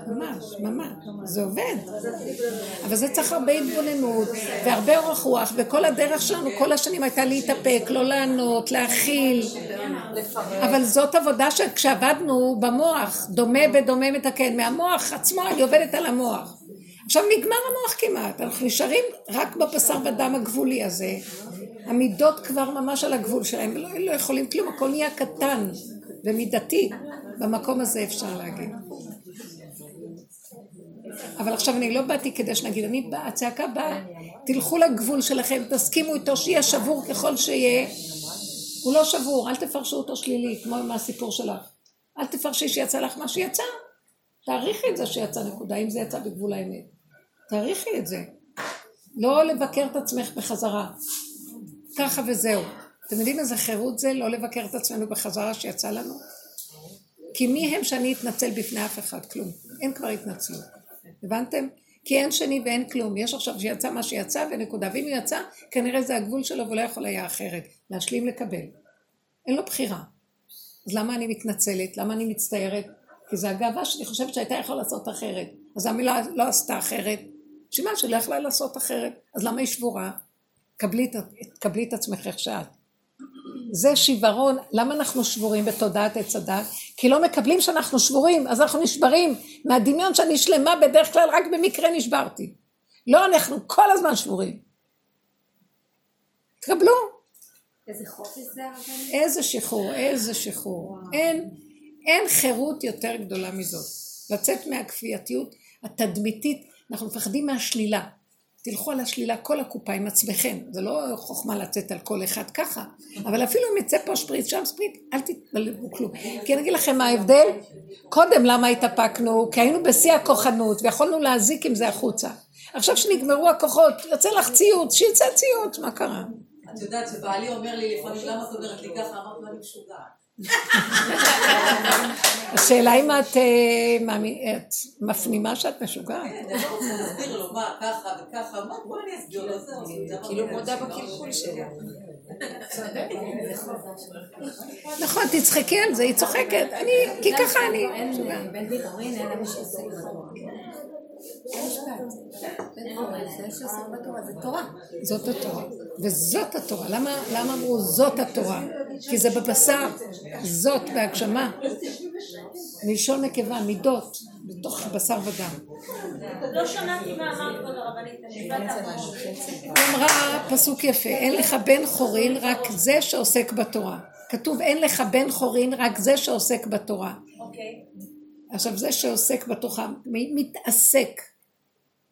ממש, ממש, זה עובד. אבל זה צריך הרבה התבוננות, והרבה אורך רוח, וכל הדרך שלנו כל השנים הייתה להתאפק, לא לענות, להכיל. אבל זאת עבודה שכשעבדנו במוח, דומה בדומה מתקן, מהמוח עצמו אני עובדת על המוח. עכשיו נגמר המוח כמעט, אנחנו נשארים רק בבשר ודם הגבולי הזה. המידות כבר ממש על הגבול שלהם, לא, לא יכולים כלום, הכל נהיה קטן ומידתי. במקום הזה אפשר להגיד. אבל עכשיו אני לא באתי כדי שנגיד, אני באה, הצעקה באה, תלכו לגבול שלכם, תסכימו איתו שיהיה שבור ככל שיהיה. הוא לא שבור, אל תפרשו אותו שלילי, כמו עם הסיפור שלך. אל תפרשי שיצא לך מה שיצא. תעריכי את זה שיצא נקודה, אם זה יצא בגבול האמת. תעריכי את זה. לא לבקר את עצמך בחזרה. ככה וזהו. אתם יודעים איזה חירות זה לא לבקר את עצמנו בחזרה שיצא לנו? כי מי הם שאני אתנצל בפני אף אחד? כלום. אין כבר התנצלות. הבנתם? כי אין שני ואין כלום. יש עכשיו שיצא מה שיצא ונקודה. ואם הוא יצא, כנראה זה הגבול שלו ולא יכול היה אחרת. להשלים לקבל. אין לו בחירה. אז למה אני מתנצלת? למה אני מצטערת? כי זה הגאווה שאני חושבת שהייתה יכולה לעשות אחרת. אז המילה לא עשתה אחרת. בשביל מה שלא יכלה לעשות אחרת? אז למה היא שבורה? קבלי, קבלי את עצמך איך שאת. זה שיוורון, למה אנחנו שבורים בתודעת עץ הדת? כי לא מקבלים שאנחנו שבורים, אז אנחנו נשברים מהדמיון שאני שלמה, בדרך כלל רק במקרה נשברתי. לא, אנחנו כל הזמן שבורים. תקבלו. איזה חופש זה הרבנית? איזה שחרור, איזה שחרור. אין, אין חירות יותר גדולה מזאת. לצאת מהכפייתיות התדמיתית, אנחנו מפחדים מהשלילה. תלכו על השלילה כל הקופה עם עצמכם, זה לא חוכמה לצאת על כל אחד ככה, אבל אפילו אם יצא פה שפריץ, שם שפריץ, אל תתבלבו כלום. כי אני אגיד לכם מה ההבדל, קודם למה התאפקנו? כי היינו בשיא הכוחנות ויכולנו להזיק עם זה החוצה. עכשיו שנגמרו הכוחות, יוצא לך ציוץ, שיצא ציוץ, מה קרה? את יודעת שבעלי אומר לי לפעמים, למה את אומרת לי ככה? אמרתי לו, אני משוגעת. השאלה אם את, אה, את מפנימה שאת משוגעת. כן, אני לא רוצה להסביר לו מה, ככה וככה, מה, בואי אני אסביר לו, זהו. זה כאילו מודה בקלקול שלה. נכון, תצחקי על זה, היא צוחקת, אני, כי ככה אני. זאת התורה. וזאת התורה. למה, אמרו זאת התורה? כי זה בבשר. זאת בהגשמה. מלשון נקבה, מידות, בתוך בשר ודם. לא שמעתי מה אמרת כבוד הרבנית, אמרה פסוק יפה, אין לך בן חורין, רק זה שעוסק בתורה. כתוב אין לך בן חורין, רק זה שעוסק בתורה. אוקיי. עכשיו זה שעוסק בתורה, מי מתעסק.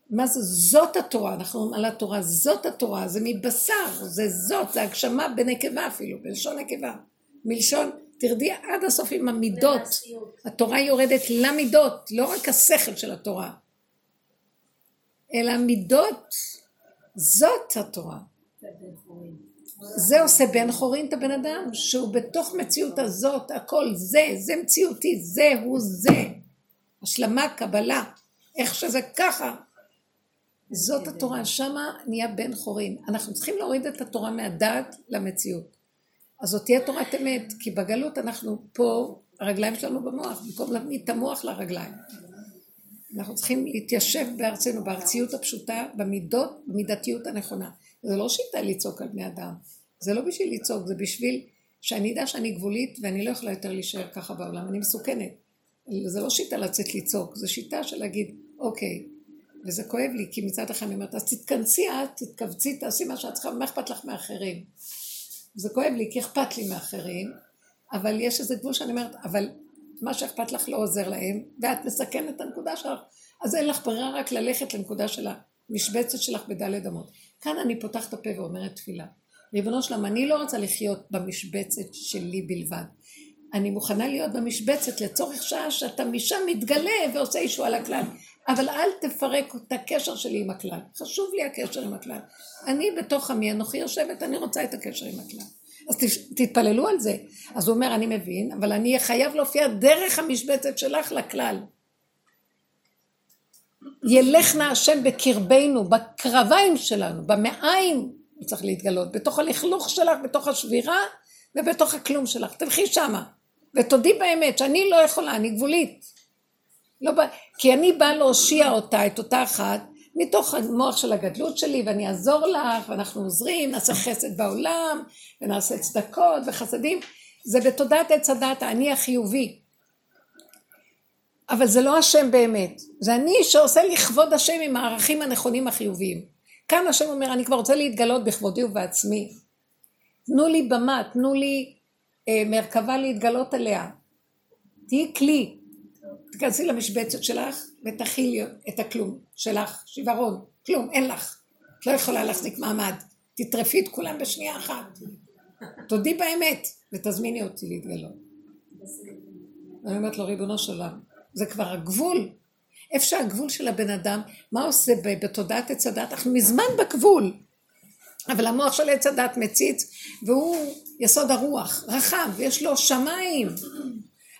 מה זה? זאת התורה, אנחנו אומרים על התורה, זאת התורה, זה מבשר, זה זאת, זה הגשמה בנקבה אפילו, בלשון נקבה. מלשון, תרדי עד הסוף עם המידות. התורה יורדת למידות, לא רק השכל של התורה, אלא מידות, זאת התורה. זה עושה בן חורין את הבן אדם, שהוא בתוך מציאות הזאת, הכל זה, זה מציאותי, זה הוא זה. השלמה, קבלה, איך שזה ככה. זאת התורה, שמה נהיה בן חורין. אנחנו צריכים להוריד את התורה מהדעת למציאות. אז זאת תהיה תורת אמת, כי בגלות אנחנו פה, הרגליים שלנו במוח, במקום להביא את המוח לרגליים. אנחנו צריכים להתיישב בארצנו, בארציות הפשוטה, במידות, במידתיות הנכונה. זה לא שיטה לצעוק על בני אדם, זה לא בשביל לצעוק, זה בשביל שאני אדע שאני גבולית ואני לא יכולה יותר להישאר ככה בעולם, אני מסוכנת. זה לא שיטה לצאת לצעוק, זה שיטה של להגיד, אוקיי, וזה כואב לי, כי מצד אחד אני אומרת, אז תתכנסי את, תתכווצי, תעשי מה שאת צריכה, מה אכפת לך מאחרים? זה כואב לי, כי אכפת לי מאחרים, אבל יש איזה גבול שאני אומרת, אבל מה שאכפת לך לא עוזר להם, ואת מסכנת את הנקודה שלך, אז אין לך ברירה רק ללכת לנקודה של המשבצת שלך בדלת אמות. כאן אני פותחת את הפה ואומרת תפילה. ריבונו שלם, אני לא רוצה לחיות במשבצת שלי בלבד. אני מוכנה להיות במשבצת לצורך שעה שאתה משם מתגלה ועושה ישוע לכלל. אבל אל תפרק את הקשר שלי עם הכלל. חשוב לי הקשר עם הכלל. אני בתוך עמי אנוכי יושבת, אני רוצה את הקשר עם הכלל. אז תתפללו על זה. אז הוא אומר, אני מבין, אבל אני חייב להופיע דרך המשבצת שלך לכלל. ילך נא השם בקרבנו, בקרביים שלנו, במעיים הוא צריך להתגלות, בתוך הלכלוך שלך, בתוך השבירה ובתוך הכלום שלך. תלכי שמה, ותודי באמת שאני לא יכולה, אני גבולית. לא בא, כי אני באה להושיע אותה, את אותה אחת, מתוך המוח של הגדלות שלי, ואני אעזור לך, ואנחנו עוזרים, נעשה חסד בעולם, ונעשה צדקות וחסדים. זה בתודעת עץ הדת, האני החיובי. אבל זה לא השם באמת, זה אני שעושה לכבוד השם עם הערכים הנכונים החיוביים. כאן השם אומר, אני כבר רוצה להתגלות בכבודי ובעצמי. תנו לי במה, תנו לי אה, מרכבה להתגלות עליה. תהיי כלי. תיכנסי למשבצת שלך ותכילי את הכלום שלך, שיוורון, כלום, אין לך. את לא יכולה להחזיק מעמד. תטרפי את כולם בשנייה אחת. תודי באמת ותזמיני אותי להתגלות. אני אומרת לו, ריבונו של עולם, זה כבר הגבול. איפה שהגבול של הבן אדם, מה עושה בתודעת עץ הדת? אנחנו מזמן בגבול. אבל המוח של עץ הדת מציץ, והוא יסוד הרוח, רחב, ויש לו שמיים.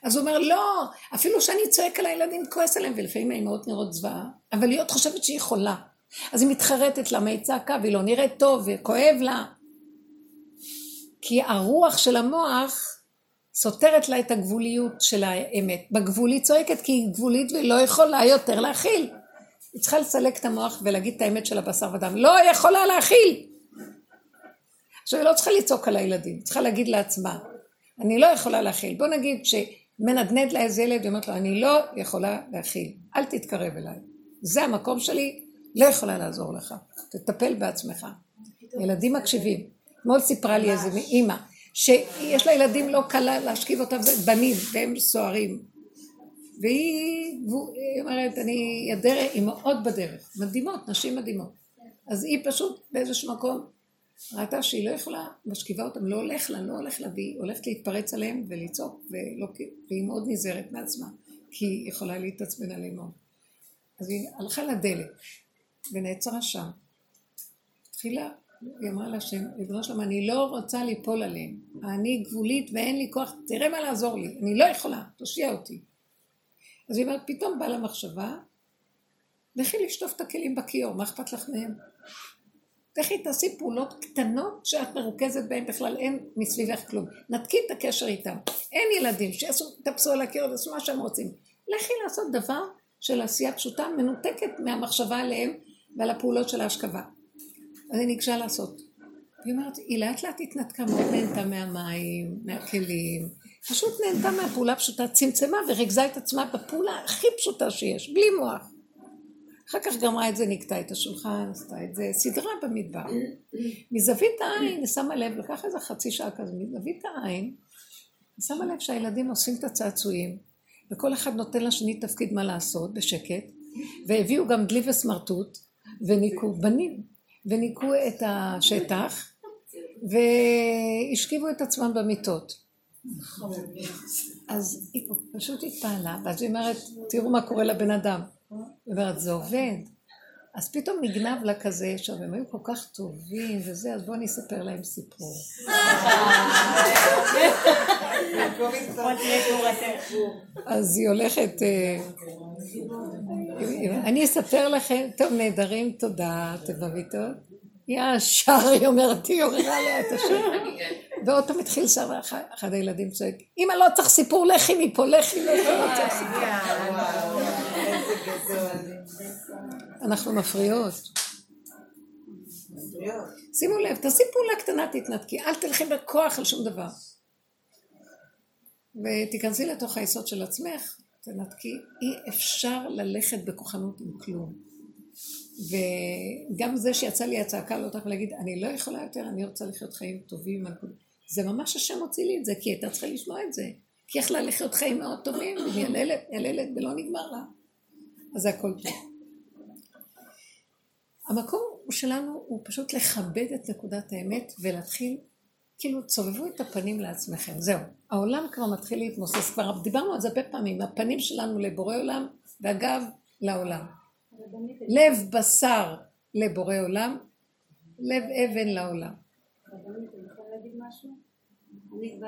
אז הוא אומר, לא, אפילו שאני צועק על הילדים, כועס עליהם, ולפעמים האימהות נראות זוועה, אבל היא עוד חושבת שהיא חולה. אז היא מתחרטת לה, מה היא צעקה, והיא לא נראית טוב, וכואב לה. כי הרוח של המוח סותרת לה את הגבוליות של האמת. בגבולית צועקת כי היא גבולית והיא לא יכולה יותר להכיל. היא צריכה לסלק את המוח ולהגיד את האמת של הבשר ודם. לא יכולה להכיל! עכשיו היא לא צריכה לצעוק על הילדים, היא צריכה להגיד לעצמה, אני לא יכולה להכיל. בוא נגיד שמנדנד לה איזה ילד, היא אומרת לו, אני לא יכולה להכיל, אל תתקרב אליי. זה המקום שלי, לא יכולה לעזור לך. תטפל בעצמך. ילדים מקשיבים. אתמול סיפרה לי איזה אימא, שיש ילדים לא קל להשכיב אותם, בנים, והם סוערים. והיא אומרת, אני, הדרך, היא מאוד בדרך, מדהימות, נשים מדהימות. אז היא פשוט באיזשהו מקום ראתה שהיא לא יכולה, משכיבה אותם, לא הולך לה, לא הולך לה, והיא הולכת להתפרץ עליהם ולצעוק, ולא, והיא מאוד נזהרת מעצמה, כי היא יכולה להתעצבן עליהם מאוד. אז היא הלכה לדלת, ונעצרה שם. התחילה, היא אמרה להשם, ריבונו שלמה, אני לא רוצה ליפול עליהם. אני גבולית ואין לי כוח, תראה מה לעזור לי, אני לא יכולה, תושיע אותי. אז היא אומרת, פתאום באה לה מחשבה, לכי לשטוף את הכלים בכיור, מה אכפת לך מהם? לכי תעשי פעולות קטנות שאת מרוכזת בהן בכלל, אין מסביבך כלום. נתקי את הקשר איתם. אין ילדים שיטפסו על הקיר ויעשו מה שהם רוצים. לכי לעשות דבר של עשייה פשוטה, מנותקת מהמחשבה עליהם ועל הפעולות של ההשכבה. אז היא ניגשה לעשות. היא אומרת, היא לאט לאט התנתקה מאוד, נהנתה מהמים, מהכלים, פשוט נהנתה מהפעולה הפשוטה, צמצמה וריכזה את עצמה בפעולה הכי פשוטה שיש, בלי מוח. אחר כך גמרה את זה, נקטה את השולחן, עשתה את זה, סדרה במדבר. מזווית העין, היא שמה לב, לקח איזה חצי שעה כזה, מזווית העין, היא שמה לב שהילדים עושים את הצעצועים, וכל אחד נותן לשני תפקיד מה לעשות, בשקט, והביאו גם דלי וסמרטוט, וניקו בנים, וניקו את השטח, והשכיבו את עצמם במיטות. אז היא פשוט התפעלה, ואז היא אומרת, תראו מה קורה לבן אדם. היא אומרת, זה עובד. אז פתאום נגנב לה כזה, עכשיו הם היו כל כך טובים וזה, אז בואו אני אספר להם סיפור. אז היא הולכת, אה, אני אספר לכם, טוב נהדרים, תודה, תבביתות. ישר, היא אומרת, היא עוררה עליה את השם. ועוד פעם התחיל שם אחד הילדים צועק, אמא לא צריך סיפור, לכי מפה, לכי, לכי, לא. אנחנו מפריעות. שימו לב, תעשי פעולה קטנה, תתנתקי, אל תלכי בכוח על שום דבר. ותיכנסי לתוך היסוד של עצמך, תנתקי, אי אפשר ללכת בכוחנות עם כלום. וגם זה שיצא לי הצעקה לאותה ולהגיד, אני לא יכולה יותר, אני רוצה לחיות חיים טובים. זה ממש השם הוציא לי את זה, כי הייתה צריכה לשמוע את זה. כי יכלה לחיות חיים מאוד טובים, ומייללת, מייללת, ולא נגמר לה. אז זה הכל טוב. המקום שלנו הוא פשוט לכבד את נקודת האמת ולהתחיל, כאילו, תסובבו את הפנים לעצמכם, זהו. העולם כבר מתחיל להתמוסס, כבר דיברנו על זה הרבה פעמים, הפנים שלנו לבורא עולם והגב לעולם. לב בשר לבורא עולם, לב אבן לעולם. אני כבר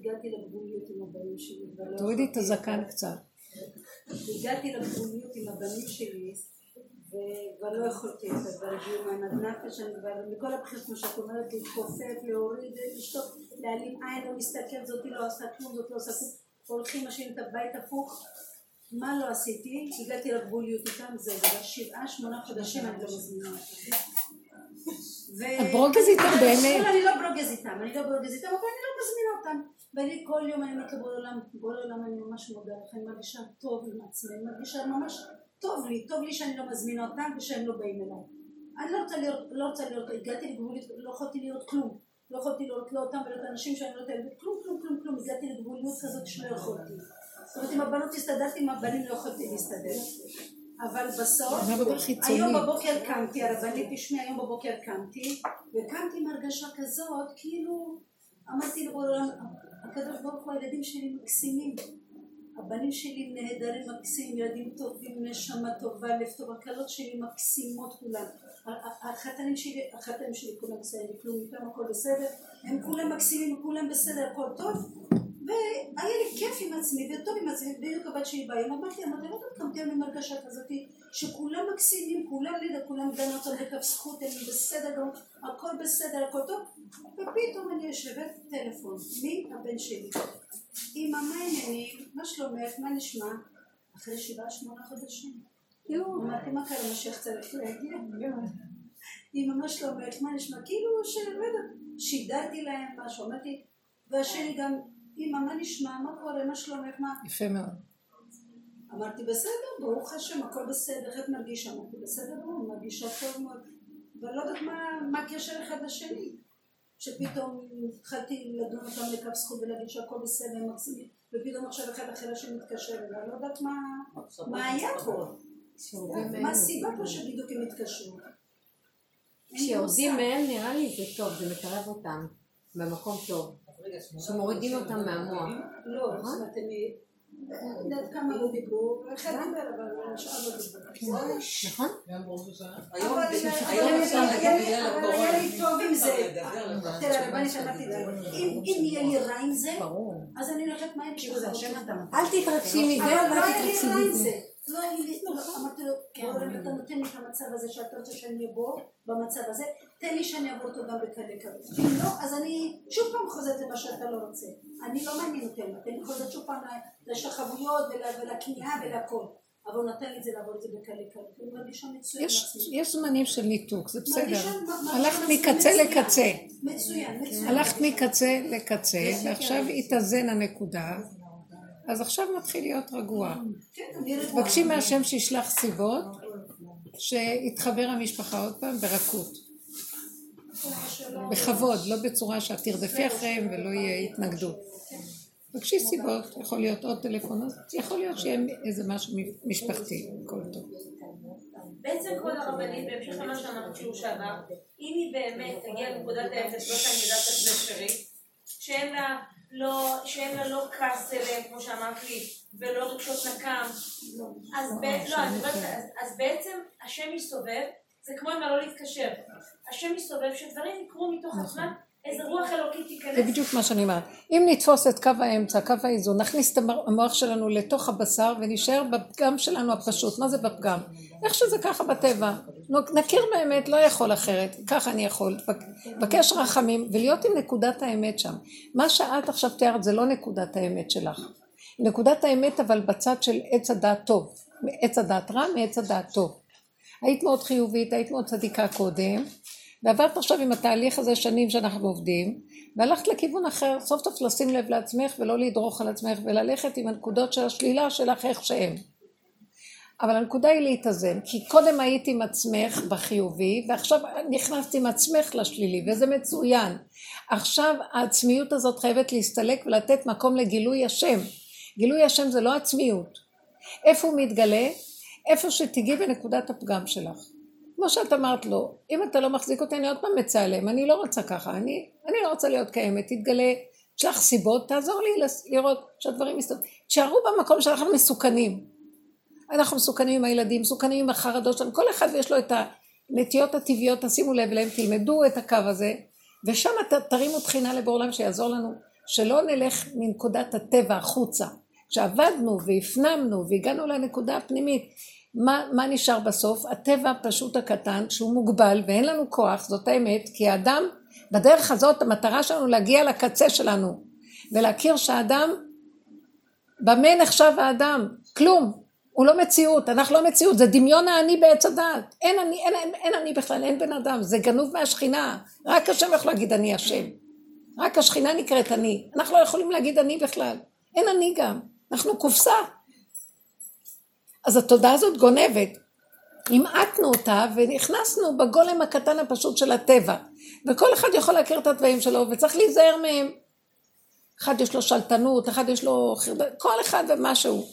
הגעתי לגבוליות עם הבנים שלי. תורידי את הזקן קצת. הגעתי לגבוליות עם הבנים שלי, וכבר לא יכולתי יותר, כבר הגיעו מים עד נפש, אני כבר, מכל הבחירות, כמו שאת אומרת, להתכופף, להוריד, לשתוק, להעלים עין, לא מסתכל, זאתי לא עושה כלום, זאת לא עושה כלום, הולכים, משאירים את הבית הפוך. מה לא עשיתי? הגעתי לגבוליות איתם, זה כבר שבעה, שמונה חודשים אני לא מזמינה אותם. את ברוגז איתם באמת. אני לא ברוגז איתם, אני לא ברוגז איתם, אבל אני לא מזמינה אותם. ואני כל יום אני אומרת לבורא עולם, בורא עולם אני ממש מודה לך, אני מרגישה טוב עם עצמי, אני מרגישה ממש טוב לי, טוב לי שאני לא מזמינה אותם ושהם לא באים אליי. אני לא רוצה לראות, לא רוצה לראות, הגעתי לגבולית, לא יכולתי לראות כלום. לא יכולתי לראות לא אותם ולא את האנשים שאני לא יודעת, כלום, כלום, כלום, כלום, הגעתי לגבוליות כזאת שלא יכולתי. זאת אומרת, עם הבנות הסתדרתי, עם הבנים לא יכולתי להסתדר. אבל בסוף, היום בבוקר קמתי, הרבנית תשמעי, היום בבוקר קמתי, וקמתי עם הרגשה כזאת, כאילו, אמרתי לעולם, הקדוש ברוך הוא, הילדים שלי מקסימים, הבנים שלי נהדרים מקסימים, ילדים טובים, נשמה טובה, לב טוב, הכלות שלי מקסימות כולן, החתנים שלי, החתנים שלי כולם בסדר, כלום איתם הכל בסדר, הם כולם מקסימים, כולם בסדר, הכל טוב, והיה לי כיף עם עצמי וטוב עם עצמי, בדיוק הבת שלי ביום, אמרתי, אמרתי, לא יודעת, קמתי עם הרגשה כזאת, שכולם מקסימים, כולם לידה, כולם דנו אותם לכף זכות, הם בסדר, הכל בסדר, הכל טוב, ופתאום אני יושבת, טלפון, מי? הבן שלי. אמא, מה העניינים? מה שלומך? מה נשמע? אחרי שבעה שמונה חודשים. אמרתי, מה קרה? משיח צריך להגיע? אמא, מה שלומך? מה נשמע? כאילו, שלא יודעת, שידרתי להם משהו, אמרתי, והשני גם אמא, מה נשמע? מה קורה? מה שלומך? מה? יפה מאוד. אמרתי, בסדר, ברוך השם, הכל בסדר. איך את מרגישה? אמרתי, בסדר, ברור, מרגישה טוב מאוד. ואני לא יודעת מה הקשר אחד לשני. שפתאום התחלתי לדון אותם לכף זכות ולהגיד שהכל בסדר, הם מקסימים. ופתאום עכשיו אחד אחר השני מתקשר אליי, לא יודעת מה היה פה. מה הסיבה פה שבדיוק הם התקשרו. כשיורדים מהם נראה לי זה טוב, זה מקרב אותם במקום טוב. שמורידים אותם מהמוח. לא, נכון? זאת אומרת, אני... אני יודעת כמה לא דיברו, אחד דיבר, אבל השאר לא דיברו. נכון? היום- אבל היום היה לי- אפשר היה לי- לדבר על אבל הקורונה. היה לי טוב עם זה. לדבר תראה, רבני שמעתי את זה. אם אם יהיה לי רע עם זה, אז אני הולכת מהר זה השם אתה אל תתרגשי מזה, אבל לא לי תתרגשי מזה. זה. לא לי, לא, אמרתי לו, בורא, אתה נותן לי את המצב הזה שאתה רוצה שאני אבוא במצב הזה, תן לי שאני אעבור אותו גם בקלי קלות. אם לא, אז אני שוב פעם חוזרת למה שאתה לא רוצה. אני לא מעניין אותי, לי חוזרת שוב פעם לשחבויות ול- ולכניעה ולכל. אבל הוא נתן לי את זה לעבור את זה בקלי קלות. אני מרגישה מצוין יש, זמנים של ניתוק, זה בסדר. הלכת מקצה. לקצה. מצוין, מצוין. הלכת מקצה לקצה, ועכשיו. התאזן הנקודה, אז עכשיו מתחיל להיות רגוע. כן, אני רגועה. תבקשי מהשם שישלח סיבות, שיתחבר המשפחה עוד פעם ברכות. בכבוד, לא בצורה שאת תרדפי אחריהם ולא יהיה התנגדות. תבקשי סיבות, יכול להיות עוד טלפון, אז יכול להיות שיהיה איזה משהו משפחתי, הכל טוב. בעצם כבוד הרבנית, בהמשך למה שאמרת שיעור שעבר, אם היא באמת תגיע לנקודת האפס, לא שאני יודעת איך זה אפשרי, שאין לה לא, שאין לה לא כעס אליהם, כמו שאמרת לי, ולא רגשות נקם, אז, לא, אז, אז בעצם השם יסתובב, זה כמו עם הלא להתקשר, השם יסתובב שדברים יקרו מתוך עצמם, איזה רוח אלוקית תיכנס. זה בדיוק מה שאני אומרת. אם נתפוס את קו האמצע, קו האיזון, נכניס את המוח שלנו לתוך הבשר ונשאר בפגם שלנו הפשוט. מה זה בפגם? איך שזה ככה בטבע. נכיר באמת, לא יכול אחרת. ככה אני יכול. לבקש רחמים ולהיות עם נקודת האמת שם. מה שאת עכשיו תיארת זה לא נקודת האמת שלך. נקודת האמת אבל בצד של עץ הדעת טוב. עץ הדעת רע מעץ הדעת טוב. היית מאוד חיובית, היית מאוד צדיקה קודם, ועברת עכשיו עם התהליך הזה שנים שאנחנו עובדים, והלכת לכיוון אחר, סוף סוף לשים לב לעצמך ולא לדרוך על עצמך וללכת עם הנקודות של השלילה שלך איך שהן. אבל הנקודה היא להתאזן, כי קודם היית עם עצמך בחיובי, ועכשיו נכנסת עם עצמך לשלילי, וזה מצוין. עכשיו העצמיות הזאת חייבת להסתלק ולתת מקום לגילוי השם. גילוי השם זה לא עצמיות. איפה הוא מתגלה? איפה שתיגעי בנקודת הפגם שלך. כמו שאת אמרת לו, אם אתה לא מחזיק אותי, אני עוד פעם מצא עליהם, אני לא רוצה ככה, אני, אני לא רוצה להיות קיימת, תתגלה, תשלח סיבות, תעזור לי לראות שהדברים מסתובבים. תשארו במקום שאנחנו מסוכנים. אנחנו מסוכנים עם הילדים, מסוכנים עם החרדות שלנו, כל אחד יש לו את הנטיות הטבעיות, תשימו לב אליהם, תלמדו את הקו הזה, ושם תרימו תחינה לבורא שיעזור לנו, שלא נלך מנקודת הטבע החוצה. כשעבדנו והפנמנו והגענו לנקודה הפנימית, מה, מה נשאר בסוף? הטבע הפשוט הקטן שהוא מוגבל ואין לנו כוח, זאת האמת, כי האדם, בדרך הזאת המטרה שלנו להגיע לקצה שלנו ולהכיר שהאדם, במה נחשב האדם? כלום, הוא לא מציאות, אנחנו לא מציאות, זה דמיון האני בעץ הדעת, אין אני, אין, אין, אין אני בכלל, אין בן אדם, זה גנוב מהשכינה, רק השם יכול להגיד אני השם, רק השכינה נקראת אני, אנחנו לא יכולים להגיד אני בכלל, אין אני גם, אנחנו קופסה. אז התודעה הזאת גונבת. המעטנו אותה ונכנסנו בגולם הקטן הפשוט של הטבע. וכל אחד יכול להכיר את התוואים שלו וצריך להיזהר מהם. אחד יש לו שלטנות, אחד יש לו חרדת, כל אחד ומשהו.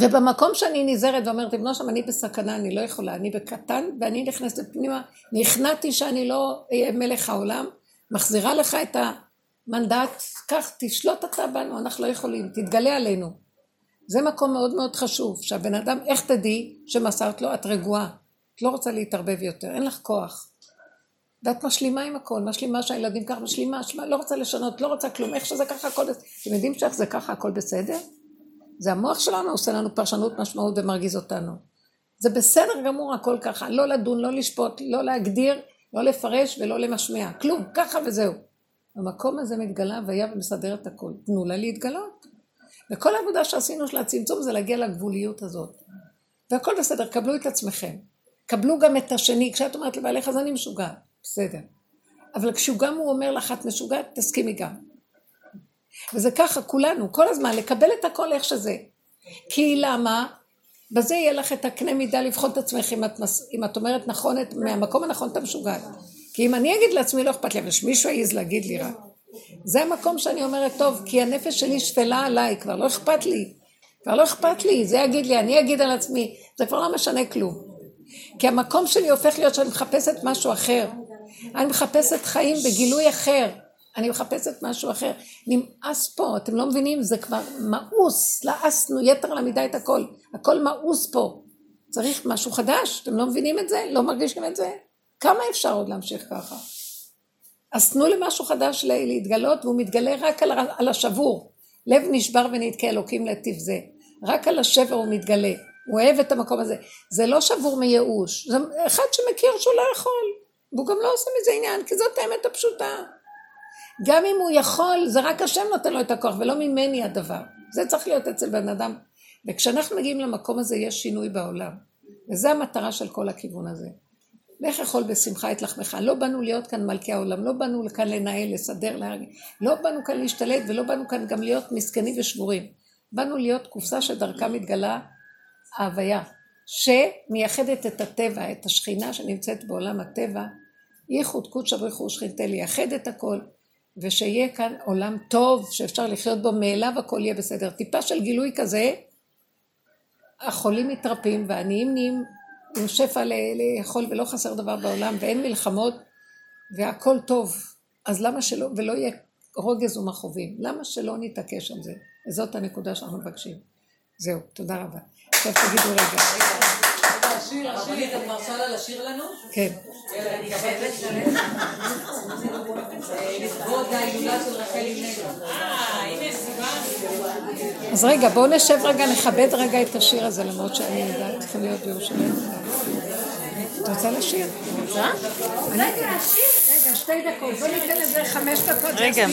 ובמקום שאני נזהרת ואומרת, לבנו שם אני בסכנה, אני לא יכולה, אני בקטן, ואני נכנסת פנימה, נכנעתי שאני לא אהיה מלך העולם, מחזירה לך את המנדט, קח, תשלוט אתה בנו, אנחנו לא יכולים, תתגלה עלינו. זה מקום מאוד מאוד חשוב, שהבן אדם, איך תדעי שמסרת לו, את רגועה, את לא רוצה להתערבב יותר, אין לך כוח. ואת משלימה עם הכל, משלימה שהילדים ככה, משלימה, משלימה, לא רוצה לשנות, לא רוצה כלום, איך שזה ככה הכל, אתם יודעים שאיך זה ככה הכל בסדר? זה המוח שלנו עושה לנו פרשנות משמעות ומרגיז אותנו. זה בסדר גמור הכל ככה, לא לדון, לא לשפוט, לא להגדיר, לא לפרש ולא למשמע, כלום, ככה וזהו. המקום הזה מתגלה והיה ומסדר את הכל, תנו לה להתגלות. וכל העבודה שעשינו של הצמצום זה להגיע לגבוליות הזאת. והכל בסדר, קבלו את עצמכם. קבלו גם את השני, כשאת אומרת לבעלך אז אני משוגעת, בסדר. אבל כשהוא גם הוא אומר לך את משוגעת, תסכימי גם. וזה ככה, כולנו, כל הזמן, לקבל את הכל איך שזה. כי למה? בזה יהיה לך את הקנה מידה לבחון את עצמך אם את, מס... אם את אומרת נכון, את... מהמקום הנכון אתה משוגעת. כי אם אני אגיד לעצמי לא אכפת לי, אבל שמישהו יעז להגיד לי רק. זה המקום שאני אומרת, טוב, כי הנפש שלי שפלה עליי, כבר לא אכפת לי. כבר לא אכפת לי, זה יגיד לי, אני אגיד על עצמי, זה כבר לא משנה כלום. כי המקום שלי הופך להיות שאני מחפשת משהו אחר. אני מחפשת חיים בגילוי אחר. אני מחפשת משהו אחר. נמאס פה, אתם לא מבינים? זה כבר מאוס, לעסנו יתר על המידה את הכל. הכל מאוס פה. צריך משהו חדש, אתם לא מבינים את זה? לא מרגישים את זה? כמה אפשר עוד להמשיך ככה? אז תנו למשהו חדש להתגלות, והוא מתגלה רק על, על השבור. לב נשבר ונתקה אלוקים לטיב זה. רק על השבר הוא מתגלה. הוא אוהב את המקום הזה. זה לא שבור מייאוש, זה אחד שמכיר שהוא לא יכול. והוא גם לא עושה מזה עניין, כי זאת האמת הפשוטה. גם אם הוא יכול, זה רק השם נותן לו את הכוח, ולא ממני הדבר. זה צריך להיות אצל בן אדם. וכשאנחנו מגיעים למקום הזה, יש שינוי בעולם. וזו המטרה של כל הכיוון הזה. לך אכול בשמחה את לחמך. לא באנו להיות כאן מלכי העולם, לא באנו כאן לנהל, לסדר, להרגיע. לא באנו כאן להשתלט ולא באנו כאן גם להיות מסכנים ושבורים. באנו להיות קופסה שדרכה מתגלה ההוויה, שמייחדת את הטבע, את השכינה שנמצאת בעולם הטבע, ייחוד קודש אבריחו שכינתה לייחד את הכל, ושיהיה כאן עולם טוב שאפשר לחיות בו מאליו הכל יהיה בסדר. טיפה של גילוי כזה, החולים מתרפים והעניים נהיים עם שפע לאכול ולא חסר דבר בעולם ואין מלחמות והכל טוב. אז למה שלא, ולא יהיה רוגז ומכאובים, למה שלא נתעקש על זה? וזאת הנקודה שאנחנו מבקשים. זהו, תודה רבה. עכשיו תגידו רגע. השיר, השיר, את מרשה לה לשיר לנו? כן. אני חייבת לכבוד ההילולה של רחל אמנו. אה, הנה סימן. אז רגע, בואו נשב רגע, נכבד רגע את השיר הזה, למרות שאני יודעת, צריכים להיות בירושלים. את רוצה לשיר? רוצה? רגע, שתי דקות, בואו ניתן לזה חמש דקות. רגע.